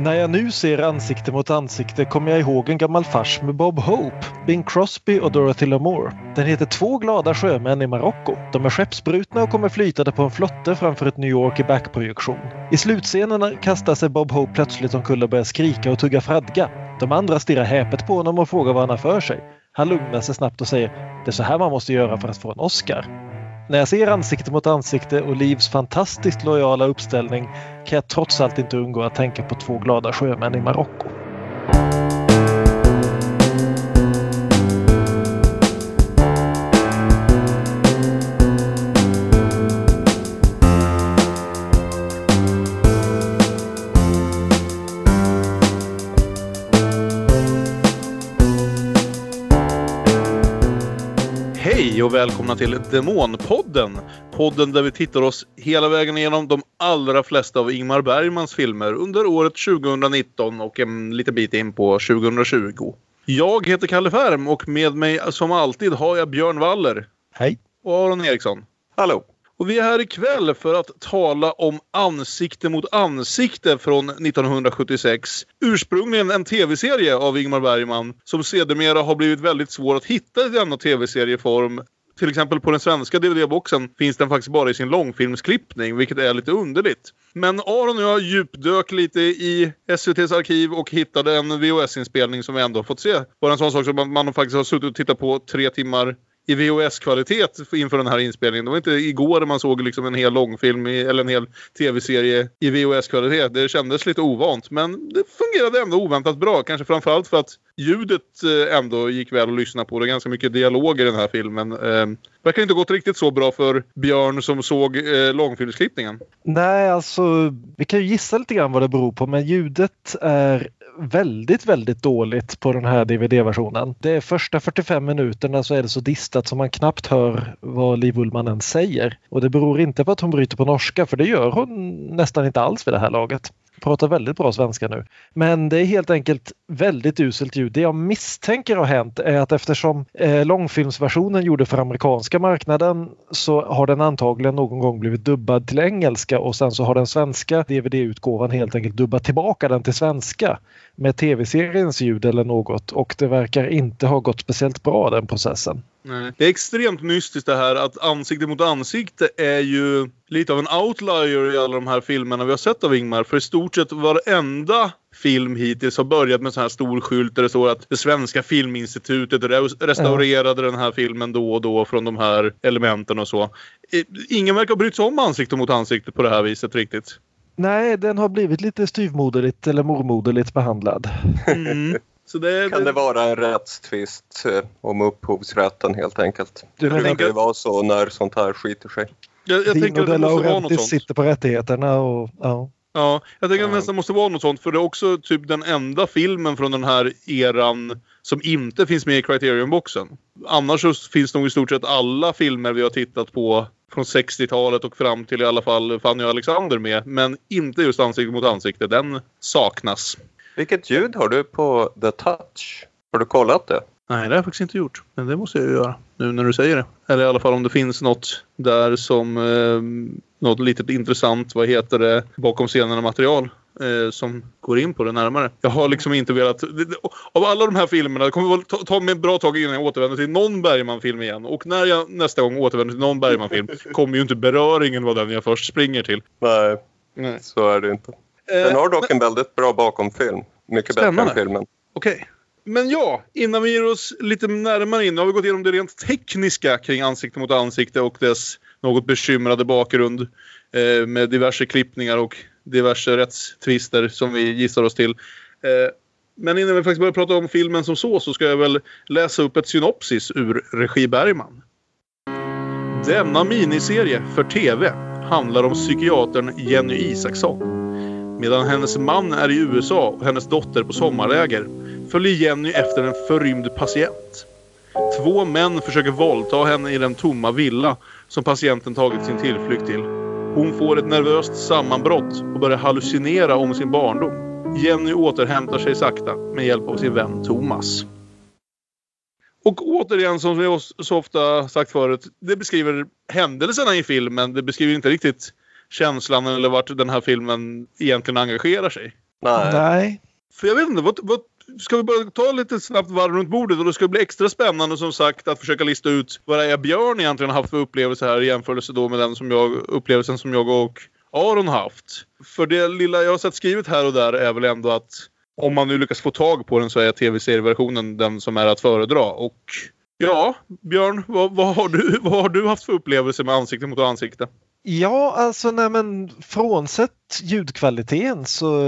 När jag nu ser ansikte mot ansikte kommer jag ihåg en gammal fars med Bob Hope, Bing Crosby och Dorothy Lamour. Den heter Två glada sjömän i Marocko. De är skeppsbrutna och kommer flytande på en flotte framför ett New York i backprojektion. I slutscenerna kastar sig Bob Hope plötsligt omkull och börjar skrika och tugga fradga. De andra stirrar häpet på honom och frågar vad han har för sig. Han lugnar sig snabbt och säger det är så här man måste göra för att få en Oscar. När jag ser ansikte mot ansikte och Livs fantastiskt lojala uppställning kan jag trots allt inte undgå att tänka på två glada sjömän i Marocko. Och välkomna till Demonpodden. Podden där vi tittar oss hela vägen igenom de allra flesta av Ingmar Bergmans filmer under året 2019 och en liten bit in på 2020. Jag heter Kalle Färm och med mig som alltid har jag Björn Waller Hej! och Aron Eriksson. Hallå! Och vi är här ikväll för att tala om Ansikte mot ansikte från 1976. Ursprungligen en tv-serie av Ingmar Bergman som sedermera har blivit väldigt svår att hitta i denna tv-serieform. Till exempel på den svenska DVD-boxen finns den faktiskt bara i sin långfilmsklippning, vilket är lite underligt. Men Aron och jag djupdök lite i SVTs arkiv och hittade en VHS-inspelning som vi ändå har fått se. Bara en sån sak som man faktiskt har suttit och tittat på tre timmar i VHS-kvalitet inför den här inspelningen. Det var inte igår man såg liksom en hel långfilm i, eller en hel tv-serie i VHS-kvalitet. Det kändes lite ovant men det fungerade ändå oväntat bra. Kanske framförallt för att ljudet eh, ändå gick väl att lyssna på. Det är ganska mycket dialog i den här filmen. Eh, verkar inte gått riktigt så bra för Björn som såg eh, långfilmsklippningen. Nej, alltså vi kan ju gissa lite grann vad det beror på men ljudet är väldigt, väldigt dåligt på den här DVD-versionen. Det första 45 minuterna så är det så distat som man knappt hör vad Liv Ullmann än säger. Och det beror inte på att hon bryter på norska för det gör hon nästan inte alls vid det här laget pratar väldigt bra svenska nu. Men det är helt enkelt väldigt uselt ljud. Det jag misstänker har hänt är att eftersom eh, långfilmsversionen gjorde för amerikanska marknaden så har den antagligen någon gång blivit dubbad till engelska och sen så har den svenska DVD-utgåvan helt enkelt dubbat tillbaka den till svenska med tv-seriens ljud eller något och det verkar inte ha gått speciellt bra den processen. Nej. Det är extremt mystiskt det här att ansikte mot ansikte är ju lite av en outlier i alla de här filmerna vi har sett av Ingmar. För i stort sett varenda film hittills har börjat med en sån här stor skylt där det står att det svenska filminstitutet restaurerade ja. den här filmen då och då från de här elementen och så. Ingen verkar ha brytt sig om ansikte mot ansikte på det här viset riktigt. Nej, den har blivit lite styvmoderligt eller mormoderligt behandlad. Mm. Så det, kan det... vara en rättstvist eh, om upphovsrätten helt enkelt? Du det brukar vara så när sånt här skiter sig. Jag, jag tänker att det måste vara något sånt. sitter på rättigheterna och ja. Ja, jag tänker att det nästan måste vara något sånt för det är också typ den enda filmen från den här eran som inte finns med i Criterion-boxen. Annars så finns nog i stort sett alla filmer vi har tittat på från 60-talet och fram till i alla fall Fanny och Alexander med. Men inte just ansikte mot ansikte. Den saknas. Vilket ljud har du på The Touch? Har du kollat det? Nej, det har jag faktiskt inte gjort. Men det måste jag ju göra nu när du säger det. Eller i alla fall om det finns något där som eh, något litet intressant, vad heter det, bakom scenerna material eh, som går in på det närmare. Jag har liksom inte velat... Av alla de här filmerna, det kommer ta, ta mig ett bra tag innan jag återvänder till någon Bergman-film igen. Och när jag nästa gång återvänder till någon Bergman-film kommer ju inte beröringen vara den jag först springer till. Nej, Nej. så är det inte. Den har dock en väldigt bra bakomfilm. Mycket Spännande. bättre än filmen. Okej. Okay. Men ja, innan vi ger oss lite närmare in. Nu har vi gått igenom det rent tekniska kring ansikte mot ansikte och dess något bekymrade bakgrund. Eh, med diverse klippningar och diverse rättstvister som vi gissar oss till. Eh, men innan vi faktiskt börjar prata om filmen som så så ska jag väl läsa upp ett synopsis ur regi Bergman. Denna miniserie för TV handlar om psykiatern Jenny Isaksson Medan hennes man är i USA och hennes dotter på sommarläger följer Jenny efter en förrymd patient. Två män försöker våldta henne i den tomma villa som patienten tagit sin tillflykt till. Hon får ett nervöst sammanbrott och börjar hallucinera om sin barndom. Jenny återhämtar sig sakta med hjälp av sin vän Thomas. Och återigen, som vi så ofta sagt förut, det beskriver händelserna i filmen. Det beskriver inte riktigt känslan eller vart den här filmen egentligen engagerar sig. Nej. Nej. För jag vet inte, vad, vad, ska vi bara ta lite snabbt varv runt bordet och det ska bli extra spännande som sagt att försöka lista ut vad det är Björn egentligen haft för upplevelse här i jämförelse då med den som jag, upplevelsen som jag och Aron haft. För det lilla jag har sett skrivet här och där är väl ändå att om man nu lyckas få tag på den så är tv-serieversionen den som är att föredra. Och ja, Björn, vad, vad, har du, vad har du haft för upplevelse med ansikte mot ansikte? Ja, alltså nej men frånsett ljudkvaliteten så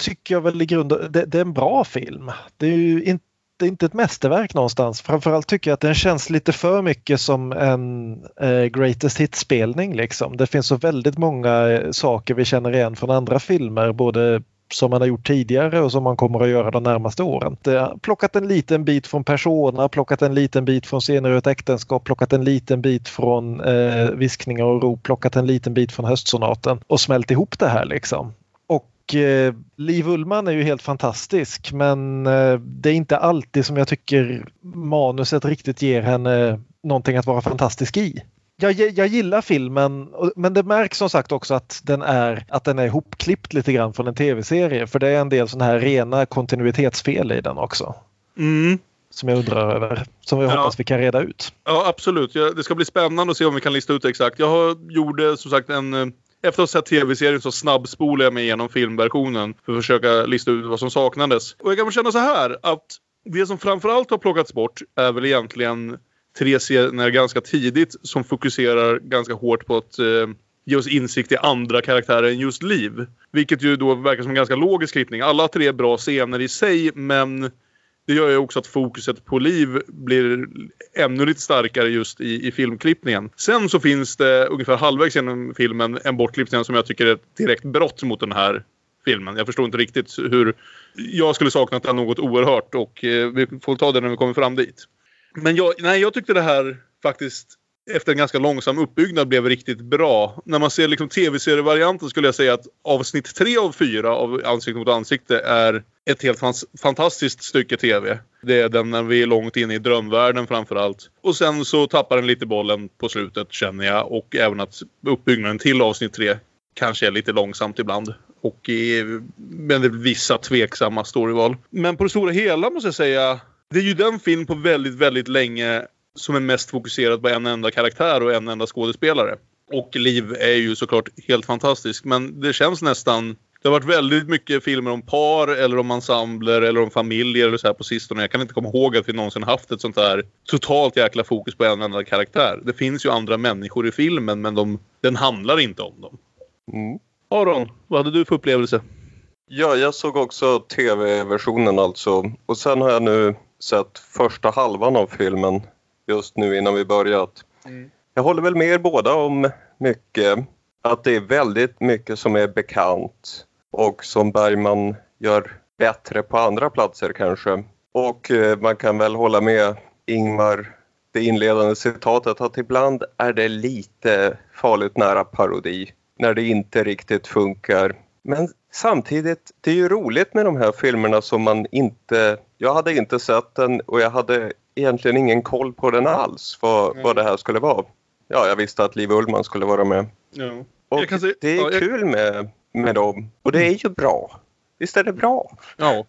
tycker jag väl i grunden det, det är en bra film. Det är ju inte det är inte ett mästerverk någonstans. Framförallt tycker jag att den känns lite för mycket som en eh, Greatest hit-spelning. Liksom. Det finns så väldigt många eh, saker vi känner igen från andra filmer, både som man har gjort tidigare och som man kommer att göra de närmaste åren. Det har plockat en liten bit från Persona, plockat en liten bit från Scener ur ett äktenskap, plockat en liten bit från eh, Viskningar och rop, plockat en liten bit från Höstsonaten och smält ihop det här liksom. Och eh, Liv Ullman är ju helt fantastisk men eh, det är inte alltid som jag tycker manuset riktigt ger henne någonting att vara fantastisk i jag, jag gillar filmen men det märks som sagt också att den är, att den är ihopklippt lite grann från en tv-serie för det är en del sådana här rena kontinuitetsfel i den också. Mm. Som jag undrar över, som jag ja. hoppas vi kan reda ut. Ja absolut, det ska bli spännande att se om vi kan lista ut exakt. Jag har, gjorde som sagt en eh, efter att ha sett tv-serien så snabbspolade jag mig igenom filmversionen för att försöka lista ut vad som saknades. Och jag kan väl känna så här att det som framförallt har plockats bort är väl egentligen tre scener ganska tidigt som fokuserar ganska hårt på att eh, ge oss insikt i andra karaktärer än just Liv. Vilket ju då verkar som en ganska logisk klippning. Alla tre är bra scener i sig men det gör ju också att fokuset på Liv blir ännu lite starkare just i, i filmklippningen. Sen så finns det ungefär halvvägs genom filmen en bortklippning som jag tycker är ett direkt brott mot den här filmen. Jag förstår inte riktigt hur... Jag skulle sakna den något oerhört och eh, vi får ta det när vi kommer fram dit. Men jag, nej, jag tyckte det här faktiskt efter en ganska långsam uppbyggnad blev riktigt bra. När man ser liksom tv-serievarianten skulle jag säga att avsnitt tre av fyra av Ansikte mot ansikte är ett helt fantastiskt stycke tv. Det är den när vi är långt inne i drömvärlden framförallt. Och sen så tappar den lite bollen på slutet känner jag och även att uppbyggnaden till avsnitt tre kanske är lite långsamt ibland. Och i, med vissa tveksamma storyval. Men på det stora hela måste jag säga det är ju den film på väldigt, väldigt länge som är mest fokuserad på en enda karaktär och en enda skådespelare. Och Liv är ju såklart helt fantastisk men det känns nästan det har varit väldigt mycket filmer om par eller om ensembler eller om familjer eller så här på sistone. Jag kan inte komma ihåg att vi någonsin haft ett sånt här totalt jäkla fokus på en enda karaktär. Det finns ju andra människor i filmen men de, den handlar inte om dem. Mm. Aron, vad hade du för upplevelse? Ja, jag såg också tv-versionen alltså. Och sen har jag nu sett första halvan av filmen just nu innan vi börjat. Mm. Jag håller väl med er båda om mycket. Att det är väldigt mycket som är bekant och som Bergman gör bättre på andra platser kanske. Och eh, man kan väl hålla med Ingmar, det inledande citatet, att ibland är det lite farligt nära parodi när det inte riktigt funkar. Men samtidigt, det är ju roligt med de här filmerna som man inte... Jag hade inte sett den och jag hade egentligen ingen koll på den alls, vad, mm. vad det här skulle vara. Ja, jag visste att Liv Ullman skulle vara med. Ja. Och se, det är ja, jag... kul med, med dem. Och det är ju bra. Visst är det bra? Ja.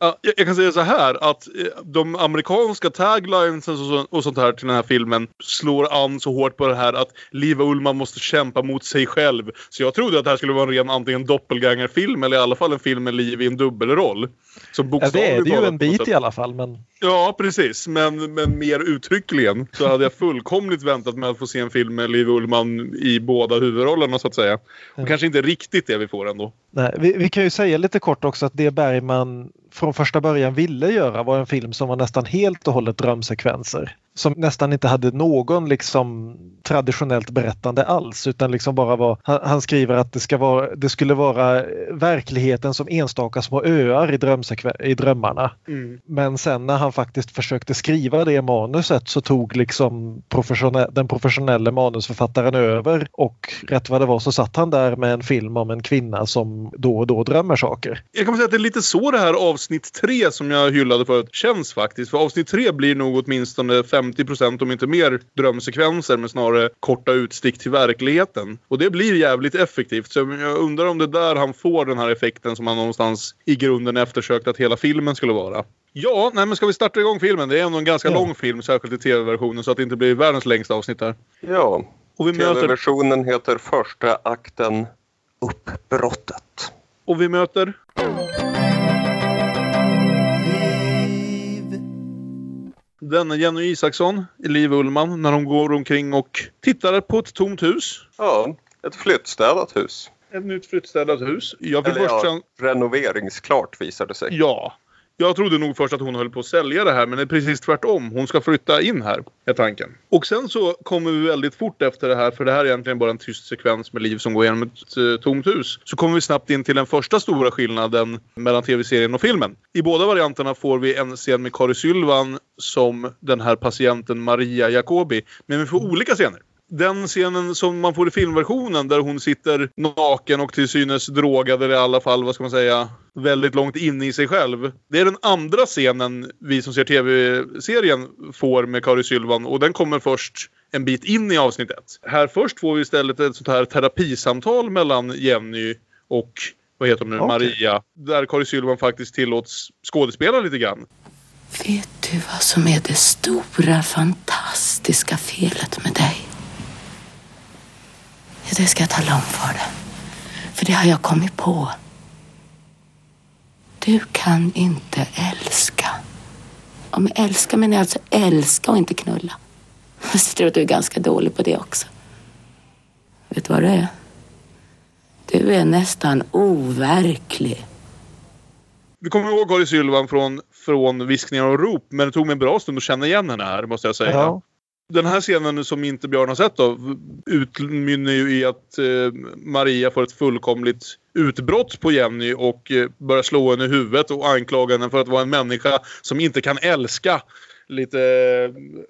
Ja, jag kan säga så här att eh, de amerikanska taglines och sånt här till den här filmen slår an så hårt på det här att Liv Ullman måste kämpa mot sig själv. Så jag trodde att det här skulle vara en ren antingen doppelganger-film eller i alla fall en film med Liv i en dubbelroll. Så ja, det är det ju en bit i alla fall. Men... Ja, precis. Men, men mer uttryckligen så hade jag fullkomligt väntat mig att få se en film med Liv Ullman i båda huvudrollerna så att säga. Och ja. kanske inte riktigt det vi får ändå. Nej, vi, vi kan ju säga lite kort också att det Bergman från första början ville göra var en film som var nästan helt och hållet drömsekvenser som nästan inte hade någon liksom traditionellt berättande alls utan liksom bara var, han, han skriver att det, ska vara, det skulle vara verkligheten som enstaka små öar i, i drömmarna. Mm. Men sen när han faktiskt försökte skriva det manuset så tog liksom professionell, den professionella manusförfattaren över och rätt vad det var så satt han där med en film om en kvinna som då och då drömmer saker. Jag kan säga att det är lite så det här avsnitt tre som jag hyllade förut känns faktiskt. För avsnitt tre blir nog åtminstone fem 50 om inte mer drömsekvenser men snarare korta utstick till verkligheten. Och det blir jävligt effektivt. Så jag undrar om det är där han får den här effekten som han någonstans i grunden eftersökt att hela filmen skulle vara. Ja, nej men ska vi starta igång filmen? Det är ändå en ganska Ja. lång film, särskilt i tv-versionen, så att det inte blir världens längsta avsnitt här. Ja, vi möter, tv-versionen heter Första akten Uppbrottet. och vi möter denna Jenny Isaksson, Liv Ullman, när hon går omkring och tittar på ett tomt hus. Ja, ett flyttstädat hus. Ett nytt flyttstädat hus. Jag fick Eller först ja, renoveringsklart visade sig. Ja. Jag trodde nog först att hon höll på att sälja det här, men det är precis tvärtom. Hon ska flytta in här, är tanken. Och sen så kommer vi väldigt fort efter det här, för det här är egentligen bara en tyst sekvens med liv som går igenom ett eh, tomt hus. Så kommer vi snabbt in till den första stora skillnaden mellan tv-serien och filmen. I båda varianterna får vi en scen med Kari Sylvan som den här patienten Maria Jacobi. Men vi får olika scener. Den scenen som man får i filmversionen där hon sitter naken och till synes drogad eller i alla fall, vad ska man säga, väldigt långt inne i sig själv. Det är den andra scenen vi som ser tv-serien får med Kari Sylvan och den kommer först en bit in i avsnitt ett. Här först får vi istället ett sånt här terapisamtal mellan Jenny och vad heter hon nu? Okej. Maria. Där Kari Sylvan faktiskt tillåts skådespela lite grann. Vet du vad som är det stora, fantastiska felet med dig? Ja, Det ska jag tala om för dig. För det har jag kommit på. Du kan inte älska. Och med älska menar jag alltså älska och inte knulla. Jag tror att du är ganska dålig på det också. Vet du vad det är? Du är nästan overklig. Vi kommer ihåg Kari Sylvan från, från Viskningar och rop, men det tog mig en bra stund att känna igen henne här, måste jag säga. Ja. Den här scenen som inte Björn har sett då, utmynnar ju i att eh, Maria får ett fullkomligt utbrott på Jenny och eh, börjar slå henne i huvudet och anklaga henne för att vara en människa som inte kan älska. Lite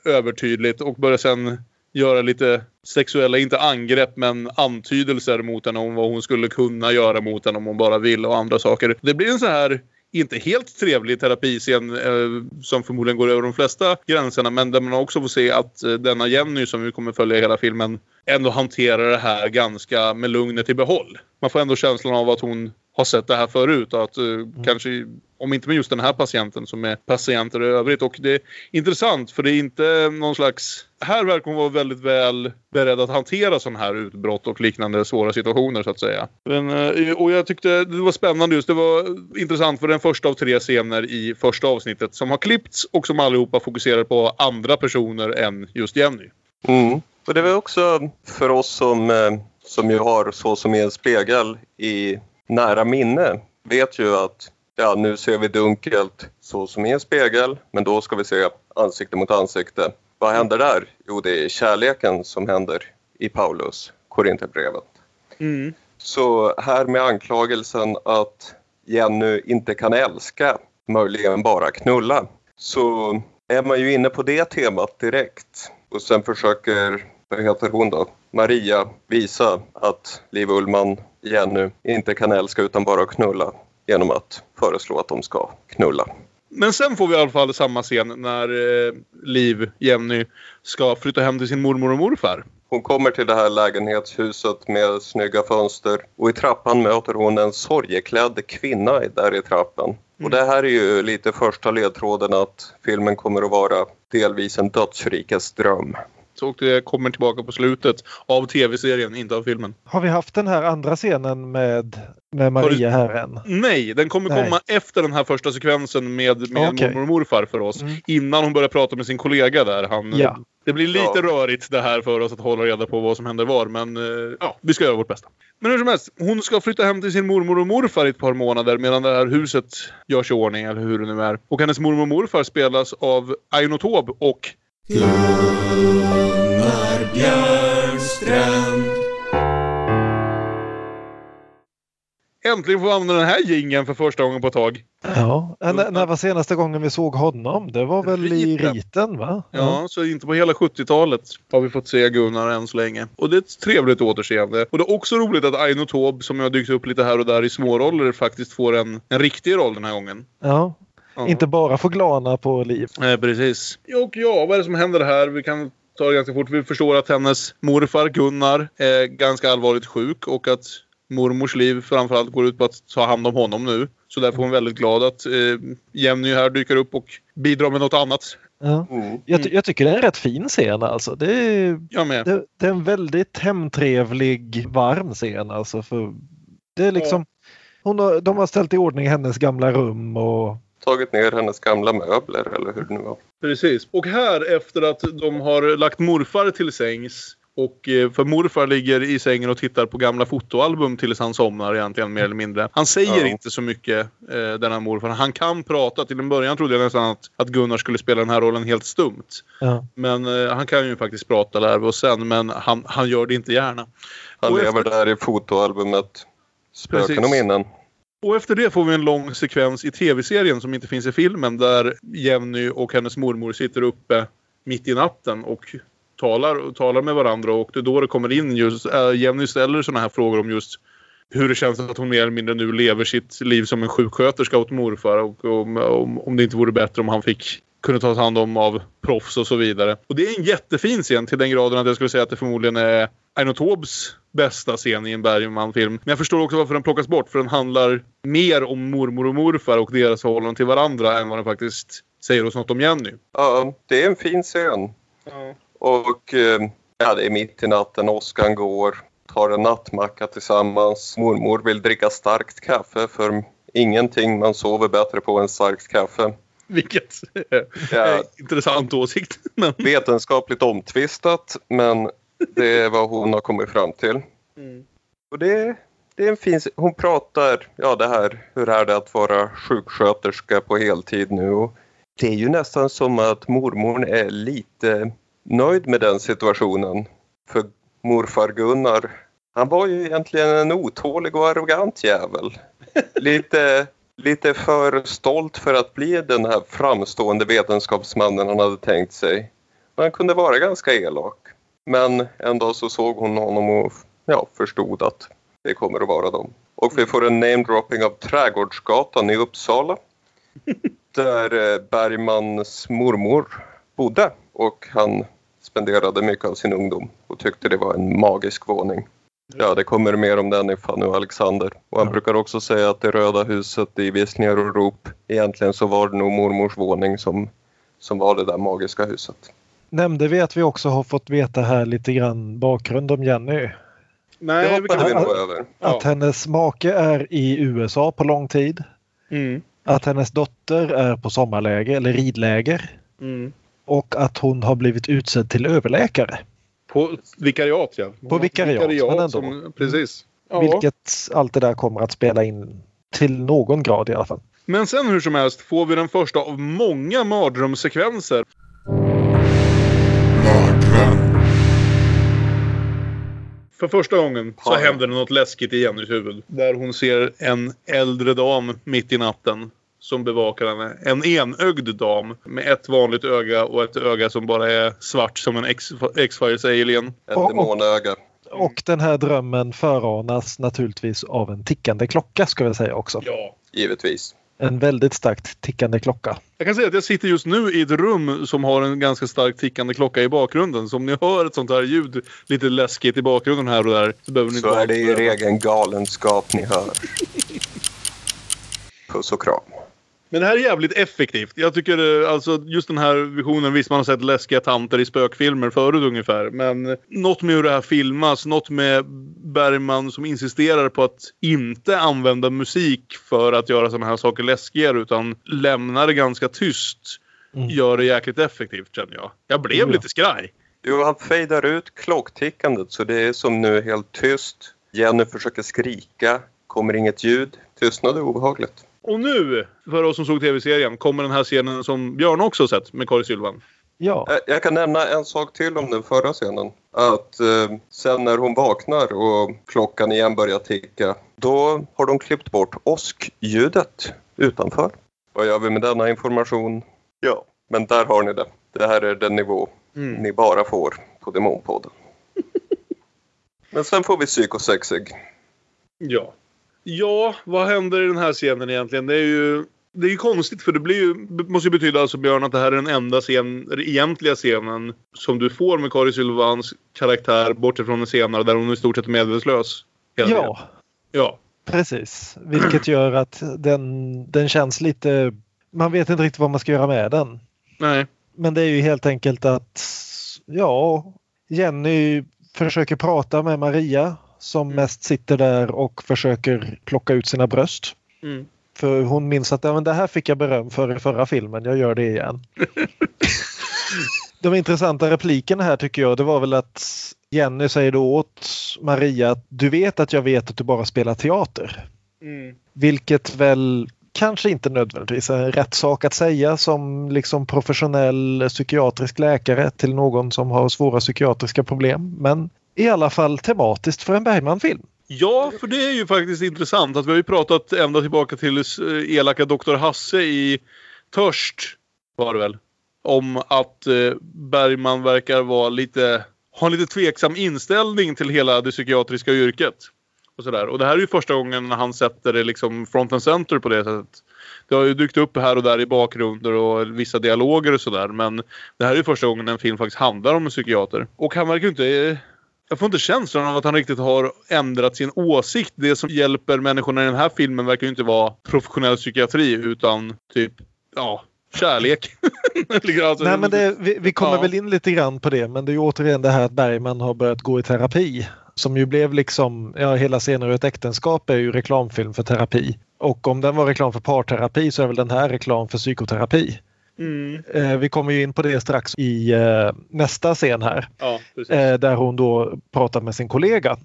eh, övertydligt och börjar sen göra lite sexuella, inte angrepp, men antydelser mot henne om vad hon skulle kunna göra mot henne om hon bara vill och andra saker. Det blir en så här inte helt trevlig terapiscen eh, som förmodligen går över de flesta gränserna men där man också får se att eh, denna Jenny som vi kommer följa hela filmen ändå hanterar det här ganska med lugnet i behåll. Man får ändå känslan av att hon har sett det här förut att eh, kanske, om inte med just den här patienten som är patienter i övrigt. Och det är intressant för det är inte någon slags... Här verkar hon vara väldigt väl beredd att hantera sådana här utbrott och liknande svåra situationer så att säga. Men, eh, och jag tyckte det var spännande just. Det var intressant för den första av tre scener i första avsnittet som har klippts och som allihopa fokuserar på andra personer än just Jenny. Mm. Och det var också för oss som, eh, som ju har så som en spegel i nära minne vet ju att ja, nu ser vi dunkelt så som i en spegel men då ska vi se ansikte mot ansikte. Vad händer där? Jo, det är kärleken som händer i Paulus Korinthierbrevet. Mm. Så här med anklagelsen att Jenny inte kan älska, möjligen bara knulla, så är man ju inne på det temat direkt. Och sen försöker, vad heter hon då, Maria visa att Liv Ullman, Jenny, inte kan älska utan bara knulla genom att föreslå att de ska knulla. Men sen får vi i alla fall samma scen när eh, Liv, Jenny, ska flytta hem till sin mormor och morfar. Hon kommer till det här lägenhetshuset med snygga fönster och i trappan möter hon en sorgeklädd kvinna där i trappan. Och det här är ju lite första ledtråden att filmen kommer att vara delvis en dödsrikes dröm. Och det kommer tillbaka på slutet av tv-serien, inte av filmen. Har vi haft den här andra scenen med, med Maria här än? Nej, den kommer Nej. komma efter den här första sekvensen med, med Okej. mormor och morfar för oss. Mm. Innan hon börjar prata med sin kollega där. Han, Ja. Det blir lite Ja. rörigt det här för oss att hålla reda på vad som händer var. Men eh, ja, vi ska göra vårt bästa. Men hur som helst, hon ska flytta hem till sin mormor och morfar i ett par månader medan det här huset görs i ordning, eller hur det nu är. Och hennes mormor och morfar spelas av Aino Taube och Gunnar Björnstrand äntligen får vi använda den här jingeln för första gången på ett tag. Ja. När, när var senaste gången vi såg honom? Det var väl i Riten. Riten va? Ja, så inte på hela 70-talet har vi fått se Gunnar än så länge. Och det är ett trevligt återseende. Och det är också roligt att Aino Taube, som har dykt upp lite här och där i småroller, faktiskt får en, en riktig roll den här gången. Ja. Ja. Inte bara få glana på liv. Nej, precis. Och ja, vad är det som händer här? Vi kan ta det ganska fort. Vi förstår att hennes morfar Gunnar är ganska allvarligt sjuk och att mormors liv framförallt går ut på att ta hand om honom nu. Så därför är hon väldigt glad att eh, Jenny här dyker upp och bidrar med något annat. Ja. Mm. Jag, ty- jag tycker det är en rätt fin scen alltså. Det är, Jag med. det, det är en väldigt hemtrevlig, varm scen alltså. För det är liksom, hon har, de har ställt i ordning hennes gamla rum och Tagit ner hennes gamla möbler eller hur det nu var. Precis. Och här efter att de har lagt morfar till sängs och eh, för morfar ligger i sängen och tittar på gamla fotoalbum tills han somnar egentligen mer eller mindre. Han säger Ja. inte så mycket eh, denna morfar. Han kan prata. Till en början trodde jag nästan att, att Gunnar skulle spela den här rollen helt stumt. ja. Men eh, han kan ju faktiskt prata lär vi oss sen. Men han, han gör det inte gärna. Han Och lever efter- där i fotoalbumet Spöken och minnen. Och efter det får vi en lång sekvens i tv-serien som inte finns i filmen där Jenny och hennes mormor sitter uppe mitt i natten och talar, och talar med varandra och det är då det kommer in just, äh, Jenny ställer sådana här frågor om just hur det känns att hon mer eller mindre nu lever sitt liv som en sjuksköterska åt morfar och om, om, om det inte vore bättre om han fick kunde tas hand om av proffs och så vidare. Och det är en jättefin scen till den graden att jag skulle säga att det förmodligen är Aino Taubes bästa scen i en Bergman-film. Men jag förstår också varför den plockas bort för den handlar mer om mormor och morfar och deras förhållande till varandra än vad den faktiskt säger oss något om Jenny. Ja, det är en fin scen. Och eh, ja, det är mitt i natten, åskan går, tar en nattmacka tillsammans. Mormor vill dricka starkt kaffe för ingenting man sover bättre på än starkt kaffe. Vilket Ja. är intressant åsikt. Men, Vetenskapligt omtvistat men det är vad hon har kommit fram till. Och det, det är en fin Hon pratar, ja det här, hur är det att vara sjuksköterska på heltid nu? Och det är ju nästan som att mormor är lite nöjd med den situationen. För morfar Gunnar, han var ju egentligen en otålig och arrogant jävel. Lite, lite för stolt för att bli den här framstående vetenskapsmannen han hade tänkt sig. Och Han kunde vara ganska elak. Men en dag så såg hon honom och ja, förstod att det kommer att vara dem. Och vi får en namedropping av Trädgårdsgatan i Uppsala. Där eh, Bergmans mormor bodde. Och han spenderade mycket av sin ungdom och tyckte det var en magisk våning. Ja, det kommer mer om den i Fanny och Alexander. Och han Ja. brukar också säga att det röda huset i Viskningar och rop, egentligen så var det nog mormors våning som, som var det där magiska huset. Nämnde vi att vi också har fått veta här lite grann bakgrund om Jenny? Det nej, vi hoppade vi nog över. Ja. Att hennes make är i USA på lång tid. Mm. Att hennes dotter är på sommarläger eller ridläger. Mm. Och att hon har blivit utsedd till överläkare. På vikariat ja. På vikariat, men ändå. som, precis. Ja. Vilket allt det där kommer att spela in till någon grad i alla fall. Men sen hur som helst får vi den första av många mardrömssekvenser. För första gången så Ja. händer det något läskigt i Jennys huvud. Där hon ser en äldre dam mitt i natten som bevakar henne. En enögd dam med ett vanligt öga och ett öga som bara är svart som en X-Files alien. Ett och- demonöga. Och den här drömmen föranas naturligtvis av en tickande klocka ska vi säga också. Ja. Givetvis. En väldigt starkt tickande klocka. Jag kan säga att jag sitter just nu i ett rum som har en ganska starkt tickande klocka i bakgrunden. Så om ni hör ett sånt här ljud lite läskigt i bakgrunden här och där så behöver ni inte Så är det i rädda. regel galenskap ni hör. Puss och kram. Men det här är jävligt effektivt. Jag tycker eh, alltså just den här visionen, visst man har sett läskiga tanter i spökfilmer förut ungefär. Men något med hur det här filmas, något med Bergman som insisterar på att inte använda musik för att göra sådana här saker läskigare utan lämnar det ganska tyst. Mm. Gör det jäkligt effektivt känner jag. Jag blev Ja. lite skraj. Jo, han fejdar ut klocktickandet så det är som nu helt tyst. Jenny försöker skrika, kommer inget ljud. Tystnad är obehagligt. Och nu, för oss som såg tv-serien, kommer den här scenen som Björn också sett med Kari Sylvan. Ja, Eh, Jag kan nämna en sak till om den förra scenen. Att eh, sen när hon vaknar och klockan igen börjar ticka, då har de klippt bort åskljudet utanför. Vad gör vi med denna information? Ja, men där har ni det. Det här är den nivå ni bara får på Demonpodden. Men sen får vi psykosexig. Ja. Ja, vad händer i den här scenen egentligen? Det är ju Det är ju konstigt för det blir ju, måste ju betyda alltså Björn att det här är den enda scen, egentliga scenen som du får med Kari Sylvans karaktär bortsett från den senare där hon i stort sett är medvetslös. Ja, Ja. precis. Vilket gör att den, den känns lite... Man vet inte riktigt vad man ska göra med den. Nej. Men det är ju helt enkelt att ja, Jenny försöker prata med Maria som mest sitter där och försöker plocka ut sina bröst. Mm. För hon minns att ja, men det här fick jag beröm för i förra filmen, jag gör det igen. De intressanta replikerna här tycker jag det var väl att Jenny säger då åt Maria att du vet att jag vet att du bara spelar teater. Mm. Vilket väl kanske inte nödvändigtvis är rätt sak att säga som liksom professionell psykiatrisk läkare till någon som har svåra psykiatriska problem. Men i alla fall tematiskt för en Bergman-film. Ja, för det är ju faktiskt intressant att vi har ju pratat ända tillbaka till eh, elaka Dr. Hasse i Törst var det väl. Om att eh, Bergman verkar vara lite, ha en lite tveksam inställning till hela det psykiatriska yrket. Och, sådär. och det här är ju första gången han sätter det liksom front and center på det sättet. Det har ju dykt upp här och där i bakgrunder och vissa dialoger och sådär. Men det här är ju första gången en film faktiskt handlar om en psykiater. Och han verkar ju inte... Eh, jag får inte känslan av att han riktigt har ändrat sin åsikt. Det som hjälper människorna i den här filmen verkar ju inte vara professionell psykiatri utan typ, ja, kärlek. alltså, Nej, men det, vi, vi kommer Ja. väl in lite grann på det men det är ju återigen det här att Bergman har börjat gå i terapi. Som ju blev liksom, ja hela scener ur ett äktenskap är ju reklamfilm för terapi. Och om den var reklam för parterapi så är väl den här reklam för psykoterapi. Mm, Eh, vi kommer ju in på det strax i eh, nästa scen här. ja. Eh, där hon då pratar med sin kollega.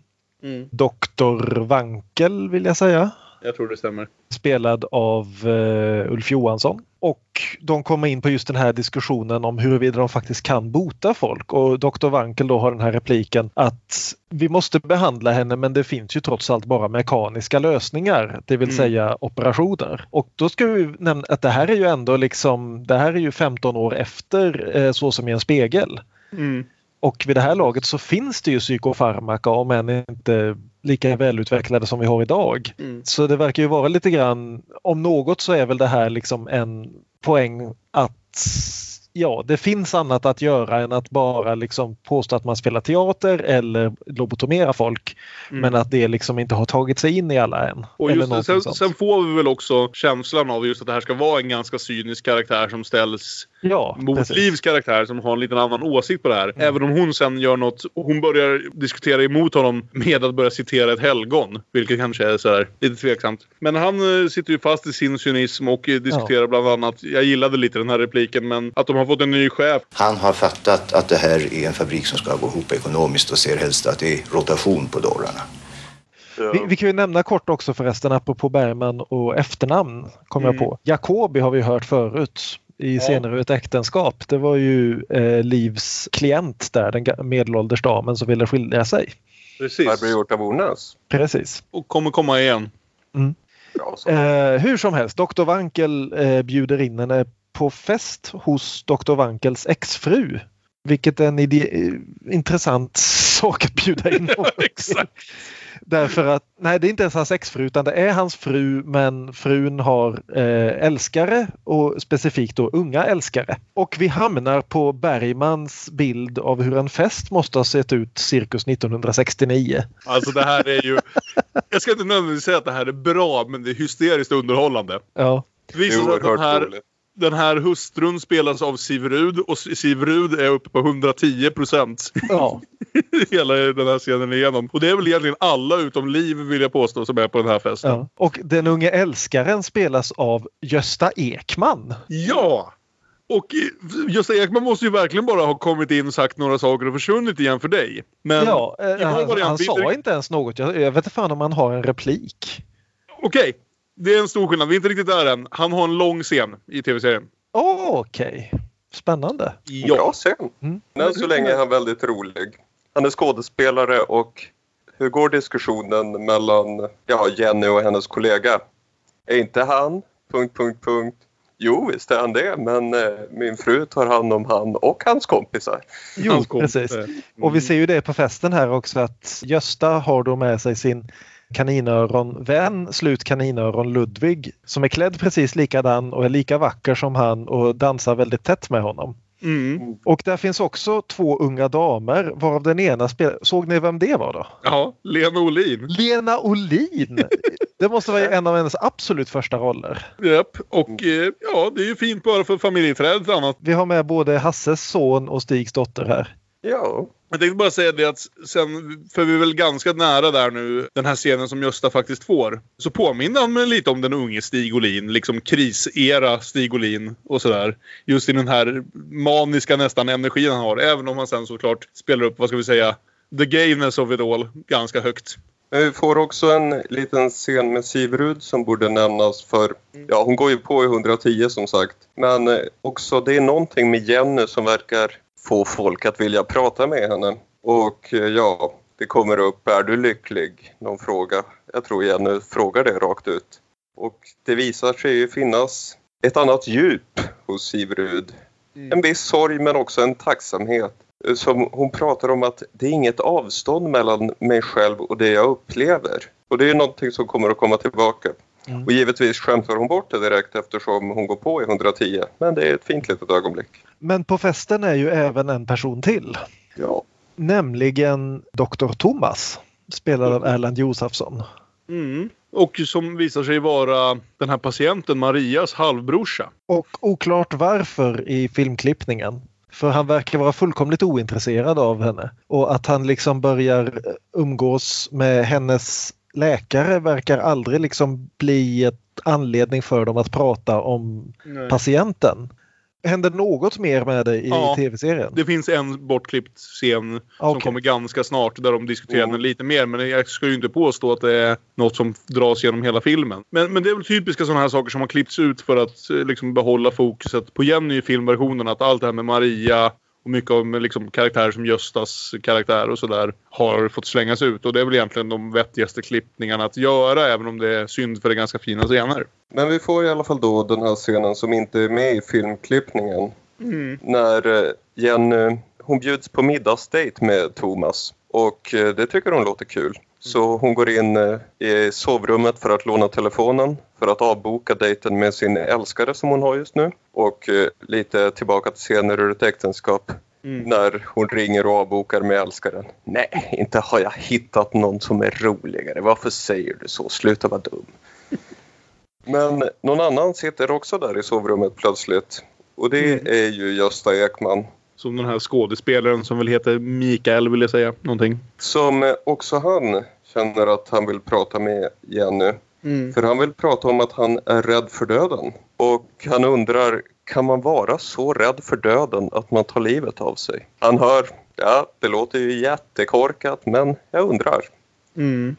Mm, Doktor Wankel vill jag säga. Jag tror det stämmer. Spelad av eh, Ulf Johansson. Och de kommer in på just den här diskussionen om huruvida de faktiskt kan bota folk. Och Dr. Wankel då har den här repliken att vi måste behandla henne men det finns ju trots allt bara mekaniska lösningar, det vill Mm. säga operationer. Och då ska vi nämna att det här är ju ändå liksom, det här är ju 15 år efter eh, Så som i en spegel. Mm. Och vid det här laget så finns det ju psykofarmaka om än inte lika välutvecklade som vi har idag. Mm. Så det verkar ju vara lite grann, om något så är väl det här liksom en poäng att ja, det finns annat att göra än att bara liksom påstå att man spelar teater eller lobotomera folk. Mm. Men att det liksom inte har tagit sig in i alla än. Och eller just, någonting sen, sånt. sen får vi väl också känslan av just att det här ska vara en ganska cynisk karaktär som ställs ja, mot. Mm. Livs karaktär som har en liten annan åsikt på det här. Även om hon sen gör något, hon börjar diskutera emot honom med att börja citera ett helgon. Vilket kanske är så här, lite tveksamt. Men han eh, sitter ju fast i sin cynism och eh, diskuterar bland annat, jag gillade lite den här repliken, men att de har fått en ny chef. Han har fattat att det här är en fabrik som ska gå ihop ekonomiskt och ser helst att det är rotation på dårarna. Vi, vi kan ju nämna kort också förresten apropå Bergman och efternamn kom jag Mm. på. Jacobi har vi hört förut i Senare ur ett äktenskap. Det var ju eh, Livs klient där, den medelålders damen som ville skilja sig. Precis. Barbro Ornäs. Precis. Och kommer komma igen. Bra så. Eh, hur som helst, Dr. Wankel eh, bjuder in henne på fest hos Dr. Wankels exfru. Vilket är en ide- eh, intressant sak att bjuda in. Exakt. Därför att, nej det är inte ens hans exfru utan det är hans fru men frun har eh, älskare och specifikt då unga älskare. Och vi hamnar på Bergmans bild av hur en fest måste ha sett ut cirkus 1969. Alltså det här är ju... Jag ska inte nödvändigtvis säga att det här är bra, men det är hysteriskt underhållande. Ja, Det visar är sig att den oerhört här, roligt. Den här hustrun spelas av Siv Rud och Siv Rud är uppe på 110 procent ja. hela den här scenen igenom. Och det är väl egentligen alla utom Liv vill jag påstå som är på den här festen. ja. Och den unge älskaren spelas av Gösta Ekman. Ja! Och eh, Gösta Ekman måste ju verkligen bara ha kommit in och sagt några saker och försvunnit igen för dig. Men ja, eh, han, han sa inte- inte ens något. Jag, jag vet inte fan om han har en replik. Okej, det är en stor skillnad. Vi är inte riktigt där än. Han har en lång scen i tv-serien. Åh, Okej, spännande. Bra scen. Mm. Än så länge är han väldigt rolig. Han är skådespelare och hur går diskussionen mellan ja, Jenny och hennes kollega? Är inte han... Punkt, punkt, punkt. Jo, visst är han det, men eh, min fru tar hand om han och hans kompisar. Jo, Hans kompis. precis. Och vi ser ju det på festen här också att Gösta har då med sig sin kaninöron-vän, slut kaninöron Ludvig, som är klädd precis likadan och är lika vacker som han och dansar väldigt tätt med honom. Mm. Och där finns också två unga damer varav den ena spelar... Såg ni vem det var då? Ja, Lena Olin. Lena Olin! Det måste vara en av hennes absolut första roller. Japp, och eh, ja, det är ju fint bara för familjeträdet annat. Vi har med både Hasses son och Stigs dotter här. Ja. Jag tänkte bara säga det att sen, för vi är väl ganska nära där nu, den här scenen som Gösta faktiskt får. Så påminner han mig lite om den unge Stig Olin, liksom krisera Stig Olin och sådär. Just i den här maniska nästan energin han har, även om han sen såklart spelar upp, vad ska vi säga, the gayness of it all ganska högt. Vi får också en liten scen med Sivrud som borde nämnas för ja, hon går ju på i 110 som sagt. Men eh, också det är någonting med Jenny som verkar få folk att vilja prata med henne. Och eh, ja, det kommer upp är du lycklig? Någon fråga. Jag tror Jenny frågar det rakt ut. Och det visar sig ju finnas ett annat djup hos Sivrud. En viss sorg men också en tacksamhet. Eh, Som hon pratar om att det är inget avstånd mellan mig själv och det jag upplever. Och det är någonting som kommer att komma tillbaka. Mm. Och givetvis skämtar hon bort det direkt eftersom hon går på i 110. Men det är ett fint litet ögonblick. Men på festen är ju även en person till. Ja. Nämligen Dr. Thomas. Spelad av Erland Josefsson. Mm. Och som visar sig vara den här patienten Marias halvbrorsa. Och oklart varför i filmklippningen. För han verkar vara fullkomligt ointresserad av henne. Och att han liksom börjar umgås med hennes läkare verkar aldrig liksom bli ett anledning för dem att prata om patienten. Händer något mer med det i Ja. tv-serien? Det finns en bortklippt scen som Okej. kommer ganska snart där de diskuterar Mm. den lite mer. Men jag ska ju inte påstå att det är något som dras genom hela filmen. Men, men det är väl typiska sådana här saker som har klippts ut för att eh, liksom behålla fokuset på Jenny i filmversionen. Att allt det här med Maria och mycket av liksom karaktärer som Göstas karaktär och sådär har fått slängas ut. Och det är väl egentligen de vettigaste klippningarna att göra även om det är synd för det är ganska fina scener. Men vi får i alla fall då den här scenen som inte är med i filmklippningen. När eh, Jenny, hon bjuds på middagsdejt med Thomas. Och eh, det tycker hon låter kul. Så hon går in eh, i sovrummet för att låna telefonen för att avboka dejten med sin älskare som hon har just nu. Och eh, lite tillbaka till scener ur ett äktenskap. När hon ringer och avbokar med älskaren. Nej, inte har jag hittat någon som är roligare. Varför säger du så? Sluta vara dum. Men någon annan sitter också där i sovrummet plötsligt. Och det är ju Gösta Ekman. Som den här skådespelaren som väl heter Mikael vill jag säga. Någonting. Som eh, också han känner att han vill prata med Jenny. För han vill prata om att han är rädd för döden. Och han undrar, kan man vara så rädd för döden att man tar livet av sig? Han hör, ja det låter ju jättekorkat men jag undrar. Mm.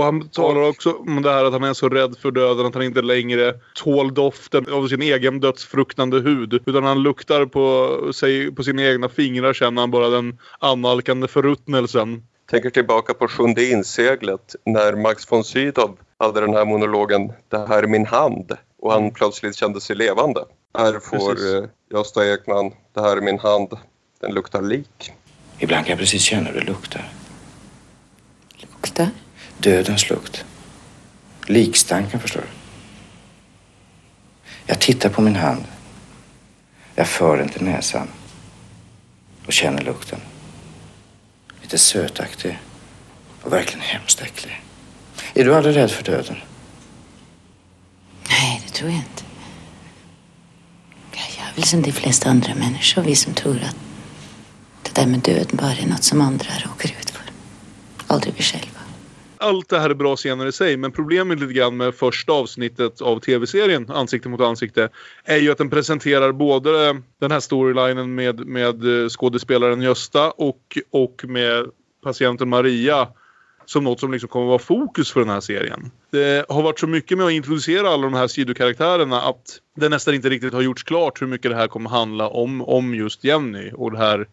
Och han talar också om det här att han är så rädd för döden att han inte längre tål doften av sin egen dödsfruktande hud. Utan han luktar på, sig, på sina egna fingrar känner han bara den annalkande förruttnelsen. Tänker tillbaka på Sjunde inseglet när Max von Sydow hade den här monologen Det här är min hand och han plötsligt kände sig levande. Här får Precis. eh, Gösta Ekman Det här är min hand, den luktar lik. Ibland kan jag precis känna hur det luktar. Luktar? Dödens lukt. Likstanken, förstår du. Jag tittar på min hand. Jag för den till näsan och känner lukten. Lite sötaktig och verkligen hemskt äcklig. Är du aldrig rädd för döden? Nej, det tror jag inte. Jag är väl som de flesta andra människor, vi som tror att det där med döden bara är något som andra råkar ut för. Aldrig vi själva. Allt det här är bra scener i sig men problemet lite grann med första avsnittet av tv-serien Ansikte mot ansikte är ju att den presenterar både den här storylinen med, med skådespelaren Gösta och, och med patienten Maria som något som liksom kommer vara fokus för den här serien. Det har varit så mycket med att introducera alla de här sidokaraktärerna att det nästan inte riktigt har gjorts klart hur mycket det här kommer handla om, om just Jenny och det här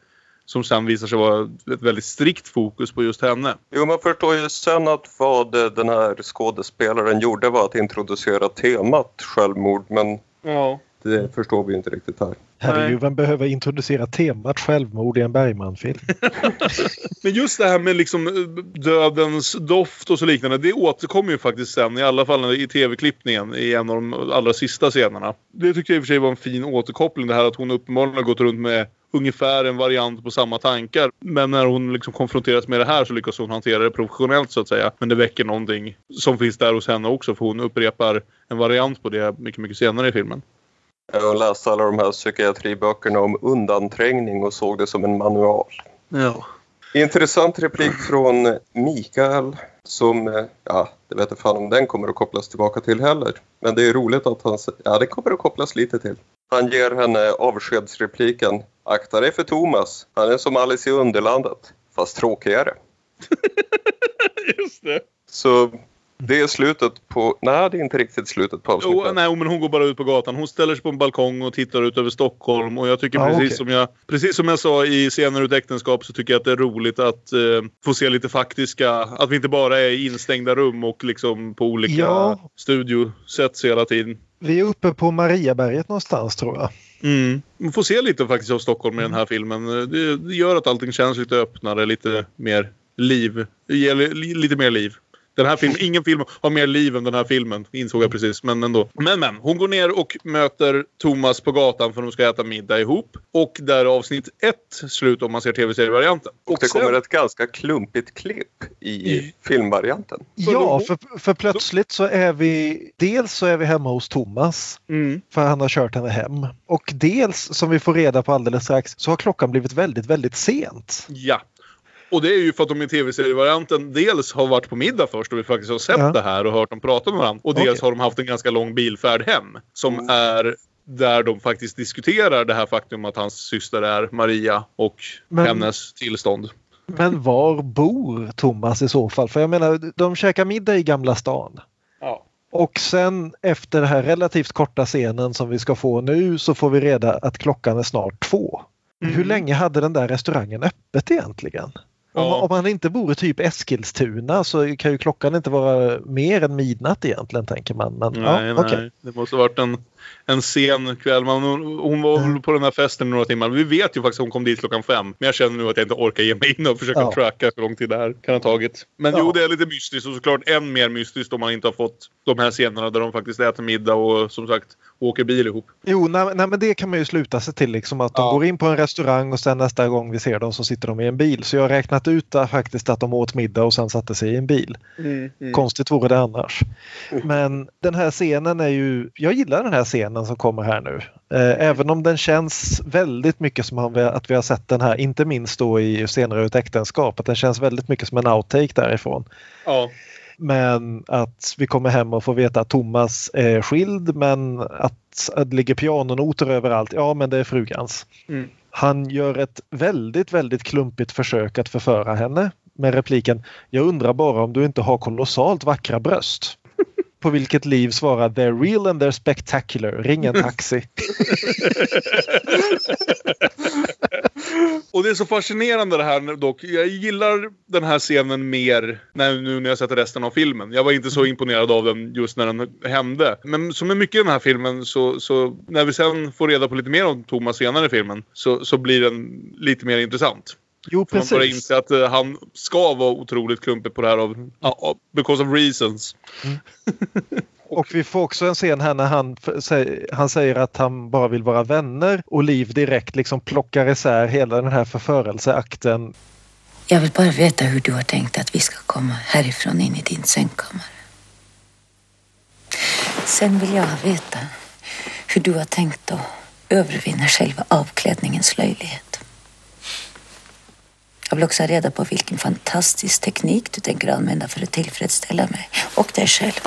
som sen visar sig vara ett väldigt strikt fokus på just henne. Jo, man förstår ju sen att vad den här skådespelaren gjorde var att introducera temat självmord men Ja. Det förstår vi inte riktigt här. Herregud, vem behöver introducera temat självmord i en Bergman-film? Men just det här med liksom eh, dödens doft och så liknande. Det återkommer ju faktiskt sen. I alla fall i tv-klippningen i en av de allra sista scenerna. Det tyckte jag i och för sig var en fin återkoppling. Det här att hon uppenbarligen har gått runt med ungefär en variant på samma tankar. Men när hon liksom konfronteras med det här så lyckas hon hantera det professionellt så att säga. Men det väcker någonting som finns där hos henne också för hon upprepar en variant på det mycket, mycket senare i filmen. Jag läste alla de här psykiatriböckerna om undanträngning och såg det som en manual. Ja. Intressant replik från Mikael som, eh, ja, det vet jag fan om den kommer att kopplas tillbaka till heller. Men det är roligt att han ja det kommer att kopplas lite till. Han ger henne avskedsrepliken, akta dig för Thomas, han är som Alice i Underlandet, fast tråkigare. Just det. Så det är slutet på, nej det är inte riktigt slutet på avsnittet. Jo, nej, men hon går bara ut på gatan. Hon ställer sig på en balkong och tittar ut över Stockholm. Och jag tycker Ja, precis, okej. som jag, precis som jag sa i Scener ett äktenskap så tycker jag att det är roligt att eh, få se lite faktiska... Att vi inte bara är i instängda rum och liksom på olika Ja. studiosets hela tiden. Vi är uppe på Mariaberget någonstans tror jag. Mm. Man får se lite faktiskt av Stockholm i den här filmen. Det, det gör att allting känns lite öppnare, lite mer liv. Det ger li, lite mer liv. Den här filmen, ingen film har mer liv än den här filmen, insåg jag precis. Men ändå. Men men, hon går ner och möter Thomas på gatan för de ska äta middag ihop. Och där är avsnitt ett slut om man ser tv-serievarianten. Och det sen- kommer ett ganska klumpigt klipp i I- filmvarianten. Ja, för, för plötsligt så är vi dels så är vi hemma hos Thomas Mm. för han har kört henne hem. Och dels som vi får reda på alldeles strax så har klockan blivit väldigt, väldigt sent. Ja. Och det är ju för att de i tv-serievarianten dels har varit på middag först och vi faktiskt har sett Ja. det här och hört dem prata med varandra. Och dels Okej. har de haft en ganska lång bilfärd hem. Som är där de faktiskt diskuterar det här faktum att hans syster är Maria och Men- hennes tillstånd. Men var bor Thomas i så fall? För jag menar, de käkar middag i Gamla stan. Ja. Och sen efter den här relativt korta scenen som vi ska få nu så får vi reda att klockan är snart två. Mm. Hur länge hade den där restaurangen öppet egentligen? Om, Ja. om man inte bor i typ Eskilstuna så kan ju klockan inte vara mer än midnatt egentligen tänker man. Men, Nej, ja, nej. okej. Det måste ha varit en, en sen kväll. Man, hon, hon var väl på den här festen några timmar. Vi vet ju faktiskt att hon kom dit klockan fem. Men jag känner nu att jag inte orkar ge mig in och försöka Ja. tracka hur lång tid det här kan ha tagit. Men Ja. jo, det är lite mystiskt och såklart än mer mystiskt om man inte har fått de här scenerna där de faktiskt äter middag och som sagt åker bil ihop. Jo, nej, nej, men det kan man ju sluta sig till liksom att de Ja. går in på en restaurang och sen nästa gång vi ser dem så sitter de i en bil. Så jag har räknat ut där faktiskt att de åt middag och sen satte sig i en bil. Konstigt vore det annars. Men den här scenen är ju, jag gillar den här scenen som kommer här nu. Eh, Även om den känns väldigt mycket som han- att vi har sett den här, inte minst då i senare ett äktenskap, att den känns väldigt mycket som en outtake därifrån. Ja. Men att vi kommer hem och får veta att Thomas är skild men att, att det ligger pianonoter överallt, ja men det är frugans. Mm. Han gör ett väldigt, väldigt klumpigt försök att förföra henne med repliken Jag undrar bara om du inte har kolossalt vackra bröst. På vilket Liv svarar They're real and they're spectacular. Ring en taxi. Och det är så fascinerande det här dock. Jag gillar den här scenen mer när, nu när jag sett resten av filmen. Jag var inte så imponerad av den just när den hände. Men som med mycket i den här filmen så, så när vi sen får reda på lite mer om Thomas senare i filmen så, så blir den lite mer intressant. Jo För man börjar precis. inse att eh, han ska vara otroligt klumpig på det här av, av because of reasons. Och vi får också en scen här när han, han säger att han bara vill vara vänner och Liv direkt liksom plockar isär hela den här förförelseakten. Jag vill bara veta hur du har tänkt att vi ska komma härifrån in i din sängkammare. Sen vill jag veta hur du har tänkt att övervinna själva avklädningens löjlighet. Jag vill också ha reda på vilken fantastisk teknik du tänker använda för att tillfredsställa mig och dig själv.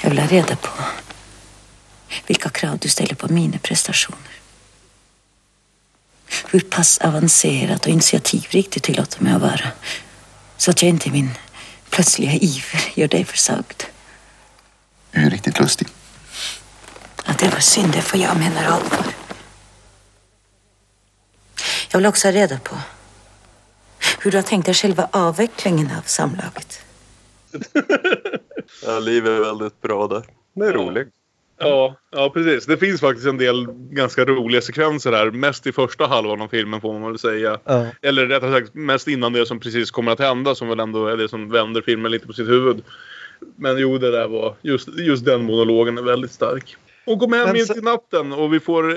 Jag vill ha reda på vilka krav du ställer på mina prestationer. Hur pass avancerat och initiativrikt du tillåter mig att vara. Så att jag inte i min plötsliga iver gör dig försagd. Jag är riktigt lustig. Att det var synd, det får jag menar allvar. Jag vill också ha reda på hur du har tänkt dig själva avvecklingen av samlaget. Ja, Liv är väldigt bra där. Den är rolig. Ja, ja, precis. Det finns faktiskt en del ganska roliga sekvenser här. Mest i första halvan av filmen får man väl säga. Ja. Eller rättare sagt mest innan det som precis kommer att hända som väl ändå är det som vänder filmen lite på sitt huvud. Men jo, det där var... Just, just den monologen är väldigt stark. Hon kommer hem mitt i natten och vi får eh,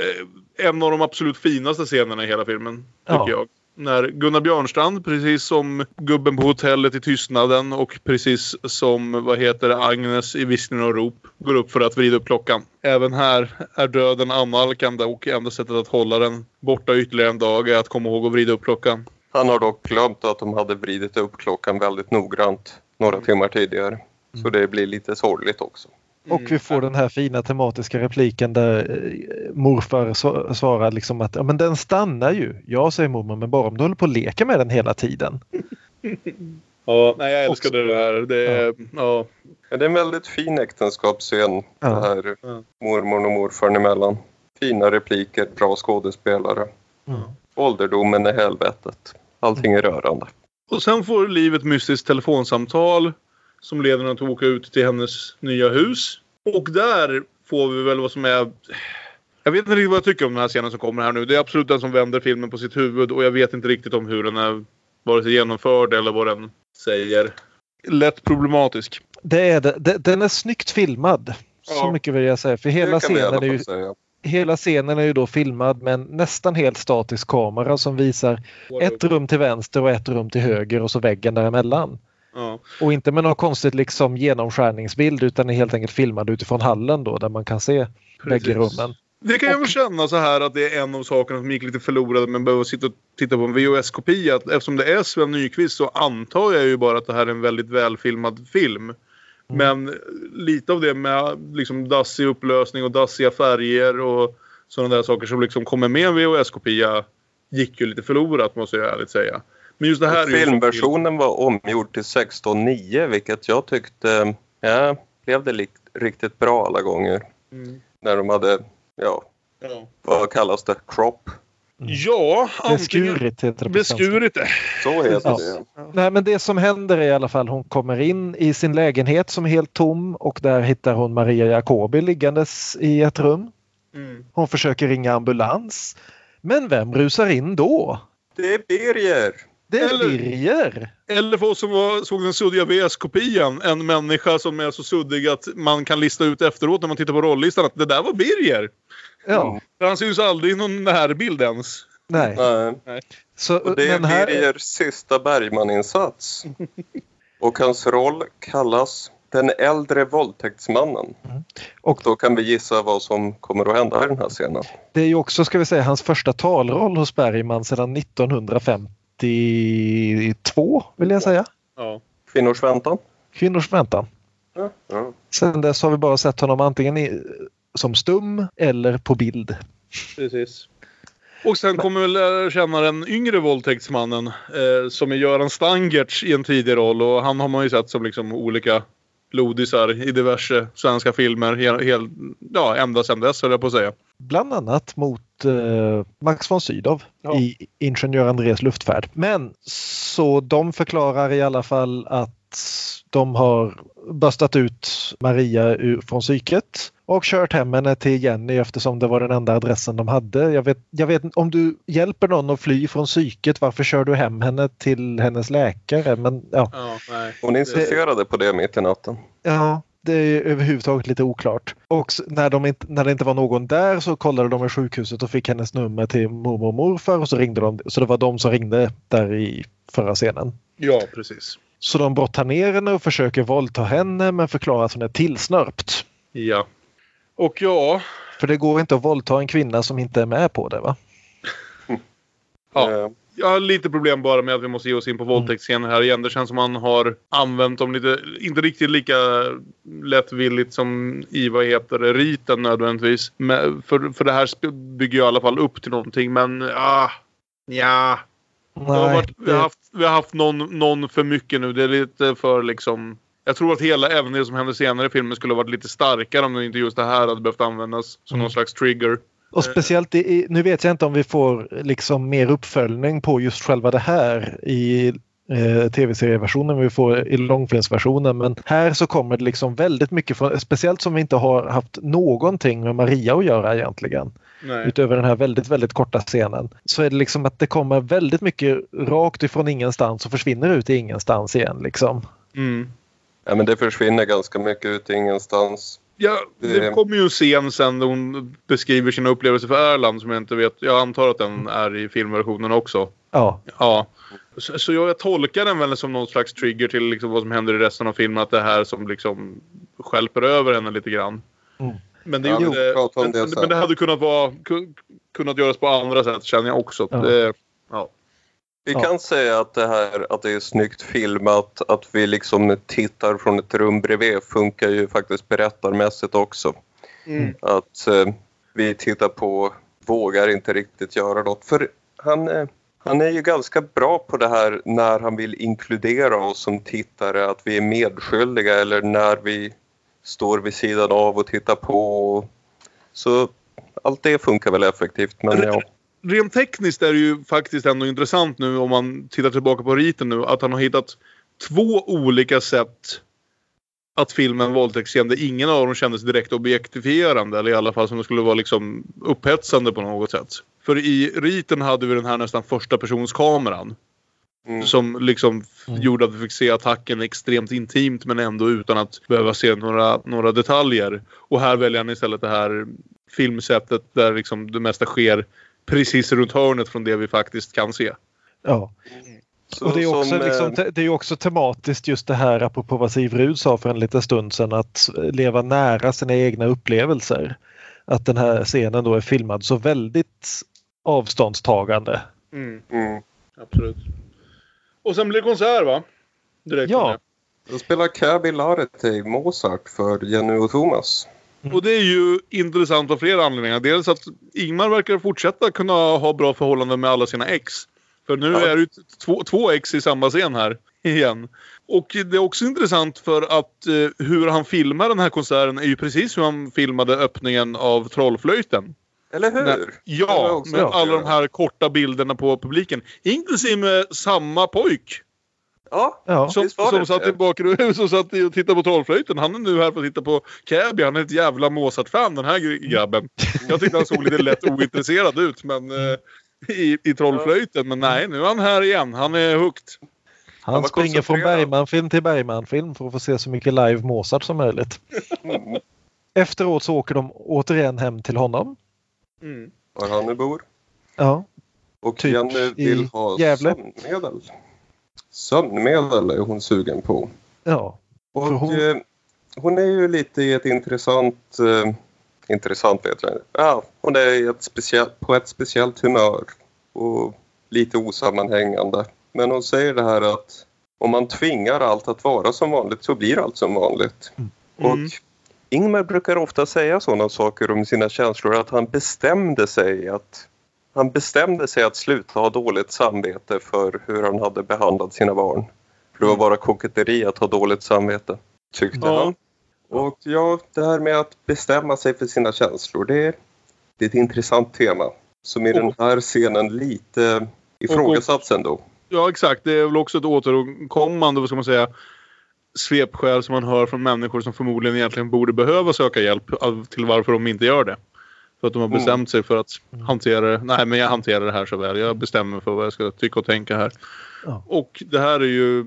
en av de absolut finaste scenerna i hela filmen. Tycker Ja. jag. När Gunnar Björnstrand, precis som gubben på hotellet i Tystnaden och precis som vad heter det, Agnes i Viskning och rop går upp för att vrida upp klockan. Även här är döden annalkande och enda sättet att hålla den borta ytterligare en dag är att komma ihåg att vrida upp klockan. Han har dock glömt att de hade vridit upp klockan väldigt noggrant några timmar tidigare. Så det blir lite sorgligt också. Och vi får den här fina tematiska repliken där eh, morfar sva- svarar liksom att ja, men den stannar ju. Ja, säger mormor, men bara om du håller på att leka med den hela tiden. Ja, nej, jag älskade det här. Det är, ja. Ja, det är en väldigt fin äktenskapsscen Ja. det här Ja. mormor och morfar emellan. Fina repliker, bra skådespelare. Mm. Ålderdomen är helvetet. Allting är rörande. Och sen får Liv ett mystiskt telefonsamtal som leder henne att åka ut till hennes nya hus. Och där får vi väl vad som är... Jag vet inte riktigt vad jag tycker om den här scenen som kommer här nu. Det är absolut den som vänder filmen på sitt huvud och jag vet inte riktigt om hur den är vare sig genomförd eller vad den säger. Lätt problematisk. Det är det. Den är snyggt filmad. Så Ja. mycket vill jag säga. För hela scenen, är ju, säga. hela scenen är ju då filmad med en nästan helt statisk kamera som visar ett rum till vänster och ett rum till höger och så väggen däremellan. Ja. Och inte med någon konstigt liksom genomskärningsbild utan är helt enkelt filmad utifrån hallen då där man kan se bägge Precis. rummen. Det kan jag väl känna så här att det är en av sakerna som gick lite förlorade men behöver sitta och titta på en VHS-kopia. Eftersom det är Sven Nykvist så antar jag ju bara att det här är en väldigt välfilmad film. Men lite av det med liksom dassig upplösning och dassiga färger och sådana där saker som liksom kommer med en VHS-kopia gick ju lite förlorat måste jag ärligt säga. Men just det här Filmversionen var omgjord till 16.9 vilket jag tyckte ja, blev det likt, riktigt bra alla gånger. Mm. När de hade, ja, Ja, vad kallas det? Crop? ja antingen Beskurit heter det beskurit det. Så heter Ja. det. Nej men det som händer är i alla fall hon kommer in i sin lägenhet som är helt tom och där hittar hon Maria Jacobi liggandes i ett rum. Mm. Hon försöker ringa ambulans. Men vem rusar in då? Det är Birger! Det är Eller- Birger! Eller för oss som var, såg den suddiga VS-kopian. En människa som är så suddig att man kan lista ut efteråt när man tittar på rollistan att det där var Birger. Ja, För han syns aldrig i någon närbild ens. nej. Nej. Så, Och det är men här, Birgers sista Bergman-insats. Och hans roll kallas Den äldre våldtäktsmannen. Och då kan vi gissa vad som kommer att hända i den här scenen. det är ju också, ska vi säga, hans första talroll hos Bergman sedan 1952 vill jag säga. Ja. Kvinnors väntan. Kvinnors väntan. Ja. Ja. Sen dess har vi bara sett honom antingen i, som stum eller på bild. Precis. Och sen kommer vi lära känna den yngre våldtäktsmannen eh, som är Göran Stangertz i en tidig roll. Och han har man ju sett som liksom olika lodisar i diverse svenska filmer. Hel, hel, ja, ända sedan dess höll jag på att säga. Bland annat mot eh, Max von Sydow Ja. i Ingenjör Andrés luftfärd. Men så de förklarar i alla fall att de har bustat ut Maria ur, från psyket och kört hem henne till Jenny eftersom det var den enda adressen de hade. Jag vet, jag vet om du hjälper någon att fly från psyket, varför kör du hem henne till hennes läkare? Men ja, Ja, nej. Hon insisterade på det mitt i natten. Ja, det är överhuvudtaget lite oklart. Och när, de inte, när det inte var någon där så kollade de med sjukhuset och fick hennes nummer till mormor och morfar och så ringde de. Så det var de som ringde där i förra scenen. Ja, precis. Så de brottar ner henne och försöker våldta henne men förklarar att hon är tillsnörpt. Ja. Och ja, För det går inte att våldta en kvinna som inte är med på det va? Ja. Jag har lite problem bara med att vi måste ge oss in på våldtäktsscener här igen. Det känns som man har använt dem lite, inte riktigt lika lättvilligt som i vad heter det, riten nödvändigtvis. Men för, för det här bygger ju i alla fall upp till någonting men ah, ja. Det har Nej, varit, vi har det, haft, vi har haft någon, någon för mycket nu. Det är lite för liksom... Jag tror att hela, även det som hände senare i filmen skulle ha varit lite starkare om inte just det här hade behövt användas som Mm. någon slags trigger. Och speciellt i, nu vet jag inte om vi får liksom mer uppföljning på just själva det här i eh, tv-serieversionen vi får i långfilmsversionen. Men här så kommer det liksom väldigt mycket från, speciellt som vi inte har haft någonting med Maria att göra egentligen. Nej. Utöver den här väldigt, väldigt korta scenen. Så är det liksom att det kommer väldigt mycket rakt ifrån ingenstans och försvinner ut i ingenstans igen liksom. Mm. Ja, men det försvinner ganska mycket ut i ingenstans. Ja, det kommer ju en scen sen där hon beskriver sina upplevelser för Erland som jag inte vet. Jag antar att den är i filmversionen också. Ja, Ja. Så, så jag tolkar den väl som någon slags trigger till liksom vad som händer i resten av filmen. Att det är här som liksom skälper över henne lite grann. Mm. Men, det, Ja, gjorde- men, det men, men det hade kunnat, vara, ku- kunnat göras på andra sätt känner jag också. Ja. Det, ja. Vi Ja. kan säga att det här att det är snyggt filmat, att vi liksom tittar från ett rum bredvid funkar ju faktiskt berättarmässigt också. Mm. Att eh, vi tittar på, vågar inte riktigt göra något. För han, eh, han är ju ganska bra på det här när han vill inkludera oss som tittare, att vi är medskyldiga eller när vi står vid sidan av och tittar på. Så allt det funkar väl effektivt. Men ja. Rent tekniskt är det ju faktiskt ändå intressant nu om man tittar tillbaka på riten nu att han har hittat två olika sätt att filma en våldtäktsscen där ingen av dem kändes direkt objektifierande eller i alla fall som det skulle vara liksom upphetsande på något sätt. För i riten hade vi den här nästan första persons kameran Mm. som liksom Mm. gjorde att vi fick se attacken extremt intimt men ändå utan att behöva se några, några detaljer. Och här väljer han istället det här filmsättet där liksom det mesta sker precis runt hörnet från det vi faktiskt kan se. ja. Så Och det är, också, som, eh, liksom, te- det är också tematiskt just det här apropå vad Siv Rud sa för en liten stund sedan att leva nära sina egna upplevelser. Att den här scenen då är filmad så väldigt avståndstagande. Mm. Absolut. Och sen blir det konsert va? Direkt Ja. med. Då spelar Cabby Larete Mozart för Jenny och Thomas. Och det är ju intressant av flera anledningar. Dels att Ingmar verkar fortsätta kunna ha bra förhållanden med alla sina ex. För nu Ja. är det två, två ex i samma scen här igen. Och det är också intressant för att eh, hur han filmar den här konserten är ju precis hur han filmade öppningen av Trollflöjten. Eller hur? Jag Ja, med alla de här korta bilderna på publiken. Inklusive samma pojk. Ja, Ja. Som, som satt i bakgrunden som satt och tittade på Trollflöjten. Han är nu här för att titta på Cabby. Han är ett jävla Mozart-fan den här gr- grabben. Jag tyckte han såg lite lätt ointresserad ut men, eh, i, i Trollflöjten. Men nej, nu är han här igen. Han är hooked. Han var springer från. Bergman-film till Bergman-film för att få se så mycket live Mozart som möjligt. Mm. Efteråt så åker de återigen hem till honom. Mm. var han nu bor. Ja, Och Typ Jenny i vill ha Gävle. sömnmedel. Sömnmedel är hon sugen på. ja. Och hon... Eh, hon är ju lite i ett intressant... Eh, intressant vet jag. Ja, hon är ett speciellt, på ett speciellt humör. Och lite osammanhängande. Men hon säger det här att om man tvingar allt att vara som vanligt så blir allt som vanligt. Och Mm. Ingmar brukar ofta säga sådana saker om sina känslor att han bestämde sig att han bestämde sig att sluta ha dåligt samvete för hur han hade behandlat sina barn. För det var bara koketteri att ha dåligt samvete, tyckte Ja. han. Och ja, det här med att bestämma sig för sina känslor, det är, det är ett intressant tema. Som i den här scenen lite ifrågasatts ändå. Ja, exakt. Det är väl också ett återkommande, vad ska man säga, svepskäl som man hör från människor som förmodligen egentligen borde behöva söka hjälp till varför de inte gör det. För att de har Mm. bestämt sig för att hantera det. Nej, men jag hanterar det här så väl. Jag bestämmer för vad jag ska tycka och tänka här. Ja. Och det här är ju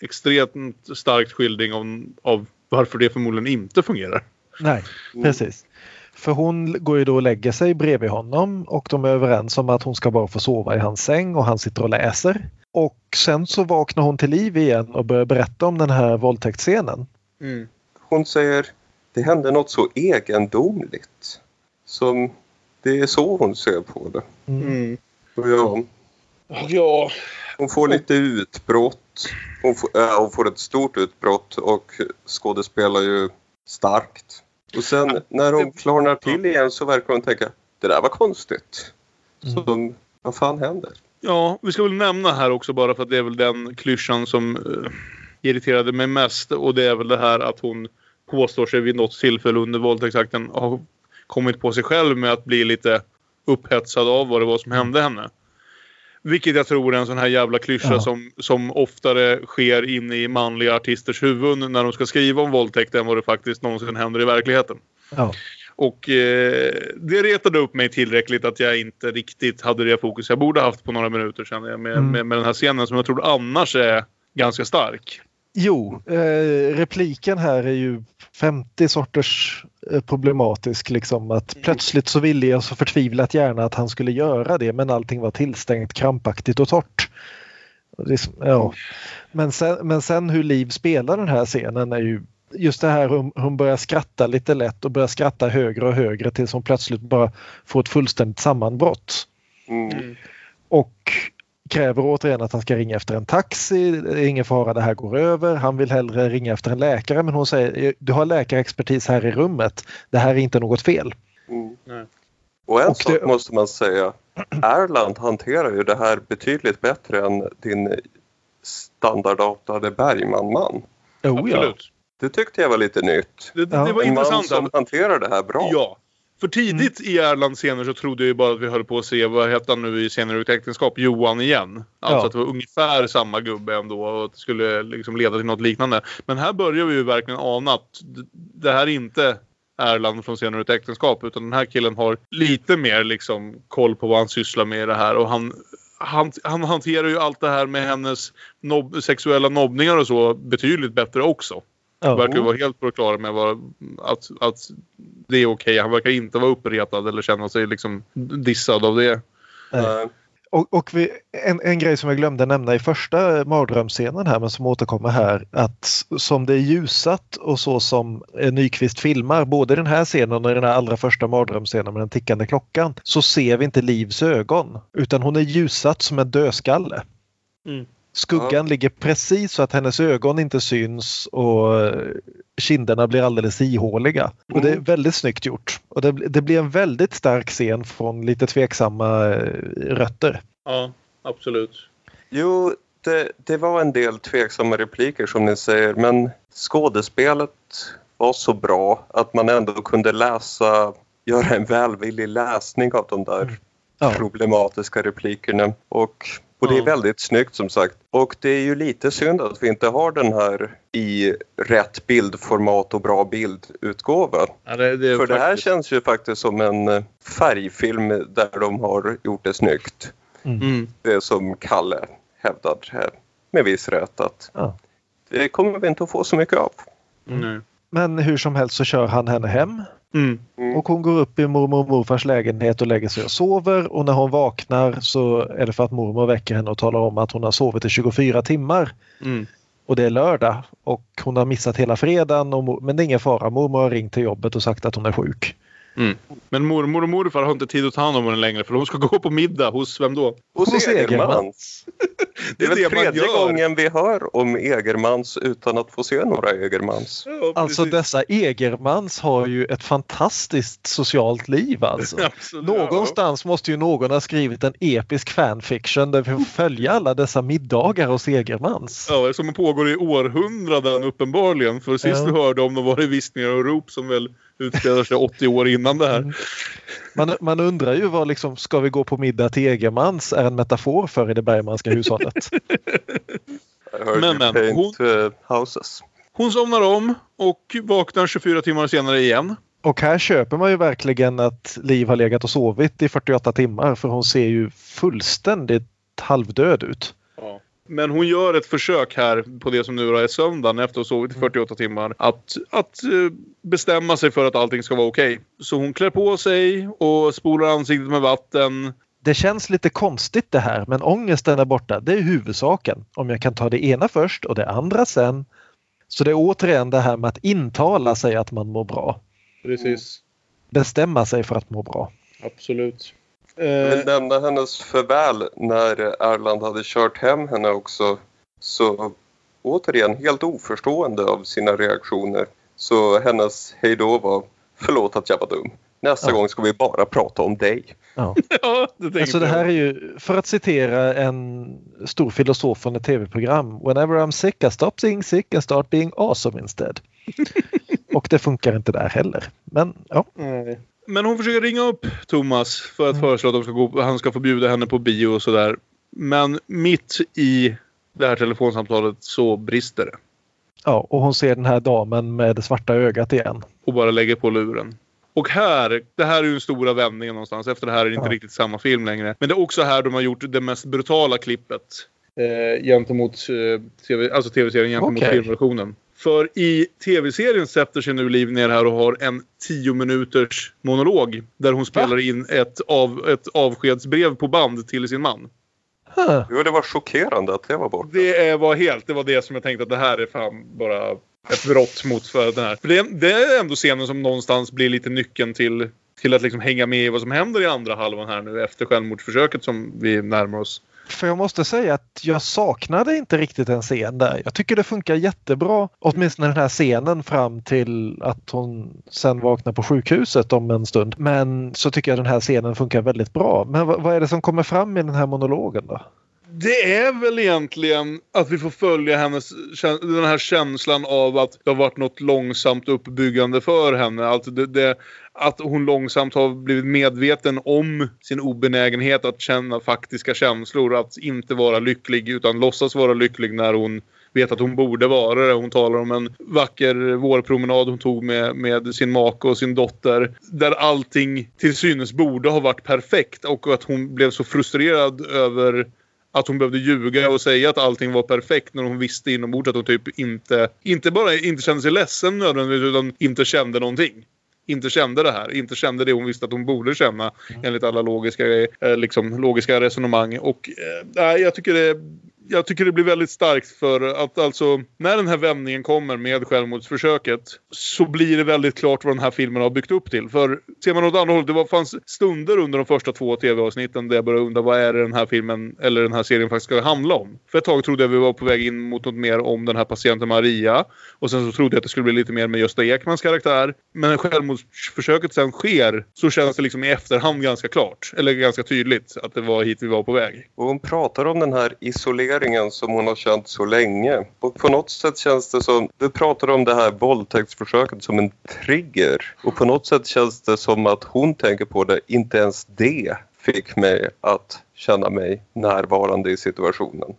extremt starkt skildring om, av varför det förmodligen inte fungerar. Nej, precis. För hon går ju då och lägger sig bredvid honom och de är överens om att hon ska bara få sova i hans säng och han sitter och läser. Och sen så vaknar hon till liv igen och börjar berätta om den här våldtäktsscenen. Hon säger det hände något så egendomligt. Som det är så hon ser på det. Mm. Och ja, Ja. hon får lite utbrott. Hon får, äh, hon får ett stort utbrott och skådespelar ju starkt. Och sen när hon klarnar till igen så verkar hon tänka det där var konstigt. Så vad fan händer? Ja, vi ska väl nämna här också bara för att det är väl den klyschan som eh, irriterade mig mest. Och det är väl det här att hon påstår sig vid något tillfälle under våldtäktsakten ha kommit på sig själv med att bli lite upphetsad av vad det var som hände henne. Vilket jag tror är en sån här jävla klyscha Ja. som, som oftare sker inne i manliga artisters huvuden när de ska skriva om våldtäkt än vad det faktiskt någonsin händer i verkligheten. Ja. Och eh, det retade upp mig tillräckligt att jag inte riktigt hade det fokus jag borde haft på några minuter känner jag med, Mm. med, med den här scenen som jag tror annars är ganska stark. Jo, eh, repliken här är ju 50 sorters problematisk. Liksom, att plötsligt så ville jag så förtvivlat gärna att han skulle göra det men allting var tillstängt, krampaktigt och torrt. Ja. men, sen, men sen hur Liv spelar den här scenen är ju just det här hon, hon börjar skratta lite lätt och börjar skratta högre och högre tills hon plötsligt bara får ett fullständigt sammanbrott. Mm. Och kräver återigen att han ska ringa efter en taxi. Det är ingen fara, det här går över. Han vill hellre ringa efter en läkare men hon säger du har läkarexpertis här i rummet. Det här är inte något fel. Mm. Och en Och sak det- måste man säga. Erland hanterar ju det här betydligt bättre än din standardartade Bergman-man. Oh, ja. Absolut. Det tyckte jag var lite nytt. Det, det Ja. var En man intressant. som att- hanterar det här bra. Ja. För tidigt i Erlands scener så trodde jag ju bara att vi höll på att se, vad hette han nu i Senare äktenskap? Johan igen. Alltså Ja. att det var ungefär samma gubbe ändå och att det skulle liksom leda till något liknande. Men här börjar vi ju verkligen ana att det här är inte Erland från Senare ut äktenskap utan den här killen har lite mer liksom koll på vad han sysslar med i det här och han han, han hanterar ju allt det här med hennes nobb, sexuella nobbningar och så betydligt bättre också. Ja. Verkar vara helt på det klara med vad, att, att det är okej. Han verkar inte vara uppretad eller känna sig liksom dissad av det. Nej. Och, och vi, en, en grej som jag glömde nämna i första mardrömsscenen här men som återkommer här att som det är ljusat och så som Nyqvist filmar både den här scenen och den här allra första mardrömsscenen med den tickande klockan så ser vi inte Livs ögon utan hon är ljusat som en dödskalle. Mm. Skuggan ligger precis så att hennes ögon inte syns och eh, kinderna blir alldeles ihåliga. Och det är väldigt snyggt gjort. Och det, det blir en väldigt stark scen från lite tveksamma eh, rötter. Ja, absolut. Jo, det, det var en del tveksamma repliker som ni säger men skådespelet var så bra att man ändå kunde läsa, göra en välvillig läsning av de där Ja. problematiska replikerna. Och, och det är väldigt snyggt som sagt. Och det är ju lite synd att vi inte har den här i rätt bildformat och bra bildutgåva. Ja, det, det För det här faktiskt- känns ju faktiskt som en eh, färgfilm där de har gjort det snyggt. Mm. Det som Kalle hävdar här med viss rätt att Ja. det kommer vi inte att få så mycket av. Nej. Men hur som helst så kör han henne hem Mm. och hon går upp i mormor och morfars lägenhet och lägger sig och sover och när hon vaknar så är det för att mormor väcker henne och talar om att hon har sovit i 24 timmar. Mm. Och det är lördag och hon har missat hela fredagen och, men det är ingen fara. Mormor har ringt till jobbet och sagt att hon är sjuk. Mm. Men mormor och morfar har inte tid att ta hand om henne längre för de ska gå på middag hos vem då? Hos, Hos Egermans. Det är väl det man tredje gör. gången vi hör om Egermans utan att få se några Egermans. Ja, Alltså dessa Egermans har ju ett fantastiskt socialt liv alltså. Absolut. Någonstans måste ju någon ha skrivit en episk fanfiction där vi får följa alla dessa middagar hos Egermans. Ja, som pågår i århundraden uppenbarligen. För sist Ja. vi hörde om dem var det viskningar och rop som väl utspelar sig 80 år innan det här. Man, man undrar ju vad liksom, ska vi gå på middag till Egermans är en metafor för i det Bergmanska hushållet. Men, men, Paint eh, Houses. Hon somnar om och vaknar 24 timmar senare igen. Och här köper man ju verkligen att Liv har legat och sovit i 48 timmar för hon ser ju fullständigt halvdöd ut. Men hon gör ett försök här på det som nu är söndagen efter att ha sovit i 48 timmar. Att, att eh, bestämma sig för att allting ska vara okej. Så hon klär på sig och spolar ansiktet med vatten. Det känns lite konstigt det här men ångesten är borta. Det är huvudsaken. Om jag kan ta det ena först och det andra sen. Så det är återigen det här med att intala sig att man mår bra. Precis. Bestämma sig för att må bra. Absolut. Jag Eh, vill nämna hennes förväl när Erland hade kört hem henne också. Så återigen helt oförstående av sina reaktioner. Så hennes hejdå var förlåt att jag var dum. Nästa Ja. gång ska vi bara prata om dig. Ja. ja, det Alltså det här jag. är ju, för att citera en stor filosof från ett tv-program. Whenever I'm sick I stop being sick and start being awesome instead. Och det funkar inte där heller. Men ja, Men hon försöker ringa upp Thomas för att föreslå att de ska gå, han ska få bjuda henne på bio och sådär. Men mitt i det här telefonsamtalet så brister det. Ja, och hon ser den här damen med det svarta ögat igen. Och bara lägger på luren. Och här, det här är ju den stora vändningen någonstans. Efter det här är det inte Ja. riktigt samma film längre. Men det är också här de har gjort det mest brutala klippet. Eh, gentemot eh, TV, alltså tv-serien gentemot Okej. filmversionen. För i tv-serien sätter sig nu Liv ner här och har en 10 minuters monolog. Där hon spelar in ett, av, ett avskedsbrev på band till sin man. Huh. Jo, det var chockerande att det var borta. Det var helt, det var det som jag tänkte att det här är fan bara ett brott mot för den här. För det, det är ändå scenen som någonstans blir lite nyckeln till, till att liksom hänga med i vad som händer i andra halvan här nu efter självmordsförsöket som vi närmar oss. För jag måste säga att jag saknade inte riktigt en scen där. Jag tycker det funkar jättebra. Åtminstone den här scenen fram till att hon sen vaknar på sjukhuset om en stund. Men så tycker jag den här scenen funkar väldigt bra. Men vad, är det som kommer fram i den här monologen då? Det är väl egentligen att vi får följa hennes, den här känslan av att det har varit något långsamt uppbyggande för henne. Att, det, det, att hon långsamt har blivit medveten om sin obenägenhet att känna faktiska känslor. Att inte vara lycklig utan låtsas vara lycklig när hon vet att hon borde vara det. Hon talar om en vacker vårpromenad hon tog med, med sin make och sin dotter. Där allting till synes borde ha varit perfekt och att hon blev så frustrerad över att hon behövde ljuga och säga att allting var perfekt när hon visste inombords att hon typ inte, inte bara inte kände sig ledsen nödvändigtvis utan inte kände någonting. Inte kände det här, inte kände det hon visste att hon borde känna enligt alla logiska, eh, liksom, logiska resonemang. Och eh, jag tycker det jag tycker det blir väldigt starkt för att alltså när den här vändningen kommer med självmordsförsöket så blir det väldigt klart vad den här filmen har byggt upp till. För ser man åt andra hållet, det var, fanns stunder under de första två tv-avsnitten där jag började undra vad är det den här filmen eller den här serien faktiskt ska handla om. För ett tag trodde jag vi var på väg in mot något mer om den här patienten Maria. Och sen så trodde jag att det skulle bli lite mer med Gösta Ekmans karaktär. Men när självmordsförsöket sen sker så känns det liksom i efterhand ganska klart. Eller ganska tydligt att det var hit vi var på väg. Och hon pratar om den här isoleringen som hon har känt så länge. Och på något sätt känns det som... Du pratar om det här våldtäktsförsöket som en trigger. Och på något sätt känns det som att hon tänker på det. Inte ens det fick mig att känna mig närvarande i situationen.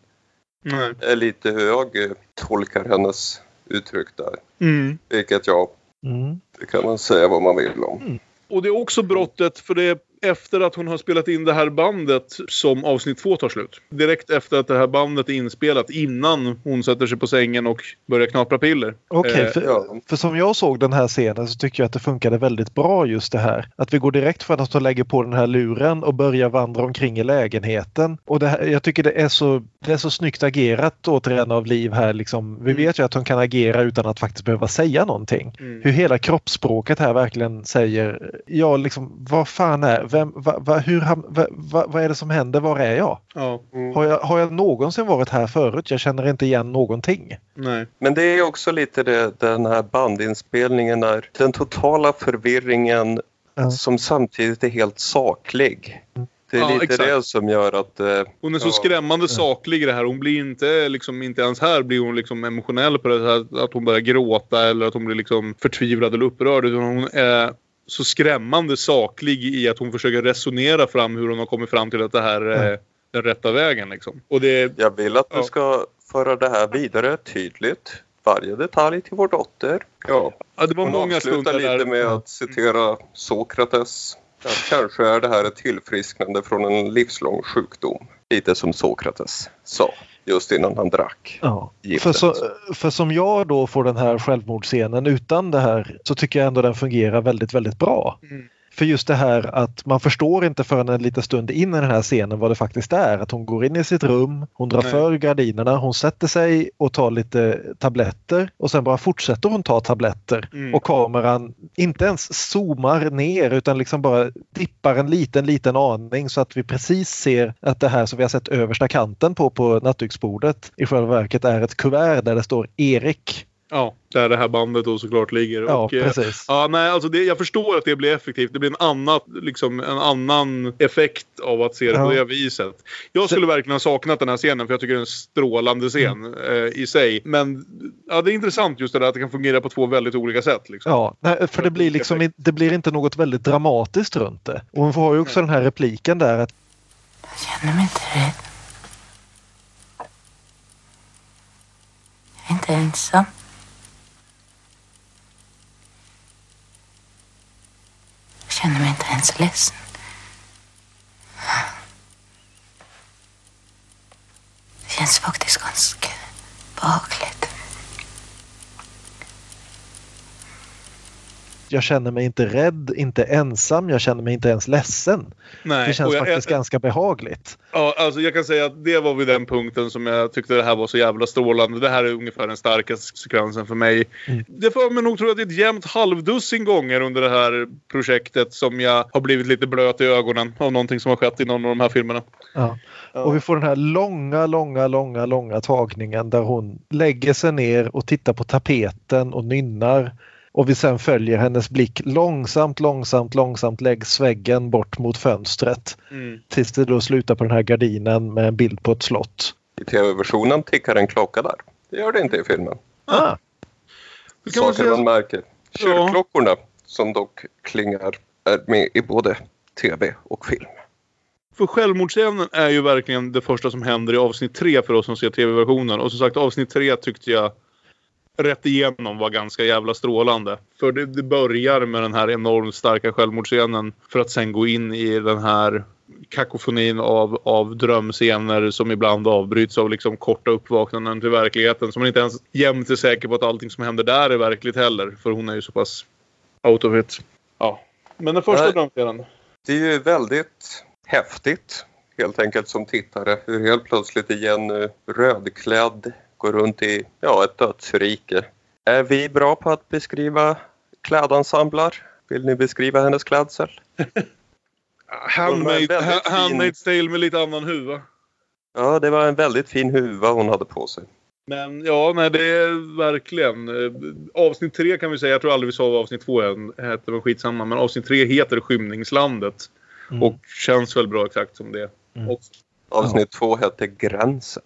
Nej. Det är lite hur jag eh, tolkar hennes uttryck där. Mm. Vilket jag, Mm. det kan man säga vad man vill om. Och det är också brottet för det efter att hon har spelat in det här bandet som avsnitt två tar slut. Direkt efter att det här bandet är inspelat innan hon sätter sig på sängen och börjar knapra piller. Okej, Eh, för, ja. för som jag såg den här scenen så tycker jag att det funkade väldigt bra just det här. Att vi går direkt från att hon lägger på den här luren och börjar vandra omkring i lägenheten. Och det här, jag tycker det är, så, det är så snyggt agerat återigen av Liv här. Liksom. Vi Mm. vet ju att hon kan agera utan att faktiskt behöva säga någonting. Mm. Hur hela kroppsspråket här verkligen säger, ja liksom vad fan är, vem, va, va, hur, va, va, vad är det som händer, var är jag? Ja, Har, jag? har jag någonsin varit här förut? Jag känner inte igen någonting. nej. Men det är också lite det, den här bandinspelningen där den totala förvirringen Ja. som samtidigt är helt saklig. Det är Ja, lite exakt. det som gör att... Eh, Hon är så ja, skrämmande saklig i det här. Hon blir inte, liksom, inte ens här blir hon liksom emotionell på det här att hon börjar gråta eller att hon blir liksom förtvivlad eller upprörd. Utan hon är så skrämmande saklig i att hon försöker resonera fram hur hon har kommit fram till att det här är den rätta vägen. Liksom. Och det, Jag vill att du Ja. ska föra det här vidare tydligt. Varje detalj till vår dotter. Ja. ja, det var Hon många stunder lite där. med att citera Sokrates. Att kanske är det här ett tillfrisknande från en livslång sjukdom. Lite som Sokrates sa just innan han drack. Ja. Giftet. För, så, för som jag då får den här självmordsscenen utan det här så tycker jag ändå den fungerar väldigt, väldigt bra. Mm. För just det här att man förstår inte förrän en liten stund in i den här scenen vad det faktiskt är. Att hon går in i sitt rum, hon drar Nej. för gardinerna, hon sätter sig och tar lite tabletter och sen bara fortsätter hon ta tabletter. Mm. Och kameran inte ens zoomar ner utan liksom bara dippar en liten, liten aning så att vi precis ser att det här som vi har sett översta kanten på på nattduksbordet i själva verket är ett kuvert där det står Erik. Ja, där det här bandet då såklart ligger. Ja, och, eh, precis. Ja, nej, alltså det, jag förstår att det blir effektivt. Det blir en, annat, liksom, en annan effekt av att se det ja. på det viset. Jag skulle så... verkligen ha saknat den här scenen för jag tycker det är en strålande scen mm. eh, i sig. Men ja, det är intressant just det där att det kan fungera på två väldigt olika sätt. Liksom. Ja, nej, för det blir, liksom, det blir inte något väldigt dramatiskt runt det. Och hon har ju också mm. den här repliken där att... Jag känner mig inte rädd. Jag är inte ensam. Känner mig inte ens ledsen. Det känns faktiskt ganska behagligt. Jag känner mig inte rädd, inte ensam, jag känner mig inte ens ledsen. Nej, Det känns jag- faktiskt jag- ganska behagligt. Ja, alltså jag kan säga att det var vid den punkten som jag tyckte det här var så jävla strålande. Det här är ungefär den starkaste sekvensen för mig. Mm. Det får mig nog tro att det är ett jämnt halvdussin gånger under det här projektet som jag har blivit lite blöt i ögonen av någonting som har skett i någon av de här filmerna. Ja. Och vi får den här långa, långa, långa, långa tagningen där hon lägger sig ner och tittar på tapeten och nynnar. Och vi sen följer hennes blick långsamt, långsamt, långsamt längs väggen bort mot fönstret. Mm. Tills det då slutar på den här gardinen med en bild på ett slott. I tv-versionen tickar en klocka där. Det gör det inte i filmen. Ah, Då kan man Saker man säga, märker. Kyrkklockorna, som dock klingar, är med i både tv och film. för självmordsscenen är ju verkligen det första som händer i avsnitt tre för oss som ser tv-versionen. Och som sagt, avsnitt tre tyckte jag rätt igenom var ganska jävla strålande. För det, det börjar med den här enormt starka självmordsscenen för att sen gå in i den här kakofonin av, av drömscener som ibland avbryts av liksom korta uppvaknanden till verkligheten. Så man inte ens jämt är säker på att allting som händer där är verkligt heller. För hon är ju så pass out of it. Ja. Men den första drömscenen. Det är ju väldigt häftigt helt enkelt som tittare. Hur helt plötsligt Jenny rödklädd går runt i ja, ett dödsrike. Är vi bra på att beskriva klädensemblar? Vill ni beskriva hennes klädsel? Handmade, Stale med lite annan huva. Ja, det var en väldigt fin huva hon hade på sig. Men ja, nej det är verkligen. eh, Avsnitt tre kan vi säga. Jag tror aldrig vi sa vad avsnitt två än- hette, men skitsamma. Men avsnitt tre heter Skymningslandet. Mm. Och känns väl bra exakt som det. Mm. Och, Avsnitt två hette Gränsen.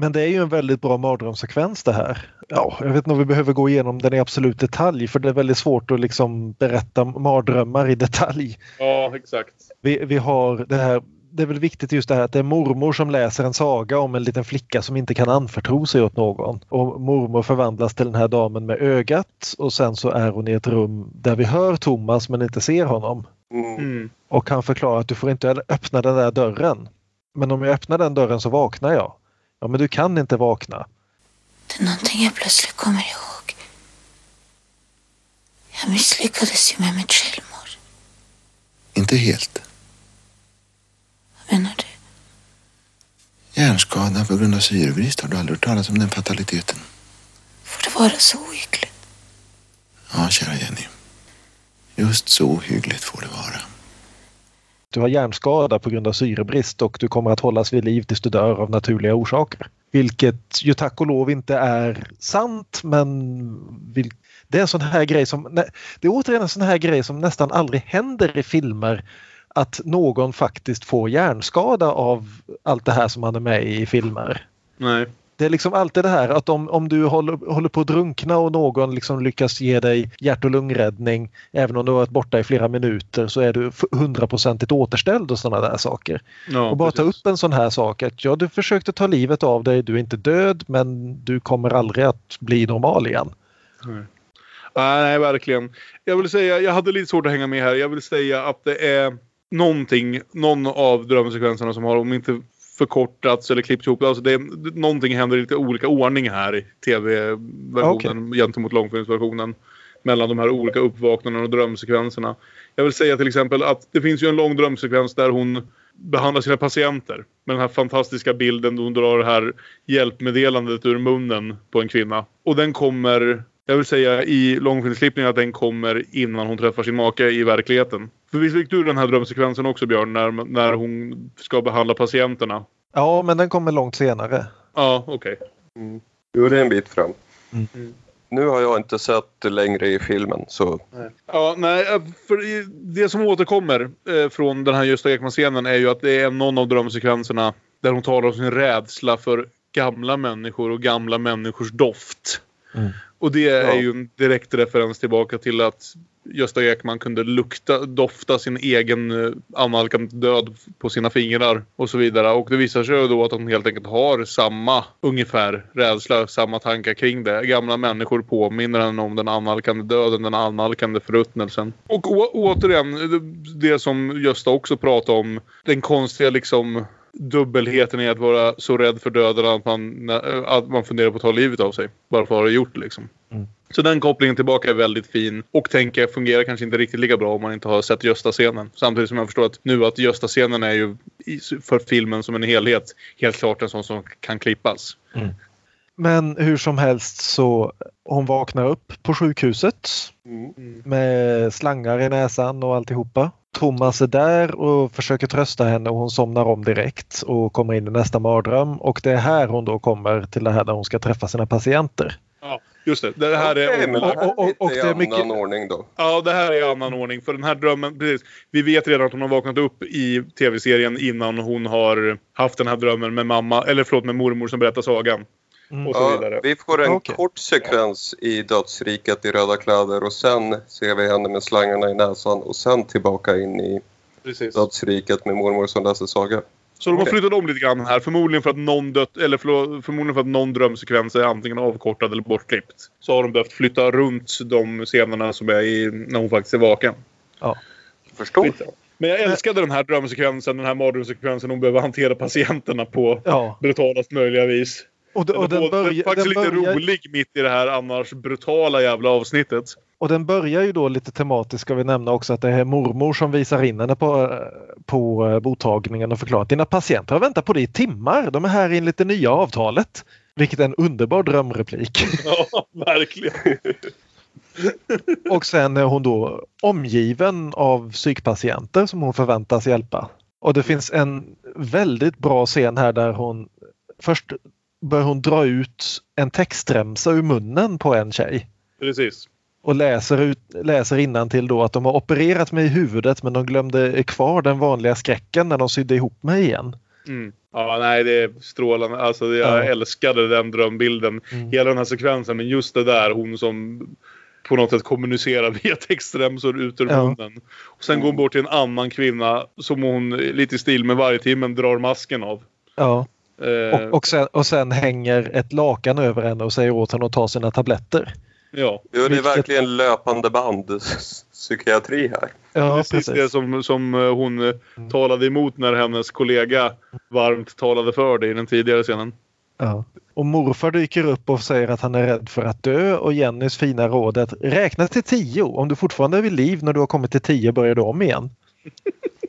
Men det är ju en väldigt bra mardrömssekvens det här. Ja, jag vet inte om vi behöver gå igenom den i absolut detalj för det är väldigt svårt att liksom berätta mardrömmar i detalj. ja, exakt. Vi, vi har det här det är väl viktigt just det här att det är mormor som läser en saga om en liten flicka som inte kan anförtro sig åt någon. Och mormor förvandlas till den här damen med ögat och sen så är hon i ett rum där vi hör Thomas men inte ser honom. Mm. Mm. Och han förklarar att du får inte öppna den där dörren. Men om jag öppnar den dörren så vaknar jag. Ja men du kan inte vakna. Det är någonting jag plötsligt kommer ihåg. Jag misslyckades ju med mitt självmord. Inte helt. Vad menar du? Hjärnskada på grund av syrebrist. Har du aldrig hört talas om den fataliteten? Får det vara så ohyggligt? Ja, kära Jenny. Just så ohyggligt får det vara. Du har hjärnskada på grund av syrebrist och du kommer att hållas vid liv tills du dör av naturliga orsaker. Vilket ju tack och lov inte är sant men vil- det är en sån här grej som det är återigen en sån här grej som nästan aldrig händer i filmer att någon faktiskt får hjärnskada av allt det här som man är med i i filmer. Nej. Det är liksom alltid det här att om, om du håller, håller på att drunkna och någon liksom lyckas ge dig hjärt och lungräddning även om du varit borta i flera minuter så är du hundraprocentigt återställd och sådana där saker. Ja, och bara ta precis. upp en sån här sak att ja, du försökte ta livet av dig, du är inte död men du kommer aldrig att bli normal igen. Nej. Nej, nej, verkligen. Jag vill säga, jag hade lite svårt att hänga med här. Jag vill säga att det är någonting, någon av drömsekvenserna som har, om inte förkortats eller klippts ihop. Alltså det är, någonting händer i lite olika ordning här i tv-versionen gentemot långfilmsversionen. Mellan de här olika uppvaknandena och drömsekvenserna. Jag vill säga till exempel att det finns ju en lång drömsekvens där hon behandlar sina patienter. Med den här fantastiska bilden då hon drar det här hjälpmeddelandet ur munnen på en kvinna. Och den kommer, jag vill säga i långfilmsklippningen att den kommer innan hon träffar sin make i verkligheten. För visst fick du den här drömsekvensen också Björn, när, när hon ska behandla patienterna? Ja, men den kommer långt senare. Ja, okej. Jo, det är en bit fram. Mm. Nu har jag inte sett det längre i filmen så Ja, nej, eh, för det som återkommer eh, från den här Gösta Ekman-scenen är ju att det är någon av drömsekvenserna där hon talar om sin rädsla för gamla människor och gamla människors doft. Mm. Och det är Ja. ju en direkt referens tillbaka till att Gösta Ekman kunde lukta, dofta sin egen eh, annalkande död på sina fingrar och så vidare. Och det visar sig då att de helt enkelt har samma ungefär rädsla, samma tankar kring det. Gamla människor påminner en om den annalkande döden, den annalkande förruttnelsen. Och återigen, det som Gösta också pratade om, den konstiga liksom dubbelheten i att vara så rädd för döden att man, att man funderar på att ta livet av sig. Bara för att ha det gjort liksom. Så den kopplingen tillbaka är väldigt fin och tänker fungerar kanske inte riktigt lika bra om man inte har sett Gösta-scenen. Samtidigt som jag förstår att nu att Gösta-scenen är ju för filmen som en helhet helt klart en sån som kan klippas. Men hur som helst så hon vaknar upp på sjukhuset med slangar i näsan och alltihopa. Thomas är där och försöker trösta henne och hon somnar om direkt och kommer in i nästa mardröm. Och det är här hon då kommer till det här där hon ska träffa sina patienter. Ja, just det. Det här är... Här och- och- är och lite det är i mycket- annan ordning då. Ja, det här är annan ordning. För den här drömmen, precis. Vi vet redan att hon har vaknat upp i tv-serien innan hon har haft den här drömmen med mamma, eller förlåt med mormor som berättar sagan. Och så Ja, vidare. vi får en Okej. kort sekvens i dödsriket i röda kläder och sen ser vi henne med slangarna i näsan och sen tillbaka in i Precis. dödsriket med mormor som läser saga. Så de har Okej. flyttat om lite grann här. Förmodligen för att någon dött, eller förlo- förmodligen för att någon drömsekvens är antingen avkortad eller bortklippt. Så har de behövt flytta runt de scenerna som är i, när hon faktiskt är vaken. Förstår. Skitsamma. Men jag älskade den här drömsekvensen, den här mardrömssekvensen. Hon behöver hantera patienterna på Ja, brutalast möjliga vis. Och, d- och, Den, den, den, börjar, faktiskt den, lite börjar, rolig mitt i det här annars brutala jävla avsnittet. och den börjar ju då lite tematiskt ska vi nämna också att det är mormor som visar in henne på, på eh, mottagningen och förklarar att dina patienter har väntat på dig i timmar. De är här enligt det nya avtalet. Vilket är en underbar drömreplik. Ja, verkligen. Och sen är hon då omgiven av psykpatienter som hon förväntas hjälpa. Och det finns en väldigt bra scen här där hon först börjar hon dra ut en textremsa ur munnen på en tjej Precis. och läser, ut, läser till då att de har opererat mig i huvudet men de glömde kvar den vanliga skräcken när de sydde ihop mig igen. Mm. Ja, nej, det är strålande. Alltså, jag Ja. älskade den drömbilden. Mm. Hela den här sekvensen. Men just det där, hon som på något sätt kommunicerar via textremsor ut ur Ja. munnen. Och sen går hon bort till en annan kvinna som hon lite i stil med varje timmen drar masken av. Ja. Eh, Och, och, sen, och sen hänger ett lakan över henne och säger åt henne att ta sina tabletter. ja, Ja, det är verkligen löpande band psykiatri här. Ja, precis, precis. det som, som eh, hon eh, talade emot när hennes kollega varmt talade för det i den tidigare scenen. Ja. Och morfar dyker upp och säger att han är rädd för att dö och Jennys fina råd är att räkna till tio. Om du fortfarande är vid liv när du har kommit till tio börjar du om igen.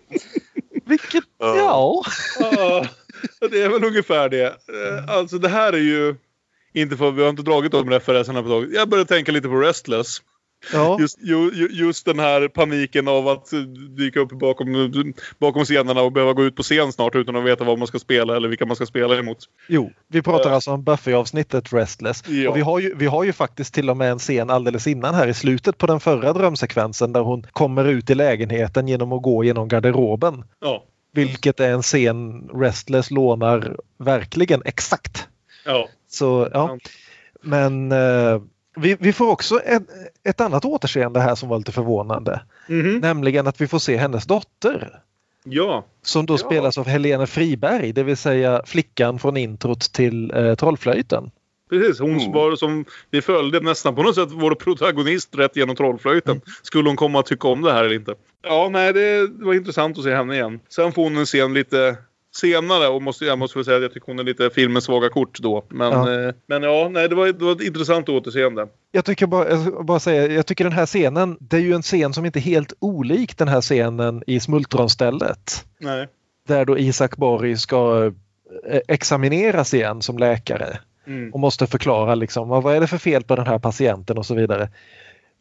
Vilket, Ja. ja. Det är väl ungefär det. Eh, Alltså det här är ju... Inte för vi har inte dragit de referenserna på tag. Jag börjar tänka lite på Restless. ja. Just, ju, ju- just den här paniken av att eh, dyka upp bakom, bakom scenerna och behöva gå ut på scen snart utan att veta vad man ska spela eller vilka man ska spela emot. Jo, vi pratar alltså om Buffy-avsnittet Restless. Ja. Och vi, har ju, vi har ju faktiskt till och med en scen alldeles innan här i slutet på den förra drömsekvensen där hon kommer ut i lägenheten genom att gå genom garderoben. Ja. Vilket är en scen Restless lånar verkligen exakt. Ja. Så ja. Men eh, vi, vi får också ett, ett annat återseende här som var lite förvånande. Mhm. Nämligen att vi får se hennes dotter. Ja. Som då Ja. spelas av Helene Friberg, det vill säga flickan från introt till eh, Trollflöjten. Precis, hon Mm. var som vi följde nästan på något sätt vår protagonist rätt genom trollflöjten. Mm. Skulle hon komma att tycka om det här eller inte? Ja, nej, det var intressant att se henne igen. Sen får hon en scen lite senare och måste, jag måste väl säga att jag tycker hon är lite filmens svaga kort då. Men Ja. ja, men ja nej, det, var, det var ett intressant återseende. Jag tycker bara, jag bara säga, jag tycker den här scenen, det är ju en scen som inte är helt olik den här scenen i Smultronstället. Nej. Där då Isak Borg ska eh, examineras igen som läkare. Mm. och måste förklara liksom, vad är det för fel på den här patienten och så vidare.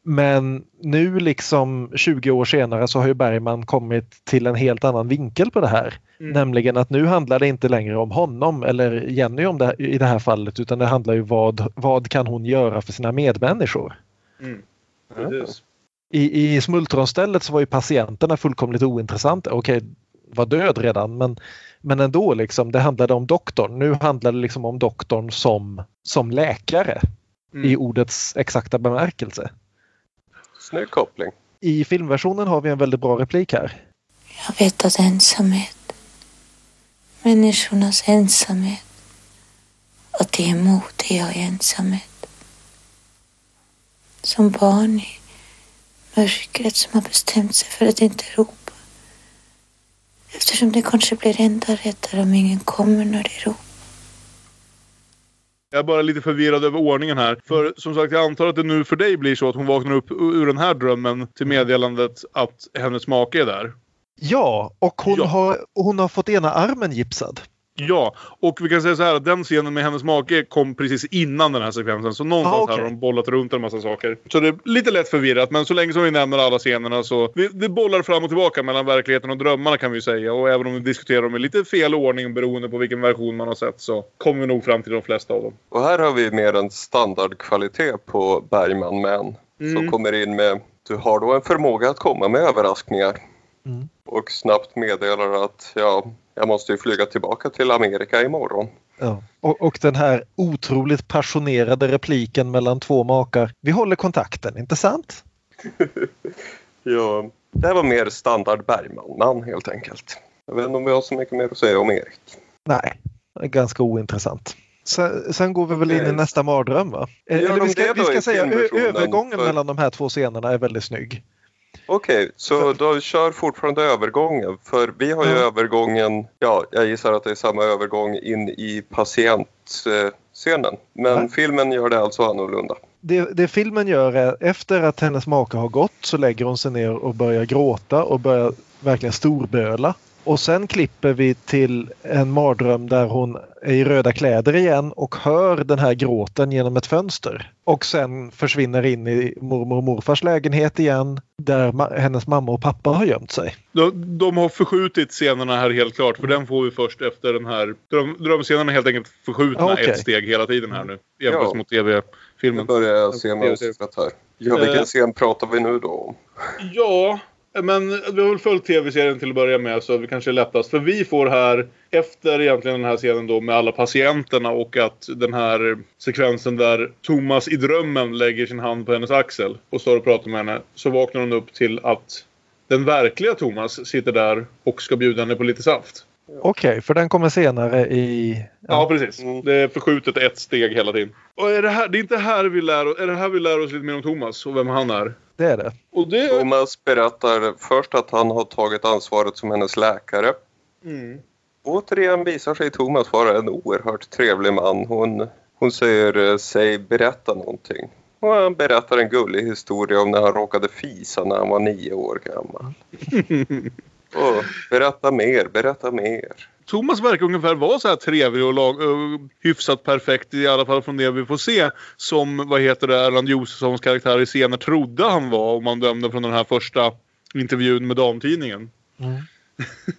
Men nu liksom 20 år senare så har ju Bergman kommit till en helt annan vinkel på det här. Mm. Nämligen att nu handlar det inte längre om honom eller Jenny om det, i det här fallet utan det handlar ju vad, vad kan hon göra för sina medmänniskor. Mm. Precis. I, I smultronstället så var ju patienterna fullkomligt ointressanta. Okej, var död redan men, men ändå liksom, det handlade om doktorn. Nu handlar det liksom om doktorn som, som läkare. i ordets exakta bemärkelse. Snygg koppling. I filmversionen har vi en väldigt bra replik här. Jag vet att ensamhet, människornas ensamhet, att det är modiga i ensamhet. Som barn i mörkret som har bestämt sig för att inte ropa. Eftersom det kanske blir enda rättare om ingen kommer när det ropar. Jag är bara lite förvirrad över ordningen här. För som sagt, jag antar att det nu för dig blir så att hon vaknar upp ur den här drömmen till meddelandet att hennes make är där. Ja, och hon, Ja. Har, hon har fått ena armen gipsad. Ja, och vi kan säga så här att den scenen med hennes make kom precis innan den här sekvensen. Så någonstans Ah, okej. här har de bollat runt en massa saker. Så det är lite lätt förvirrat, men så länge som vi nämner alla scenerna så... Vi, det bollar fram och tillbaka mellan verkligheten och drömmarna kan vi säga. Och även om vi diskuterar dem i lite fel ordning beroende på vilken version man har sett så kommer vi nog fram till de flesta av dem. Och här har vi mer en standardkvalitet på Bergman Man. Mm. Som kommer in med, du har då en förmåga att komma med överraskningar. Mm. Och snabbt meddelar att ja, jag måste ju flyga tillbaka till Amerika imorgon. Ja. Och, och den här otroligt passionerade repliken mellan två makar. Vi håller kontakten, inte sant? Ja, det här var mer standard Bergman-man helt enkelt. Jag vet inte om vi har så mycket mer att säga om Erik. Nej, ganska ointressant. Sen, sen går vi väl in i Okej. nästa mardröm va? Eh, Eller vi ska, vi ska säga övergången För- mellan de här två scenerna är väldigt snygg. Okej, så då kör fortfarande övergången. För vi har ju Ja. övergången, ja, jag gissar att det är samma övergång in i patientscenen. Men Ja. filmen gör det alltså annorlunda. Det, det filmen gör är efter att hennes make har gått så lägger hon sig ner och börjar gråta och börjar verkligen storböla. Och sen klipper vi till en mardröm där hon är i röda kläder igen och hör den här gråten genom ett fönster. Och sen försvinner in i mormor och morfars lägenhet igen där ma- hennes mamma och pappa har gömt sig. De, de har förskjutit scenerna här helt klart. För den får vi först efter den här... Dröm, drömscenerna är helt enkelt förskjutna Ja, okej. ett steg hela tiden här nu. Jämfört Ja. mot Nu tv-filmen. börjar jag se mönstret här. Ja, vilken Eh. scen pratar vi nu då om? Ja, men vi har väl följt tv-serien till att börja med så det kanske är lättast. För vi får här, efter egentligen den här scenen då med alla patienterna och att den här sekvensen där Thomas i drömmen lägger sin hand på hennes axel och står och pratar med henne. Så vaknar hon upp till att den verkliga Thomas sitter där och ska bjuda henne på lite saft. Okej, för den kommer senare i... Ja, precis. Mm. Det är förskjutet ett steg hela tiden. Och är det, här, det är inte här vi lär, oss- är det här vi lär oss lite mer om Thomas och vem han är. Det är det. Och det... Thomas berättar först att han har tagit ansvaret som hennes läkare. Mm. Återigen visar sig Thomas vara en oerhört trevlig man. Hon, hon säger eh, säg berätta någonting. Och han berättar en gullig historia om när han råkade fisa när han var nio år gammal. Och berätta mer, berätta mer. Thomas verkar ungefär vara så här trevlig och lag, uh, hyfsat perfekt i alla fall från det vi får se. Som vad heter det, Erland Josefssons karaktär i scener trodde han var om man dömde från den här första intervjun med damtidningen. Mm.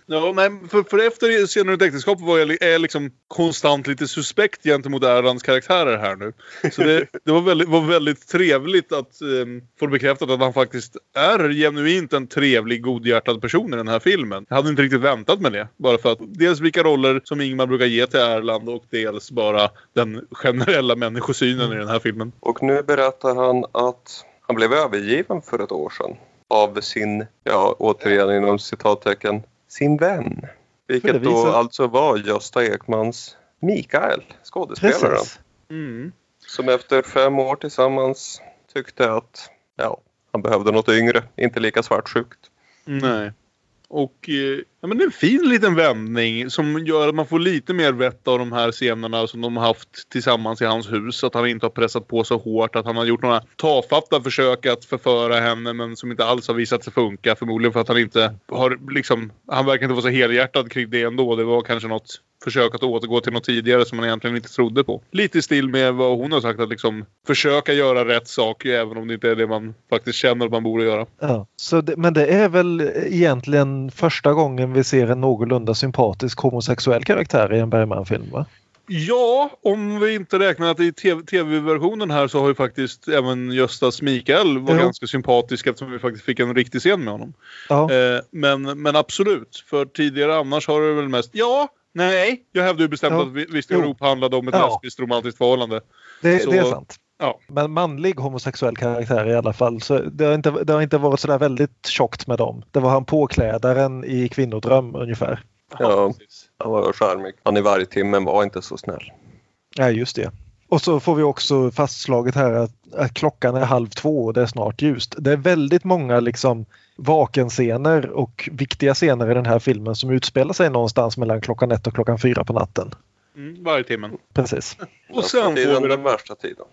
Ja, nej, för, för efter ur ett äktenskap var jag är liksom konstant lite suspekt gentemot Erlands karaktärer här nu. Så det, det var, väldigt, var väldigt trevligt att um, få bekräftat att han faktiskt är genuint en trevlig, godhjärtad person i den här filmen. Jag hade inte riktigt väntat mig det. Bara för att dels vilka roller som Ingmar brukar ge till Erland och dels bara den generella människosynen i den här filmen. Och nu berättar han att han blev övergiven för ett år sedan av sin, ja återigen inom citattecken, sin vän. Vilket då alltså var Gösta Ekmans Mikael, skådespelaren. Mm. Som efter fem år tillsammans tyckte att ja, han behövde något yngre, inte lika svartsjukt. Nej. Och eh, ja, men det är en fin liten vändning som gör att man får lite mer vett av de här scenerna som de har haft tillsammans i hans hus. Att han inte har pressat på så hårt. Att han har gjort några tafatta försök att förföra henne men som inte alls har visat sig funka. Förmodligen för att han inte har liksom... Han verkar inte vara så helhjärtad kring det ändå. Det var kanske något försök att återgå till något tidigare som man egentligen inte trodde på. Lite i stil med vad hon har sagt att liksom försöka göra rätt sak även om det inte är det man faktiskt känner att man borde göra. Ja, så det, men det är väl egentligen första gången vi ser en någorlunda sympatisk homosexuell karaktär i en Bergman-film va? Ja, om vi inte räknar att i TV tv-versionen här så har ju faktiskt även Göstas Mikael var Jo. ganska sympatisk eftersom vi faktiskt fick en riktig scen med honom. Ja, Eh, men, men absolut, för tidigare annars har det väl mest ja, nej. Jag hävdade ju bestämt Ja. att vi- Visst Jo. Europa handlade om ett Ja. lesbiskt romantiskt förhållande. det, så- det är sant. Ja. Men manlig homosexuell karaktär i alla fall. Så det har inte, det har inte varit sådär väldigt tjockt med dem. Det var han påklädaren i Kvinnodröm ungefär. Ja, han var charmig. Han i vargtimmen var inte så snäll. Ja, just det. Och så får vi också fastslaget här att, att klockan är halv två och det är snart ljust. Det är väldigt många liksom vakenscener och viktiga scener i den här filmen som utspelar sig någonstans mellan klockan ett och klockan fyra på natten. Mm, varje timmen. Precis. Och sen får den, vi den värsta tiden.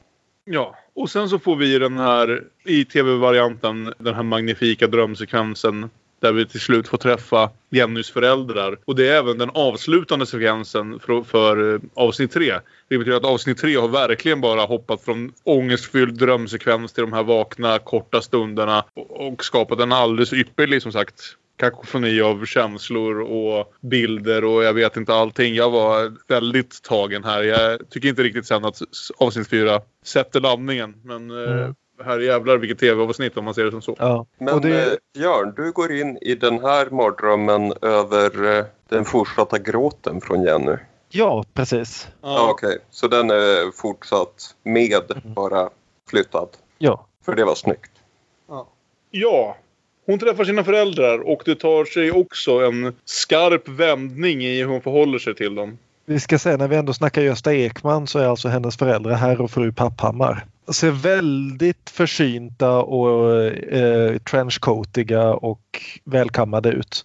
Ja, och sen så får vi den här i tv-varianten den här magnifika drömsekvensen där vi till slut får träffa Jennys föräldrar. Och det är även den avslutande sekvensen för, för eh, avsnitt tre. Det betyder att avsnitt tre har verkligen bara hoppat från ångestfylld drömsekvens till de här vakna korta stunderna och, och skapat en alldeles ypperlig som sagt kakofoni av känslor och bilder och jag vet inte allting. Jag var väldigt tagen här. Jag tycker inte riktigt sen att avsnitt fyra sätter landningen. Men eh, Mm jävlar vilket tv-avsnitt om man ser det som så. Ja. Men det, eh, Björn, du går in i den här mardrömmen över eh, den fortsatta gråten från Jenny. ja, precis. Ja. Okej, så den är fortsatt med, bara flyttad. Ja. För det var snyggt. Ja, hon träffar sina föräldrar och det tar sig också en skarp vändning i hur hon förhåller sig till dem. Vi ska säga när vi ändå snackar Gösta Ekman så är alltså hennes föräldrar herr och fru Papphammar. Ser väldigt försynta och eh, trenchcoatiga och välkammade ut.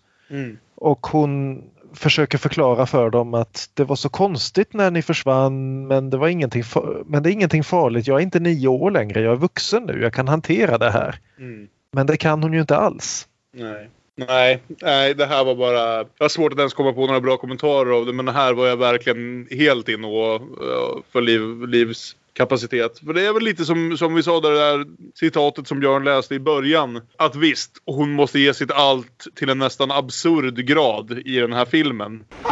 Och hon försöker förklara för dem att det var så konstigt när ni försvann men det var ingenting, men det är ingenting farligt. Jag är inte nio år längre. Jag är vuxen nu. Jag kan hantera det här. Mm. Men det kan hon ju inte alls. Nej. Nej, nej, det här var bara... Jag har svårt att ens komma på några bra kommentarer av det men det här var jag verkligen helt inne och eh, för liv, livs kapacitet. För det är väl lite som, som vi sa där, det där citatet som Björn läste i början. Att visst, hon måste ge sitt allt till en nästan absurd grad i den här filmen.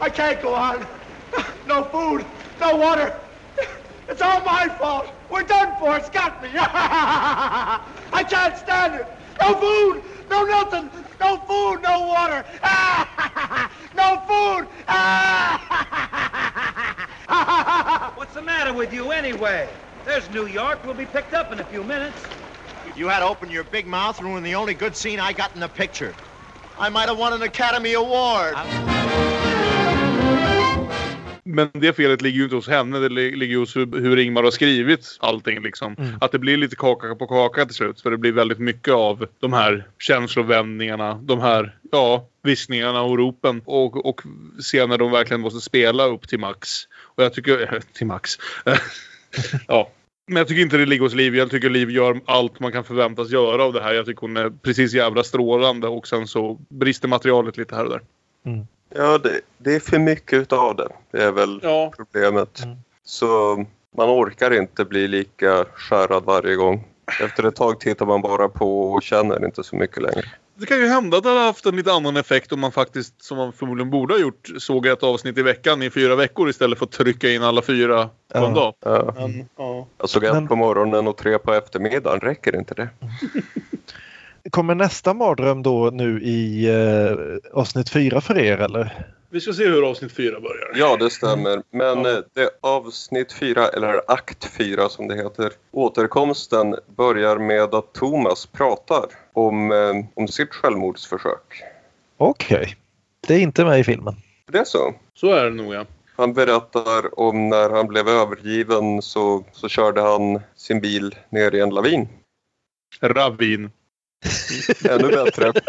I can't go on. No food, no water. It's all my fault. We're done for. It's got me. I can't stand it. No food, no nothing. No food, no water. No food. What's the matter with you anyway? There's New York. We'll be picked up in a few minutes. You had to open your big mouth and ruin the only good scene I got in the picture. I might have won an Academy Award. Men det felet ligger ju inte hos henne. Det li- ligger hos hur, hur Ingmar har skrivit allting. Liksom. Mm. Att det blir lite kaka på kaka till slut. För det blir väldigt mycket av de här känslovändningarna. De här ja, viskningarna och ropen. Och, och scener de verkligen måste spela upp till max. Och jag tycker... till max. ja. Men jag tycker inte det ligger hos Liv. Jag tycker Liv gör allt man kan förväntas göra av det här. Jag tycker hon är precis jävla strålande. Och sen så brister materialet lite här och där. Ja, det, det är för mycket utav det. Det är väl Ja. problemet. Mm. Så man orkar inte bli lika skärrad varje gång. Efter ett tag tittar man bara på och känner inte så mycket längre. Det kan ju hända att det hade haft en lite annan effekt om man faktiskt, som man förmodligen borde ha gjort, såg ett avsnitt i veckan i fyra veckor istället för att trycka in alla fyra på en Ja. dag. Ja. Men, ja. Jag såg ett på morgonen och tre på eftermiddagen. Räcker inte det? Kommer nästa mardröm då nu i eh, avsnitt fyra för er eller? Vi ska se hur avsnitt fyra börjar. Ja, det stämmer. Men Ja. eh, det avsnitt fyra, eller akt fyra som det heter, återkomsten börjar med att Thomas pratar om, eh, om sitt självmordsförsök. Okej. Det är inte med i filmen. Det är så? Så är det nog ja. Han berättar om när han blev övergiven så, så körde han sin bil ner i en lavin. Ravin. Ännu bättre.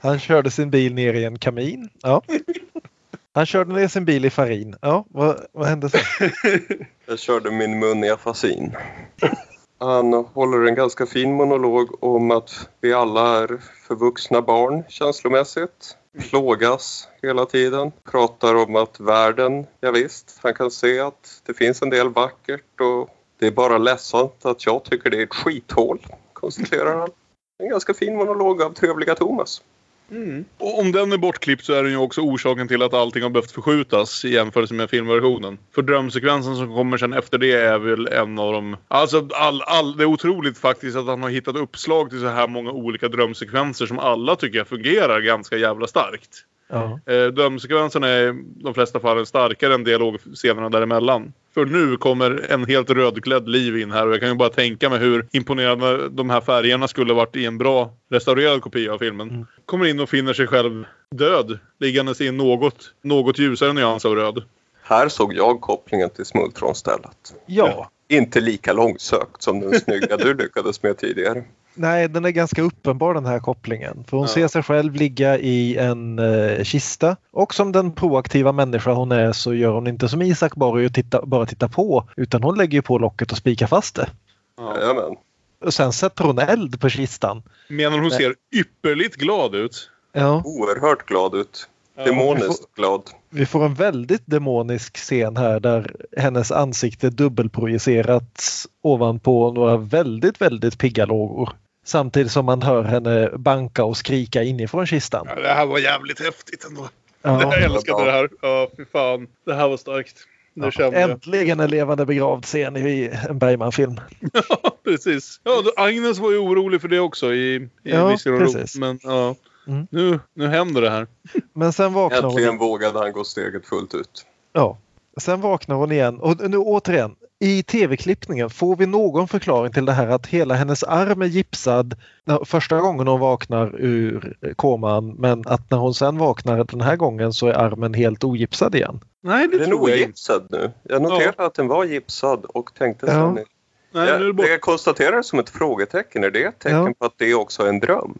Han körde sin bil ner i en kamin. Ja. Han körde ner sin bil i farin. Ja, vad, vad hände sen? Jag körde min mun i afasin. Han håller en ganska fin monolog om att vi alla är förvuxna barn känslomässigt. Plågas hela tiden. Pratar om att världen, ja visst, han kan se att det finns en del vackert och det är bara ledsamt att jag tycker det är ett skithål, konstaterar han. En ganska fin monolog av trevliga Thomas. Och om den är bortklippt så är den ju också orsaken till att allting har behövt förskjutas i jämförelse med filmversionen. För drömsekvensen som kommer sen efter det är väl en av de... Alltså all, all, det är otroligt faktiskt att han har hittat uppslag till så här många olika drömsekvenser som alla tycker jag fungerar ganska jävla starkt. Ja. Eh, drömsekvenserna är i de flesta fallen starkare än dialogscenerna däremellan. För nu kommer en helt rödklädd liv in här och jag kan ju bara tänka mig hur imponerande de här färgerna skulle varit i en bra restaurerad kopia av filmen. Mm. Kommer in och finner sig själv död, liggandes i en något, något ljusare nyans av röd. Här såg jag kopplingen till smultronstället. ja. Inte lika långsökt som den snygga du lyckades med tidigare. Nej, den är ganska uppenbar den här kopplingen. För hon Ja. ser sig själv ligga i en eh, kista och som den proaktiva människa hon är så gör hon inte som Isak Borg och titta, bara titta på utan hon lägger ju på locket och spikar fast det. Jajamän. Och sen sätter hon eld på kistan. Medan hon ser ypperligt glad ut. Ja, Oerhört glad ut. Ja, Demoniskt glad. vi får en väldigt demonisk scen här där hennes ansikte dubbelprojicerats ovanpå några väldigt, väldigt pigga lågor. Samtidigt som man hör henne banka och skrika inifrån kistan. Ja, det här var jävligt häftigt ändå. Ja. Jag älskade det här. Ja, fy fan. Det här var starkt. Det Ja, kände jag. Äntligen en levande begravd scen i en Bergman-film. Ja, precis. Ja, då, Agnes var ju orolig för det också i, i Ja, och Ro. precis. Men ja, Mm. nu, nu händer det här. Men sen vaknar hon, Äntligen vågade han gå steget fullt ut. ja, sen vaknar hon igen. Och nu återigen, i tv-klippningen får vi någon förklaring till det här att hela hennes arm är gipsad när- första gången hon vaknar ur koman men att när hon sen vaknar den här gången så är armen helt ogipsad igen. Nej, det Är den tror jag inte. ogipsad nu? Jag noterade att den var gipsad och tänkte Ja. sen... Nej, nu är det Jag, jag konstaterar som ett frågetecken. Är det ett tecken Ja. på att det också är en dröm?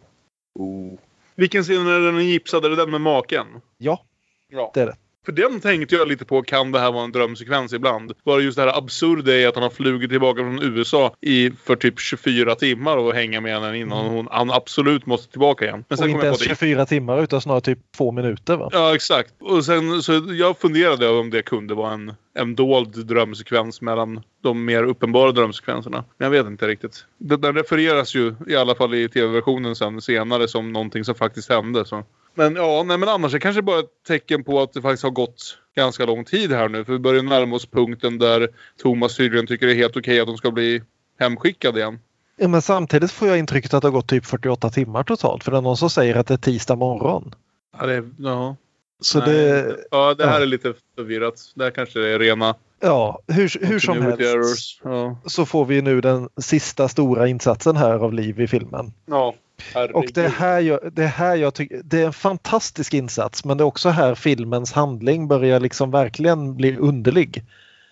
Oh. Vilken scen är den gipsad? Är det den med maken? Ja, Ja. det är det. För den tänkte jag lite på, kan det här vara en drömsekvens ibland? Bara just det här absurda i att han har flugit tillbaka från USA i för typ 24 timmar och hänga med henne innan hon, han absolut måste tillbaka igen. Men Och sen kom inte ens på det. 24 timmar utan snarare typ två minuter va? Ja, exakt. Och sen så jag funderade över om det kunde vara en, en dold drömsekvens mellan de mer uppenbara drömsekvenserna. Men jag vet inte riktigt. Den refereras ju i alla fall i tv-versionen sen senare som någonting som faktiskt hände. Så. Men ja, nej, men annars är det kanske bara ett tecken på att det faktiskt har gått ganska lång tid här nu. För vi börjar närma oss punkten där Thomas tydligen tycker det är helt okej att de ska bli hemskickade igen. Ja, men samtidigt får jag intrycket att det har gått typ 48 timmar totalt för det är någon som säger att det är tisdag morgon. Ja, det, ja. Så Nej, det, ja, det här ja. är lite förvirrat. Det här kanske är rena ja, hur, hur som helst. Ja. så får vi nu den sista stora insatsen här av Liv i filmen. ja. Och det är här jag, det är här jag tycker, det är en fantastisk insats men det är också här filmens handling börjar liksom verkligen bli underlig.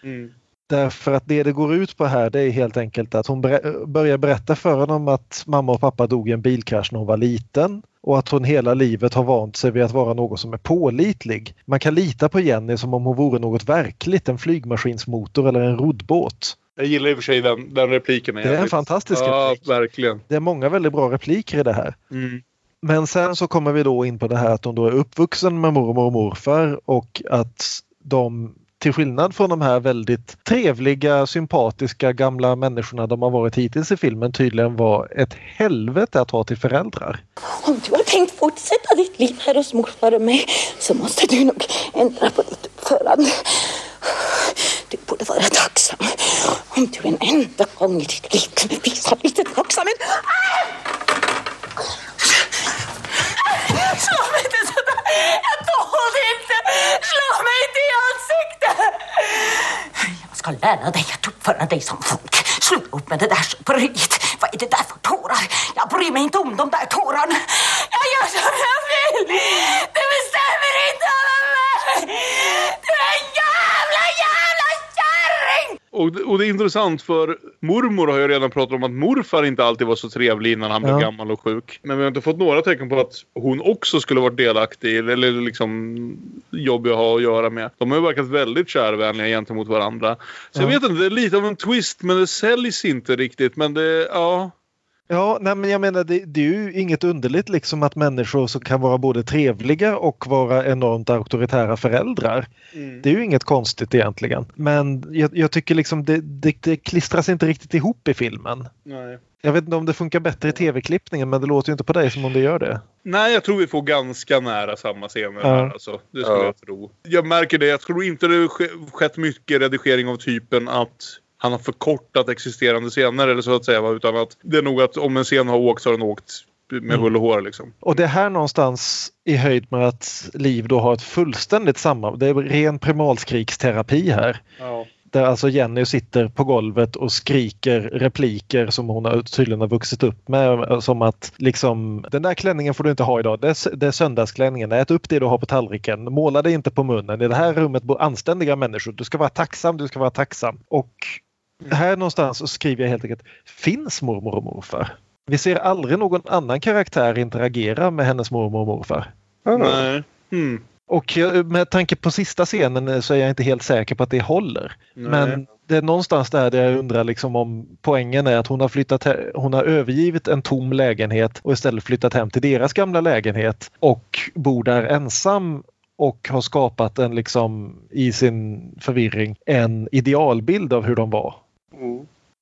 Mm. Därför att det det går ut på här det är helt enkelt att hon ber- börjar berätta för honom att mamma och pappa dog i en bilkrasch när hon var liten och att hon hela livet har vant sig vid att vara någon som är pålitlig. Man kan lita på Jenny som om hon vore något verkligt, en flygmaskinsmotor eller en roddbåt. Jag gillar i och för sig den, den repliken. Det är en jävligt. fantastisk Ja, replik. verkligen. Det är många väldigt bra repliker i det här. Mm. Men sen så kommer vi då in på det här att hon då är uppvuxen med mormor och morfar och att de till skillnad från de här väldigt trevliga, sympatiska gamla människorna de har varit hittills i filmen tydligen var ett helvete att ha till föräldrar. Om du har tänkt fortsätta ditt liv här hos morfar och mig så måste du nog ändra på ditt uppförande. Du borde vara tacksam om du en enda gång i ditt liv kunde visa lite tacksamhet. Slå mig inte sådär! Jag tål det inte! Slå mig inte i ansiktet! Jag ska lära dig att uppföra dig som folk. Sluta upp med det där superiet. Vad är det där för tårar? Jag bryr mig inte om de där tårarna. Jag gör som jag vill. Du bestämmer inte över mig. Du är en jävla, jävla kärring! Och, det- och det är intressant för mormor har ju redan pratat om att morfar inte alltid var så trevlig innan han blev Ja. gammal och sjuk. Men vi har inte fått några tecken på att hon också skulle varit delaktig eller liksom jobbig att ha att göra med. De har ju verkat väldigt kärvänliga gentemot varandra. Så jag Ja. vet inte, det är lite av en twist men det säljs inte riktigt. Men det, ja. Ja, nej, men jag menar det, det är ju inget underligt liksom att människor som kan vara både trevliga och vara enormt auktoritära föräldrar. Det är ju inget konstigt egentligen. Men jag, jag tycker liksom det, det, det klistras inte riktigt ihop i filmen. Nej. Jag vet inte om det funkar bättre i tv-klippningen men det låter ju inte på dig som om det gör det. Nej, jag tror vi får ganska nära samma scener Ja. här. Alltså. Det skulle Ja. jag tro. Jag märker det. Jag tror inte det skett mycket redigering av typen att han har förkortat existerande scener eller så att säga. Utan att det är nog att om en scen har åkt så har den åkt med Mm. hull och hår liksom. Och det är här någonstans i höjd med att Liv då har ett fullständigt samman... Det är ren primalskriksterapi här. Ja. Där alltså Jenny sitter på golvet och skriker repliker som hon tydligen har vuxit upp med. Som att liksom den där klänningen får du inte ha idag. Det är, det är söndagsklänningen. Ät upp det du har på tallriken. Måla dig inte på munnen. I det här rummet bor anständiga människor. Du ska vara tacksam. Du ska vara tacksam. Och här någonstans så skriver jag helt enkelt Finns mormor och morfar? Vi ser aldrig någon annan karaktär interagera med hennes mormor och morfar. Nej. Hmm. Och med tanke på sista scenen så är jag inte helt säker på att det håller. Nej. Men det är någonstans där, jag undrar liksom om poängen är att hon har, flyttat hon har övergivit en tom lägenhet och istället flyttat hem till deras gamla lägenhet och bor där ensam och har skapat en liksom i sin förvirring en idealbild av hur de var.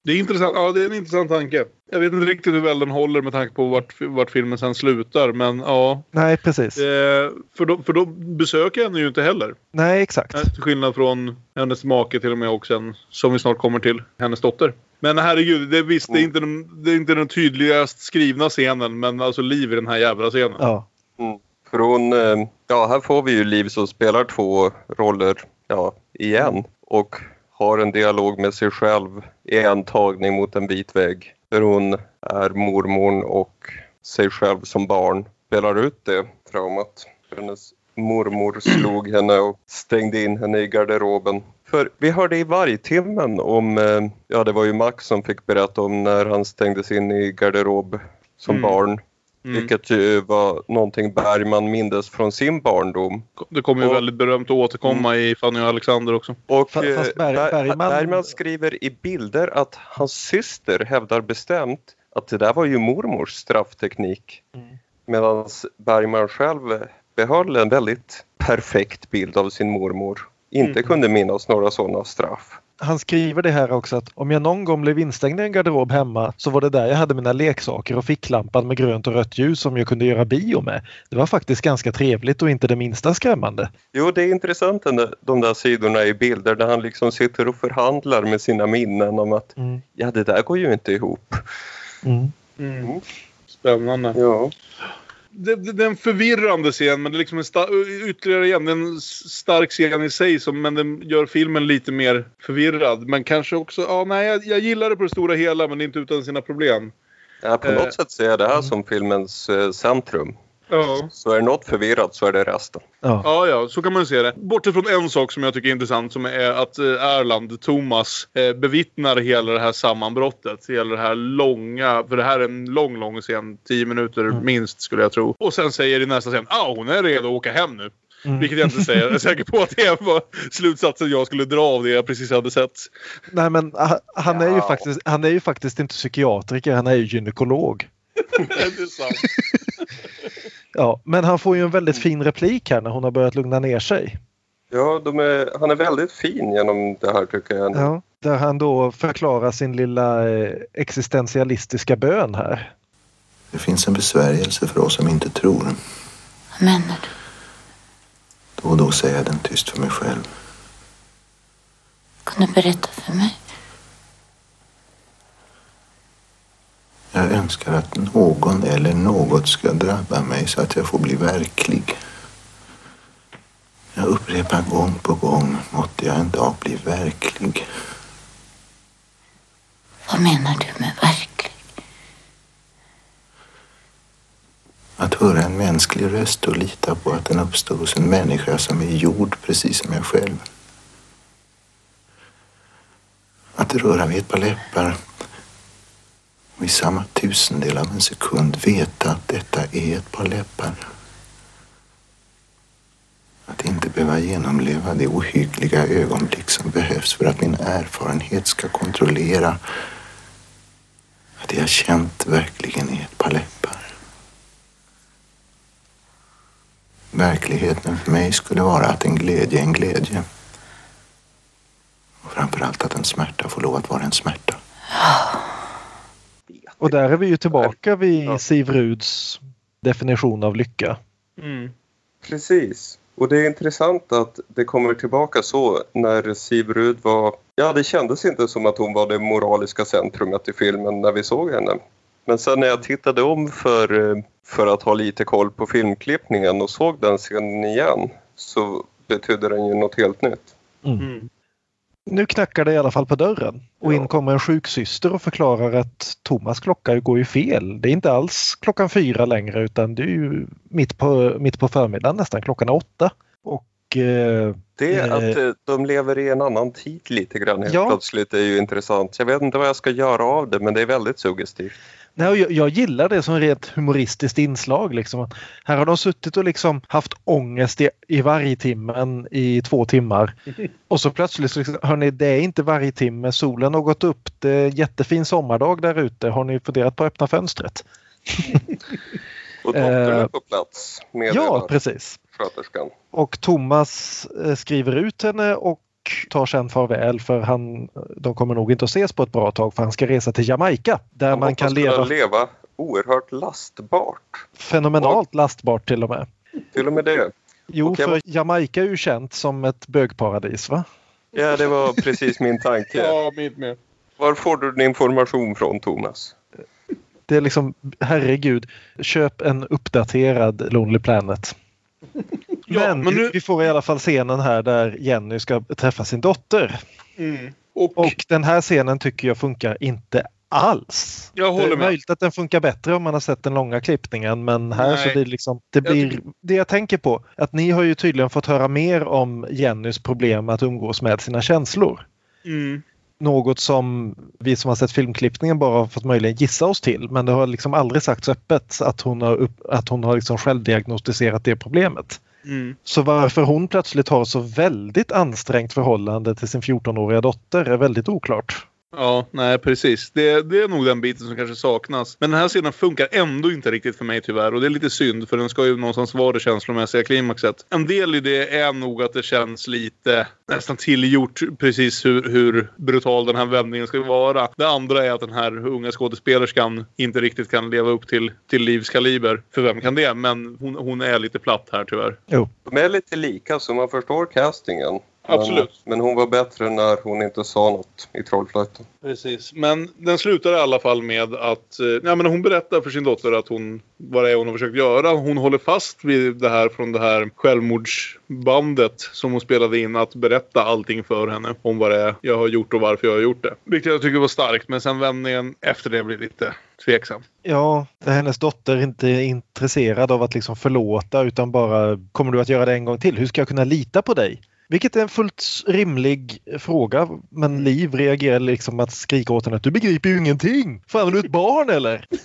Det är intressant. Ja, det är en intressant tanke. Jag vet inte riktigt hur väl den håller med tanke på vart, vart filmen sen slutar. Men ja. Nej precis. Eh, för, då, för då besöker jag henne ju inte heller. Nej exakt. Eh, Till skillnad från hennes make till och med och sen, som vi snart kommer till, hennes dotter. Men herregud, det är visst, det är inte den, det är inte den tydligast skrivna scenen. Men alltså liv i den här jävla scenen. Ja. Mm. För hon, eh, ja här får vi ju Liv som spelar två roller, ja, igen. Och har en dialog med sig själv i en tagning mot en vit vägg. Där hon är mormorn och sig själv som barn spelar ut det traumat. Hennes mormor slog henne och stängde in henne i garderoben. För vi hörde i vargtimmen om, eh, ja det var ju Max som fick berätta om när han stängdes in i garderob som Mm. barn. Mm. Vilket ju var någonting Bergman mindes från sin barndom. Det kommer ju Och- väldigt berömt att återkomma i Fanny och Alexander också. Och Fa- eh, fast Berg- Ber- Bergman- Bergman skriver i bilder att hans syster hävdar bestämt att det där var ju mormors straffteknik. Mm. Medan Bergman själv behöll en väldigt perfekt bild av sin mormor. Inte Mm. kunde minnas några sådana straff. Han skriver det här också att om jag någon gång blev instängd i en garderob hemma så var det där jag hade mina leksaker och ficklampan med grönt och rött ljus som jag kunde göra bio med. Det var faktiskt ganska trevligt och inte det minsta skrämmande. Jo, det är intressant de där sidorna i bilder där han liksom sitter och förhandlar med sina minnen om att Mm. ja, det där går ju inte ihop. Mm. Mm. Spännande. Ja. Det, det, det är en förvirrande scen, men det är liksom en ytterligare igen, det är en stark scen i sig, som, men den gör filmen lite mer förvirrad. Men kanske också, ja nej, jag, jag gillar det på det stora hela, men inte utan sina problem. Ja, på Eh, något sätt ser jag det här som filmens eh, centrum. Ja. Så är något förvirrat så är det resten. Ja. Ja, ja, så kan man ju se det. Bortsett från en sak som jag tycker är intressant som är att eh, Erland, Thomas, eh, bevittnar hela det här sammanbrottet. Hela det här långa, för det här är en lång, lång scen. Tio minuter minst skulle jag tro. Och sen säger i nästa scen, ah hon är redo att åka hem nu. Mm. Vilket jag inte säger. Jag är säker på att det var slutsatsen jag skulle dra av det jag precis hade sett. Nej men ha- han är, ju Ja. faktiskt, han är ju faktiskt inte psykiatriker, han är ju gynekolog. det är sant. Ja, men han får ju en väldigt fin replik här när hon har börjat lugna ner sig. Ja, de är, han är väldigt fin genom det här tycker jag. Ja, där han då förklarar sin lilla eh, existentialistiska bön här. Det finns en besvärjelse för oss som inte tror. Vad menar du? Då och då säger jag den tyst för mig själv. Kan du berätta för mig? Jag önskar att någon eller något ska drabba mig så att jag får bli verklig. Jag upprepar gång på gång, måtte jag en dag bli verklig. Vad menar du med verklig? Att höra en mänsklig röst och lita på att den uppstår hos en människa som är gjord precis som jag själv. Att röra vid ett par läppar och i samma tusendel av en sekund veta att detta är ett par läppar. Att inte behöva genomleva det ohyggliga ögonblick som behövs för att min erfarenhet ska kontrollera att det jag känt verkligen är ett par läppar. Verkligheten för mig skulle vara att en glädje är en glädje. Och framförallt att en smärta får lov att vara en smärta. Och där är vi ju tillbaka vid Siv Ruds definition av lycka. Mm. Precis. Och det är intressant att det kommer tillbaka så när Siv Rud var... Ja, det kändes inte som att hon var det moraliska centrumet i filmen när vi såg henne. Men sen när jag tittade om för, eh, för att ha lite koll på filmklippningen och såg den scenen igen så betydde den ju något helt nytt. Mm. Nu knackar det i alla fall på dörren och in kommer en sjuksyster och förklarar att Thomas klocka går ju fel. Det är inte alls klockan fyra längre utan det är ju mitt på, mitt på förmiddagen nästan klockan är åtta. Och eh, Det Eh. att eh, de lever i en annan tid lite grann helt Ja. plötsligt är ju intressant. Jag vet inte vad jag ska göra av det men det är väldigt suggestivt. Nej, jag, jag gillar det som rent humoristiskt inslag. Liksom. Här har de suttit och liksom haft ångest i, i varje timmen i två timmar. Och så plötsligt, liksom, hörni, det är inte varje timme. Solen har gått upp. Det är jättefin sommardag där ute. Har ni funderat på att öppna fönstret? Och dottern är Eh, på plats Ja, meddelar precis. sköterskan. Och Thomas eh, skriver ut henne och tar sen farväl för han, de kommer nog inte att ses på ett bra tag för han ska resa till Jamaica där man kan leva leva oerhört lastbart. fenomenalt lastbart till och med. Till och med det. Jo, Och för Jamaica är ju känt som ett bögparadis va? Ja, det var precis min tanke. Ja, mitt med. Var får du din information från Thomas? Det är liksom, herregud, köp en uppdaterad Lonely Planet. Ja, men men nu- vi får i alla fall scenen här där Jenny ska träffa sin dotter. Mm. Och, Och den här scenen tycker jag funkar inte alls. Jag håller det är med. möjligt att den funkar bättre om man har sett den långa klippningen men här Nej. så blir det liksom, det blir, tycker- det jag tänker på, att ni har ju tydligen fått höra mer om Jennys problem att umgås med sina känslor. mm. Något som vi som har sett filmklippningen bara har fått möjligen gissa oss till men det har liksom aldrig sagts öppet att hon har, upp, att hon har liksom självdiagnostiserat det problemet. Mm. Så varför hon plötsligt har så väldigt ansträngt förhållande till sin 14-åriga dotter är väldigt oklart. Ja, nej precis. Det, det är nog den biten som kanske saknas. Men den här scenen funkar ändå inte riktigt för mig tyvärr. Och det är lite synd för den ska ju någonstans vara det känslomässiga klimaxet. En del i det är nog att det känns lite nästan tillgjort precis hur, hur brutal den här vändningen ska vara. Det andra är att den här unga skådespelerskan inte riktigt kan leva upp till, till Livs kaliber. För vem kan det? Men hon, hon är lite platt här tyvärr. Jo. De är lite lika så man förstår castingen. Absolut. Men, men hon var bättre när hon inte sa något i Trollflöjten. Precis. Men den slutar i alla fall med att eh, ja, men hon berättar för sin dotter att hon, vad det är hon har försökt göra. Hon håller fast vid det här från det här självmordsbandet som hon spelade in. Att berätta allting för henne om vad det är jag har gjort och varför jag har gjort det. Vilket jag tycker var starkt. Men sen vändningen efter det blir lite tveksam. Ja, hennes dotter inte är intresserad av att liksom förlåta utan bara kommer du att göra det en gång till? Hur ska jag kunna lita på dig? Vilket är en fullt rimlig fråga men Liv reagerar liksom med att skrika åt henne att du begriper ju ingenting! Fan är du ett barn eller?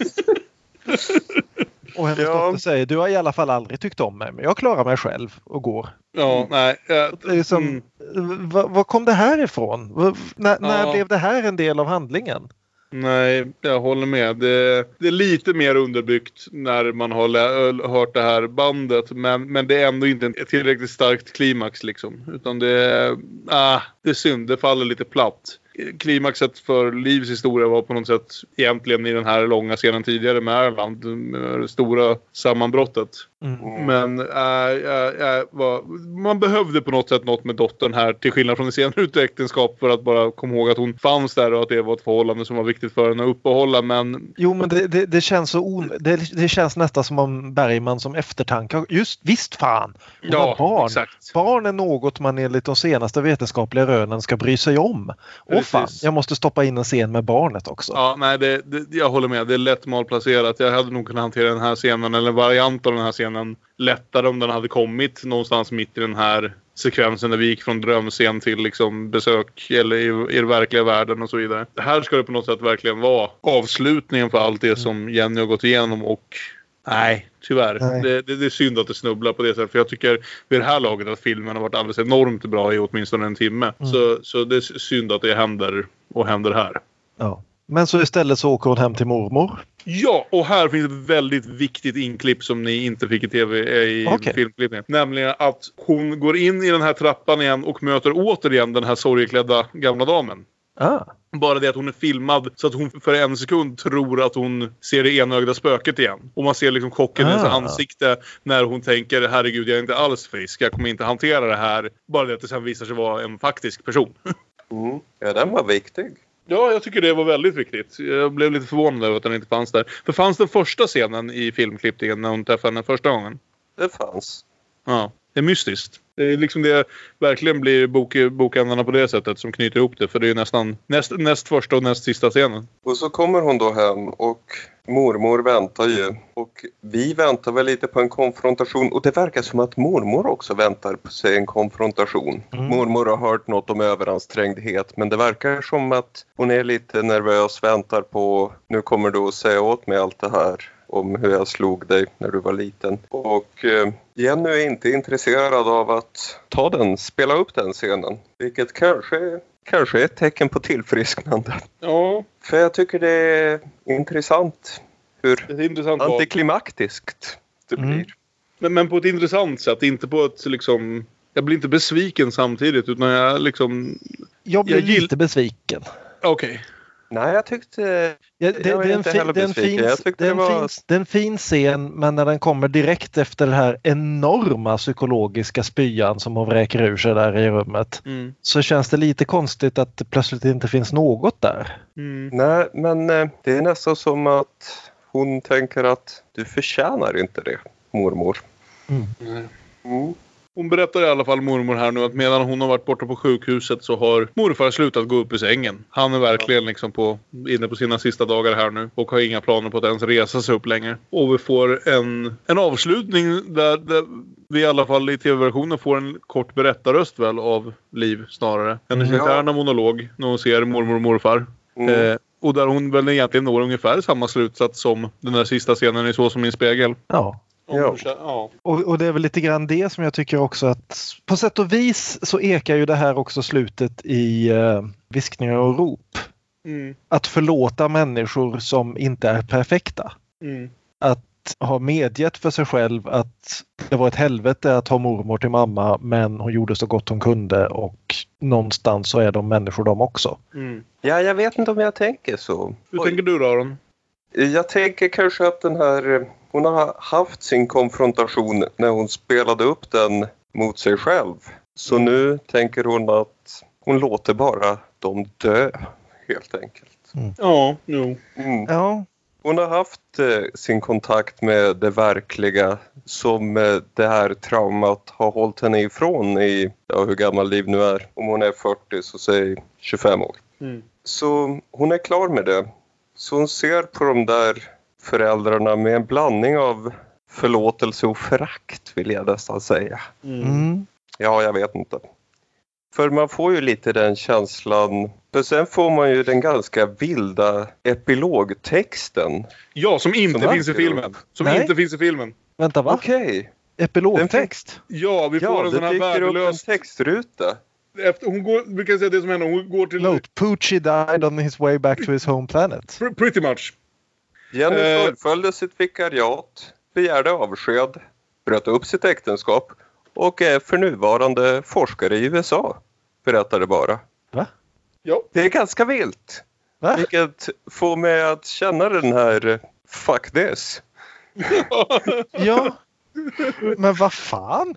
Och hennes Ja. dotter säger du har i alla fall aldrig tyckt om mig men jag klarar mig själv och går. Ja, nej. ja, Det är som, mm. var, kom det här ifrån? Var, när när Ja. blev det här en del av handlingen? Nej, jag håller med. Det, det är lite mer underbyggt när man har hört det här bandet. Men, men det är ändå inte ett tillräckligt starkt klimax liksom. Utan det är, ah, det är synd. Det faller lite platt. Klimaxet för Livs historia var på något sätt egentligen i den här långa scenen tidigare med Erland. med Det stora sammanbrottet. Mm. Men äh, äh, äh, vad, man behövde på något sätt något med dottern här till skillnad från det senare äktenskap för att bara komma ihåg att hon fanns där och att det var ett förhållande som var viktigt för henne att uppehålla. Men Jo, men det, det, det känns så on... det, det känns nästan som om Bergman som eftertanke. Just visst fan! Hon Ja, har barn. exakt. Barn är något man enligt de senaste vetenskapliga rönen ska bry sig om. Och Precis. fan, jag måste stoppa in en scen med barnet också. ja, nej, det, det, jag håller med. Det är lätt malplacerat. Jag hade nog kunnat hantera den här scenen eller en variant av den här scenen lättare om den hade kommit någonstans mitt i den här sekvensen när vi gick från drömscen till liksom besök eller i, i den verkliga världen och så vidare. Här ska det på något sätt verkligen vara avslutningen för allt det som Jenny har gått igenom och Nej, tyvärr. Nej. Det, det, det är synd att det snubblar på det sättet. För jag tycker vid det här laget att filmen har varit alldeles enormt bra i åtminstone en timme. Mm. Så, så det är synd att det händer och händer här. Ja. Men så istället så åker hon hem till mormor. Ja, och här finns ett väldigt viktigt inklipp som ni inte fick i tv i Okej. filmklippningen. Nämligen att hon går in i den här trappan igen och möter återigen den här sorgeklädda gamla damen. Ah. Bara det att hon är filmad så att hon för en sekund tror att hon ser det enögda spöket igen. Och man ser liksom chocken i hennes Ah. ansikte när hon tänker herregud jag är inte alls frisk, jag kommer inte hantera det här. Bara det att det sen visar sig vara en faktisk person. Mm. Ja, den var viktig. Ja, jag tycker det var väldigt viktigt. Jag blev lite förvånad över att den inte fanns där. För fanns den första scenen i filmklippningen när hon träffade henne första gången? Det fanns. Ja, det är mystiskt. Det är liksom det verkligen blir bok, bokändarna på det sättet som knyter ihop det. För det är nästan näst, näst första och näst sista scenen. Och så kommer hon då hem och mormor väntar ju. Och vi väntar väl lite på en konfrontation. Och det verkar som att mormor också väntar på sig en konfrontation. Mormor har hört något om överansträngdhet. Men det verkar som att hon är lite nervös, väntar på nu kommer du att säga åt mig allt det här om hur jag slog dig när du var liten. Och eh, Jenny är inte intresserad av att ta den, spela upp den scenen. Vilket kanske, kanske är ett tecken på tillfrisknande. Ja, För jag tycker det är intressant hur det är intressant antiklimaktiskt det Mm. blir. Men, men på ett intressant sätt. Inte på ett liksom... Jag blir inte besviken samtidigt utan jag liksom... Jag blir Jag gill- lite besviken. Det Nej, jag tyckte... Ja, det, Jag det, en inte fin, heller besviken. fin, Jag tyckte det, är en var- fin, det är en fin scen men när den kommer direkt efter den här enorma psykologiska spyan som hon vräker ur sig där i rummet Mm. så känns det lite konstigt att det plötsligt inte finns något där. Mm. Nej, men eh, det är nästan som att hon tänker att du förtjänar inte det, mormor. Mm. Hon berättar i alla fall mormor här nu att medan hon har varit borta på sjukhuset så har morfar slutat gå upp i sängen. Han är verkligen liksom på, inne på sina sista dagar här nu och har inga planer på att ens resa sig upp längre. Och vi får en, en avslutning där, där vi i alla fall i tv-versionen får en kort berättarröst väl av Liv snarare. Hennes Mm. interna monolog när hon ser mormor och morfar. Mm. Eh, och där hon väl egentligen når ungefär samma slutsats som den där sista scenen i Så som min spegel. Ja. Ja. ja. Och, och det är väl lite grann det som jag tycker också att på sätt och vis så ekar ju det här också slutet i uh, viskningar och rop. Mm. Att förlåta människor som inte är perfekta. Mm. Att ha medgett för sig själv att det var ett helvete att ha mormor till mamma men hon gjorde så gott hon kunde och någonstans så är de människor de också. Mm. Ja, jag vet inte om jag tänker så. Hur Oj. tänker du då Aron? Jag tänker kanske att den här... Hon har haft sin konfrontation när hon spelade upp den mot sig själv. Så Mm. nu tänker hon att hon låter bara dem dö, helt enkelt. Ja, jo. Mm. Ja, Hon har haft eh, sin kontakt med det verkliga som eh, det här traumat har hållit henne ifrån i, ja, hur gammal Liv nu är. Om hon är 40 så säg 25 år. Mm. Så hon är klar med det. Så hon ser på de där föräldrarna med en blandning av förlåtelse och förakt vill jag nästan säga. mm. Ja, jag vet inte. För man får ju lite den känslan. För sen får man ju den ganska vilda epilogtexten. Ja, som inte Som finns i filmen. Som Nej. inte finns i filmen. vänta va? Okej. Epilogtext? Ja, vi får Ja, en sån här upp en värdelös... textruta. Efter, hon går, vi kan säga det som händer. Hon går till... Note, Poochie died on his way back to his home planet. Pr- Pretty much. Jenny Eh. fullföljde sitt vikariat, begärde avsked, bröt upp sitt äktenskap och är för nuvarande forskare i USA. Berättade bara. Va? Ja. Det är ganska vilt. Va? Vilket får mig att känna den här fuck this. Ja, men vad fan?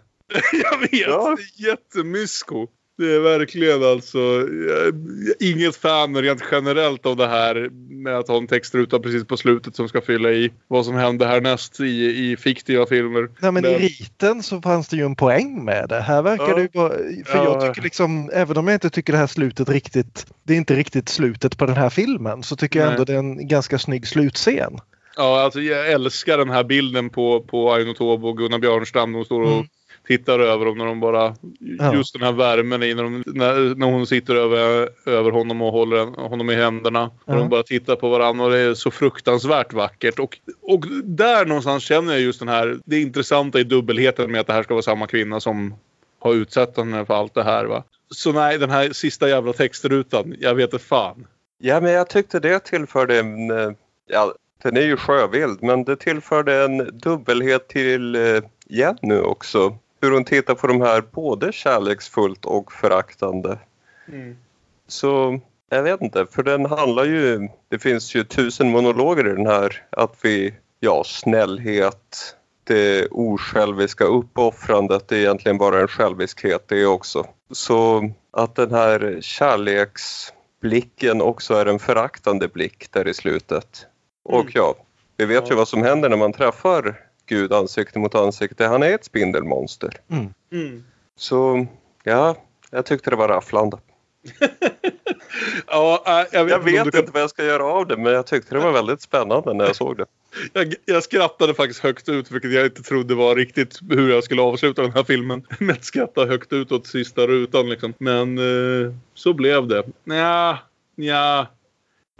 jag vet. Ja. Det är jättemysko. Det är verkligen alltså jag, jag, inget fan rent generellt av det här med att ha en textruta precis på slutet som ska fylla i vad som hände härnäst i, i fiktiva filmer. Nej, men i Men- riten så fanns det ju en poäng med det. Här verkar Ja. det ju bara... För Ja. jag tycker liksom, även om jag inte tycker det här slutet riktigt... Det är inte riktigt slutet på den här filmen så tycker jag Nej. ändå det är en ganska snygg slutscen. Ja, alltså jag älskar den här bilden på, på Aino Tobo och Gunnar Björnstam. De står och Mm. Tittar över dem när de bara... Ja. Just den här värmen i när, de, när, när hon sitter över, över honom och håller honom i händerna. Och Ja. de bara tittar på varandra och det är så fruktansvärt vackert. Och, och där någonstans känner jag just den här... Det intressanta i dubbelheten med att det här ska vara samma kvinna som har utsatt henne för allt det här. Va? Så nej, den här sista jävla textrutan. Jag vet inte fan. Ja, men jag tyckte det tillförde en... eh, Ja, den är ju sjövild, men det tillförde en dubbelhet till eh, Jenny också. Hur hon tittar på de här både kärleksfullt och föraktande. Så jag vet inte, för den handlar ju... Det finns ju tusen monologer i den här. Att vi, ja, snällhet, det osjälviska uppoffrandet, det är egentligen bara en själviskhet det också. Så att den här blicken också är en föraktande blick där i slutet. Och ja, vi vet ju vad som händer när man träffar Gud ansikte mot ansikte. Han är ett spindelmonster. Mm. Så ja, jag tyckte det var rafflande. Ja, äh, jag vet, Jag vet kan- inte vad jag ska göra av det, men jag tyckte det var väldigt spännande när jag såg det. Jag, jag skrattade faktiskt högt ut, vilket jag inte trodde var riktigt hur jag skulle avsluta den här filmen. Med att skratta högt ut åt sista rutan liksom. Men eh, så blev det. Nja, nja.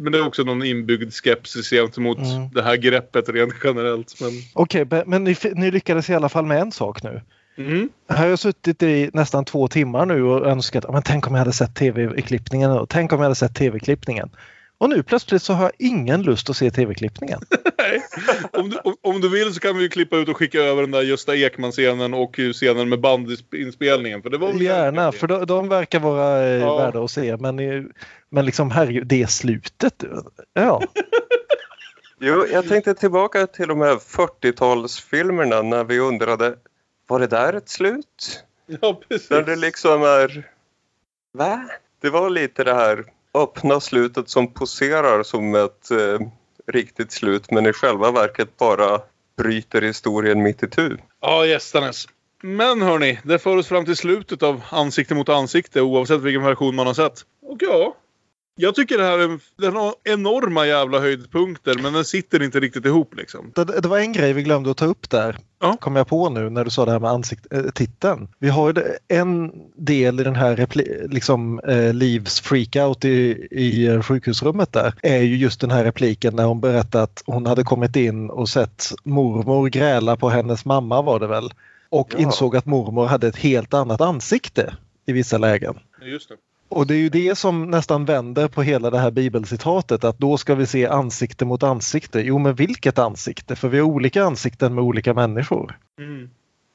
Men det är också någon inbyggd skepsis gentemot Mm. det här greppet rent generellt. Men, Okej, be- men ni, ni lyckades i alla fall med en sak nu. mm. Här har jag suttit i nästan två timmar nu och önskat men tänk om jag hade sett tv-klippningen och tänk om jag hade sett tv-klippningen. Och nu plötsligt så har jag ingen lust att se tv-klippningen. om, du, om, om du vill så kan vi ju klippa ut och skicka över den där Gösta Ekman-scenen och scenen med bandinspelningen. För det var Gärna, för de, de verkar vara eh, Ja. värda att se. Men, eh, men liksom herregud, det slutet. Ja. Jo, jag tänkte tillbaka till de här 40-talsfilmerna när vi undrade, var det där ett slut? Ja, precis. Där det liksom är... Va? Det var lite det här öppna slutet som poserar som ett eh, riktigt slut men i själva verket bara bryter historien mitt i tu. Ja, gästanes. Men hörni, det för oss fram till slutet av Ansikte mot ansikte oavsett vilken version man har sett. Och ja, jag tycker det här är en, den har enorma jävla höjdpunkter men den sitter inte riktigt ihop liksom. Det, det var en grej vi glömde att ta upp där. Ja. Kom jag på nu när du sa det här med ansikt, äh, titeln. Vi har ju en del i den här repli, liksom, eh, Livs freakout i, i eh, sjukhusrummet där. Är ju just den här repliken när hon berättar att hon hade kommit in och sett mormor gräla på hennes mamma var det väl. Och Ja. insåg att mormor hade ett helt annat ansikte i vissa lägen. Just det. Och det är ju det som nästan vänder på hela det här bibelcitatet att då ska vi se ansikte mot ansikte. Jo men vilket ansikte? För vi har olika ansikten med olika människor. Mm.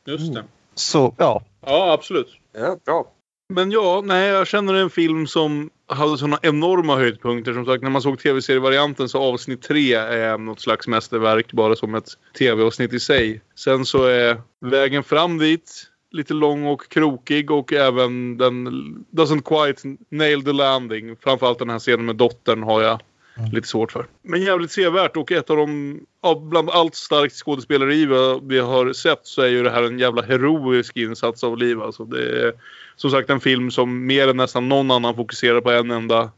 Just det. Så ja, Ja, absolut. Ja, bra. Men ja, nej, jag känner en film som hade sådana enorma höjdpunkter. Som sagt, när man såg tv-serievarianten så avsnitt tre är något slags mästerverk bara som ett tv-avsnitt i sig. Sen så är vägen fram dit lite lång och krokig och även den doesn't quite nail the landing. Framförallt den här scenen med dottern har jag lite svårt för. Men jävligt sevärt och ett av de, av bland allt starkt skådespeleri vi- har sett så är ju det här en jävla heroisk insats av Liv. Alltså det är som sagt en film som mer än nästan någon annan fokuserar på en enda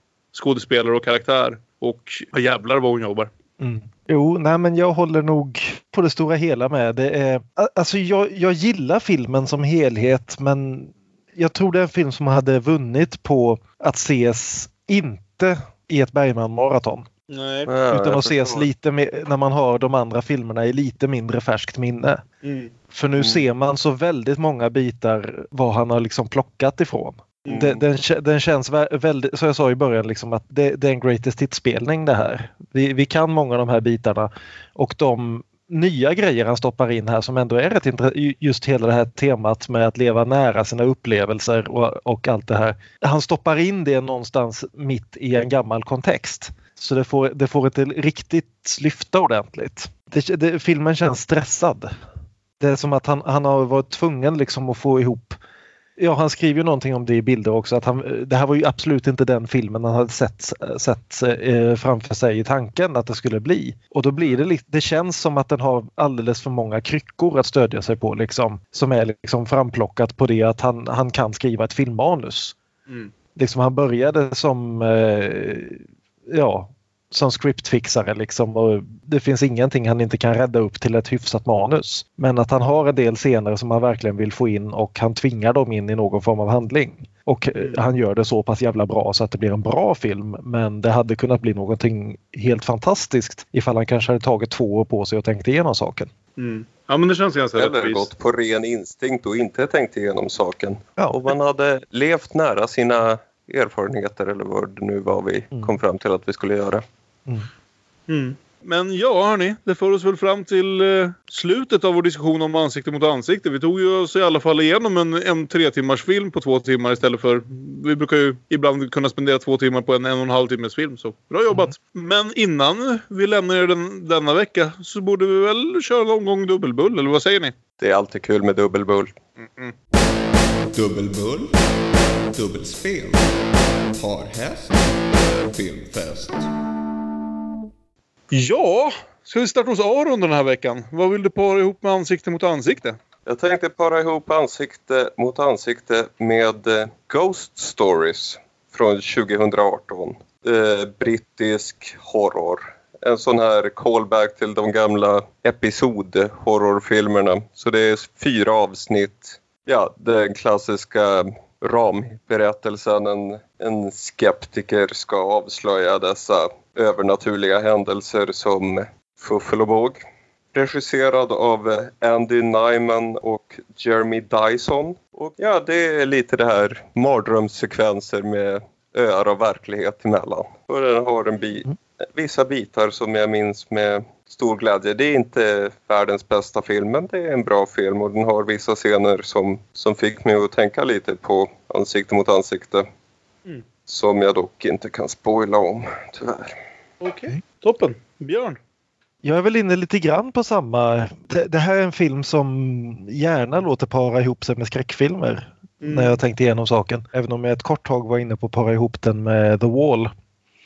skådespelare och karaktär. Och jävlar vad hon jobbar. Mm. Jo, nej men jag håller nog på det stora hela med. Det är, alltså jag, jag gillar filmen som helhet men jag tror det är en film som hade vunnit på att ses inte i ett Bergman-maraton. Nej. Utan att ses lite mer, när man har de andra filmerna i lite mindre färskt minne. Mm. För nu ser man så väldigt många bitar vad han har liksom plockat ifrån. Mm. Den, den, den känns vä- väldigt, som jag sa i början, liksom att det, det är en greatest hit-spelning det här. Vi, vi kan många av de här bitarna och de nya grejer han stoppar in här som ändå är rätt intressant. Just hela det här temat med att leva nära sina upplevelser och, och allt det här. Han stoppar in det någonstans mitt i en gammal kontext. Så det får, det får inte riktigt lyfta ordentligt. Det, det, filmen känns stressad. Det är som att han, han har varit tvungen liksom att få ihop Ja, han skriver ju någonting om det i bilder också. Att han, det här var ju absolut inte den filmen han hade sett, sett eh, framför sig i tanken att det skulle bli. Och då blir det lite, det känns som att den har alldeles för många kryckor att stödja sig på liksom. Som är liksom framplockat på det att han, han kan skriva ett filmmanus. Mm. Liksom han började som eh, ja, som scriptfixare liksom och det finns ingenting han inte kan rädda upp till ett hyfsat manus. Men att han har en del scener som han verkligen vill få in och han tvingar dem in i någon form av handling. Och eh, han gör det så pass jävla bra så att det blir en bra film men det hade kunnat bli någonting helt fantastiskt ifall han kanske hade tagit två år på sig och tänkt igenom saken. Mm. Ja, men det känns ganska Eller rättvist. gått på ren instinkt och inte tänkt igenom saken. Ja. Och man hade levt nära sina erfarenheter eller vad det nu var vi kom fram till att vi skulle göra. Mm. Men ja, hörni, det för oss väl fram till eh, slutet av vår diskussion om ansikte mot ansikte. Vi tog ju oss i alla fall igenom en, en tre timmars film på två timmar istället för... Vi brukar ju ibland kunna spendera två timmar på en en och en halv timmes film, så bra jobbat. Men innan vi lämnar er den, denna vecka så borde vi väl köra en omgång dubbelbull, eller vad säger ni? Det är alltid kul med dubbelbull. Dubbelbull, dubbelspel, parhäst, filmfest. Ja, ska vi starta hos Aron den här veckan? Vad vill du para ihop med ansikte mot ansikte? Jag tänkte para ihop ansikte mot ansikte med eh, Ghost Stories från 2018. Eh, brittisk horror. En sån här callback till de gamla episodhorrorfilmerna. Så det är fyra avsnitt. Ja, den klassiska ramberättelsen. En, en skeptiker ska avslöja dessa övernaturliga händelser som fuffel och båg. Regisserad av Andy Nyman och Jeremy Dyson. Och ja, det är lite det här mardrömssekvenser med öar och verklighet emellan. Och den har en bi vissa bitar som jag minns med stor glädje. Det är inte världens bästa film, men det är en bra film och den har vissa scener som, som fick mig att tänka lite på ansikte mot ansikte. Mm. Som jag dock inte kan spoila om, tyvärr. Okej, toppen. Björn? Jag är väl inne lite grann på samma. Det, det här är en film som gärna låter para ihop sig med skräckfilmer. Mm. När jag tänkte igenom saken. Även om jag ett kort tag var inne på att para ihop den med The Wall.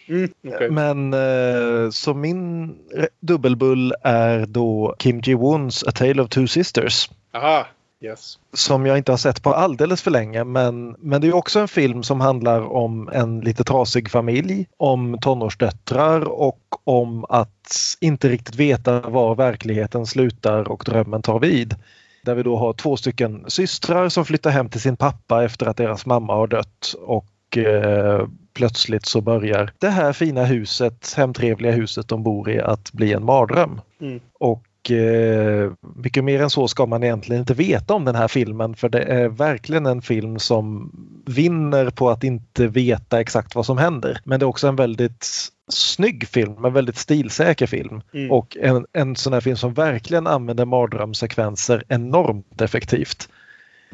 Mm, okej. Men eh, så min dubbelbull är då Kim Ji-Woons A Tale of Two Sisters. Aha, yes. Som jag inte har sett på alldeles för länge men, men det är också en film som handlar om en lite trasig familj, om tonårsdöttrar och om att inte riktigt veta var verkligheten slutar och drömmen tar vid. Där vi då har två stycken systrar som flyttar hem till sin pappa efter att deras mamma har dött och eh, plötsligt så börjar det här fina huset, hemtrevliga huset de bor i att bli en mardröm. Mm. Och eh, mycket mer än så ska man egentligen inte veta om den här filmen för det är verkligen en film som vinner på att inte veta exakt vad som händer. Men det är också en väldigt snygg film, en väldigt stilsäker film. Mm. Och en, en sån här film som verkligen använder mardrömssekvenser enormt effektivt.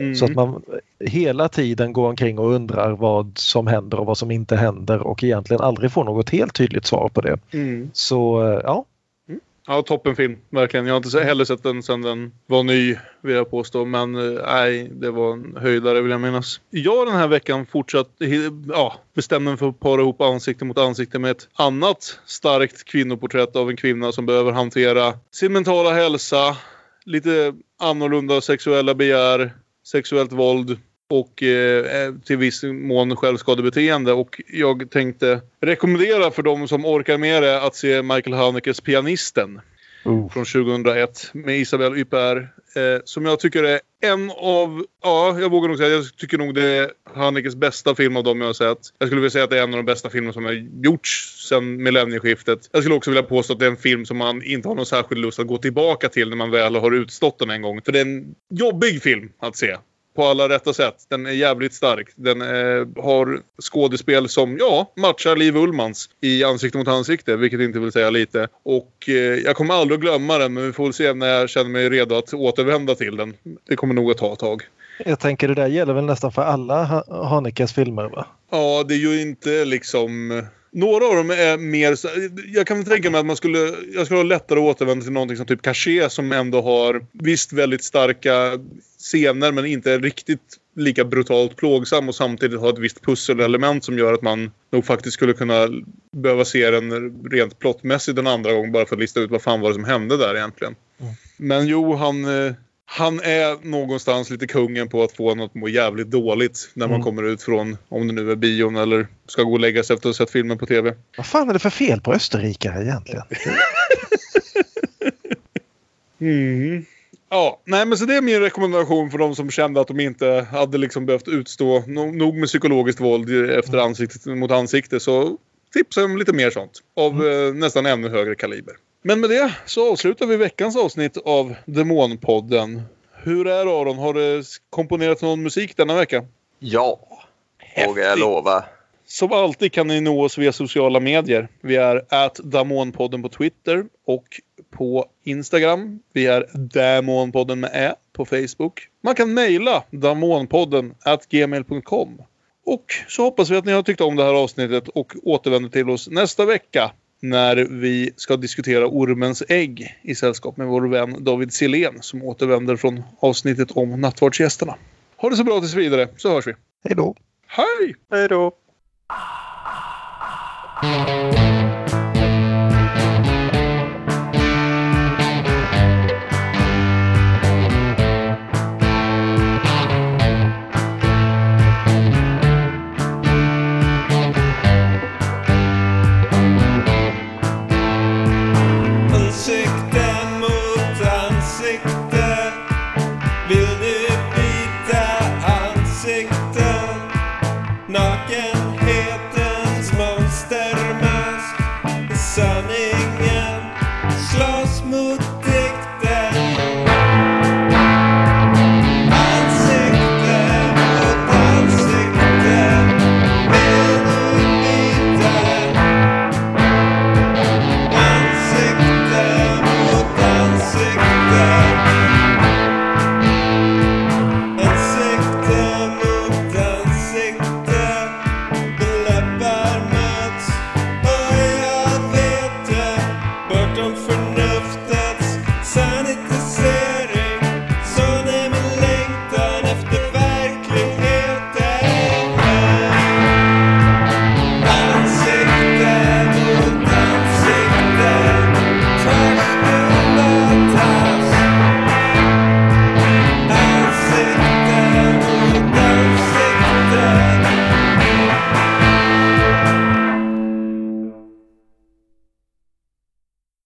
Mm. Så att man hela tiden går omkring och undrar vad som händer och vad som inte händer och egentligen aldrig får något helt tydligt svar på det. Mm. Så eh, ja, Ja, toppenfilm. Verkligen. Jag har inte heller sett den sedan den var ny, vill jag påstå. Men eh, nej, det var en höjdare vill jag minnas. Jag den här veckan fortsatt ja, bestämde mig för att para ihop ansikte mot ansikte med ett annat starkt kvinnoporträtt av en kvinna som behöver hantera sin mentala hälsa, lite annorlunda sexuella begär, sexuellt våld och eh, till viss mån självskadebeteende. Och jag tänkte rekommendera för de som orkar med det att se Michael Hanekes Pianisten från 2001 med Isabelle Huppert. Eh, som jag tycker är en av, ja jag vågar nog säga, jag tycker nog det är Hanekes bästa film av dem jag har sett. Jag skulle vilja säga att det är en av de bästa filmer som har gjorts sedan millennieskiftet. Jag skulle också vilja påstå att det är en film som man inte har någon särskild lust att gå tillbaka till när man väl har utstått den en gång. För det är en jobbig film att se på alla rätta sätt. Den är jävligt stark. Den eh, har skådespel som, ja, matchar Liv Ullmans i Ansikte mot ansikte, vilket inte vill säga lite. Och eh, jag kommer aldrig att glömma den, men vi får väl se när jag känner mig redo att återvända till den. Det kommer nog att ta ett tag. jag tänker det där gäller väl nästan för alla Ha- Hanekes filmer va? Ja, det är ju inte liksom... Några av dem är mer... Jag kan tänka mig att man skulle... Jag skulle ha lättare att återvända till någonting som typ Caché som ändå har visst väldigt starka scener men inte är riktigt lika brutalt plågsam och samtidigt har ett visst pusselelement som gör att man nog faktiskt skulle kunna behöva se den rent plottmässigt en andra gång bara för att lista ut vad fan var det som hände där egentligen. Men jo, han, eh, han är någonstans lite kungen på att få något att må jävligt dåligt när man Mm. kommer ut från, om det nu är bion eller ska gå och lägga sig efter att ha sett filmen på TV. Vad fan är det för fel på österrikare egentligen? Mm. Ja, nej men så det är min rekommendation för de som kände att de inte hade liksom behövt utstå no- nog med psykologiskt våld efter ansikte mot ansikte. Så tipsa om lite mer sånt. Av eh, nästan ännu högre kaliber. Men med det så avslutar vi veckans avsnitt av Demonpodden. Hur är Aron? Har det komponerats någon musik denna vecka? Ja, vågar jag lova. Som alltid kan ni nå oss via sociala medier. Vi är at Damonpodden på Twitter och på Instagram. Vi är Damonpodden med Ä på Facebook. Man kan mejla damonpodden at gmail.com. Och så hoppas vi att ni har tyckt om det här avsnittet och återvänder till oss nästa vecka när vi ska diskutera Ormens ägg i sällskap med vår vän David Silén som återvänder från avsnittet om nattvardsgästerna. Ha det så bra tills vidare, så hörs vi. Hej då. Hej! Hej då! Thank you.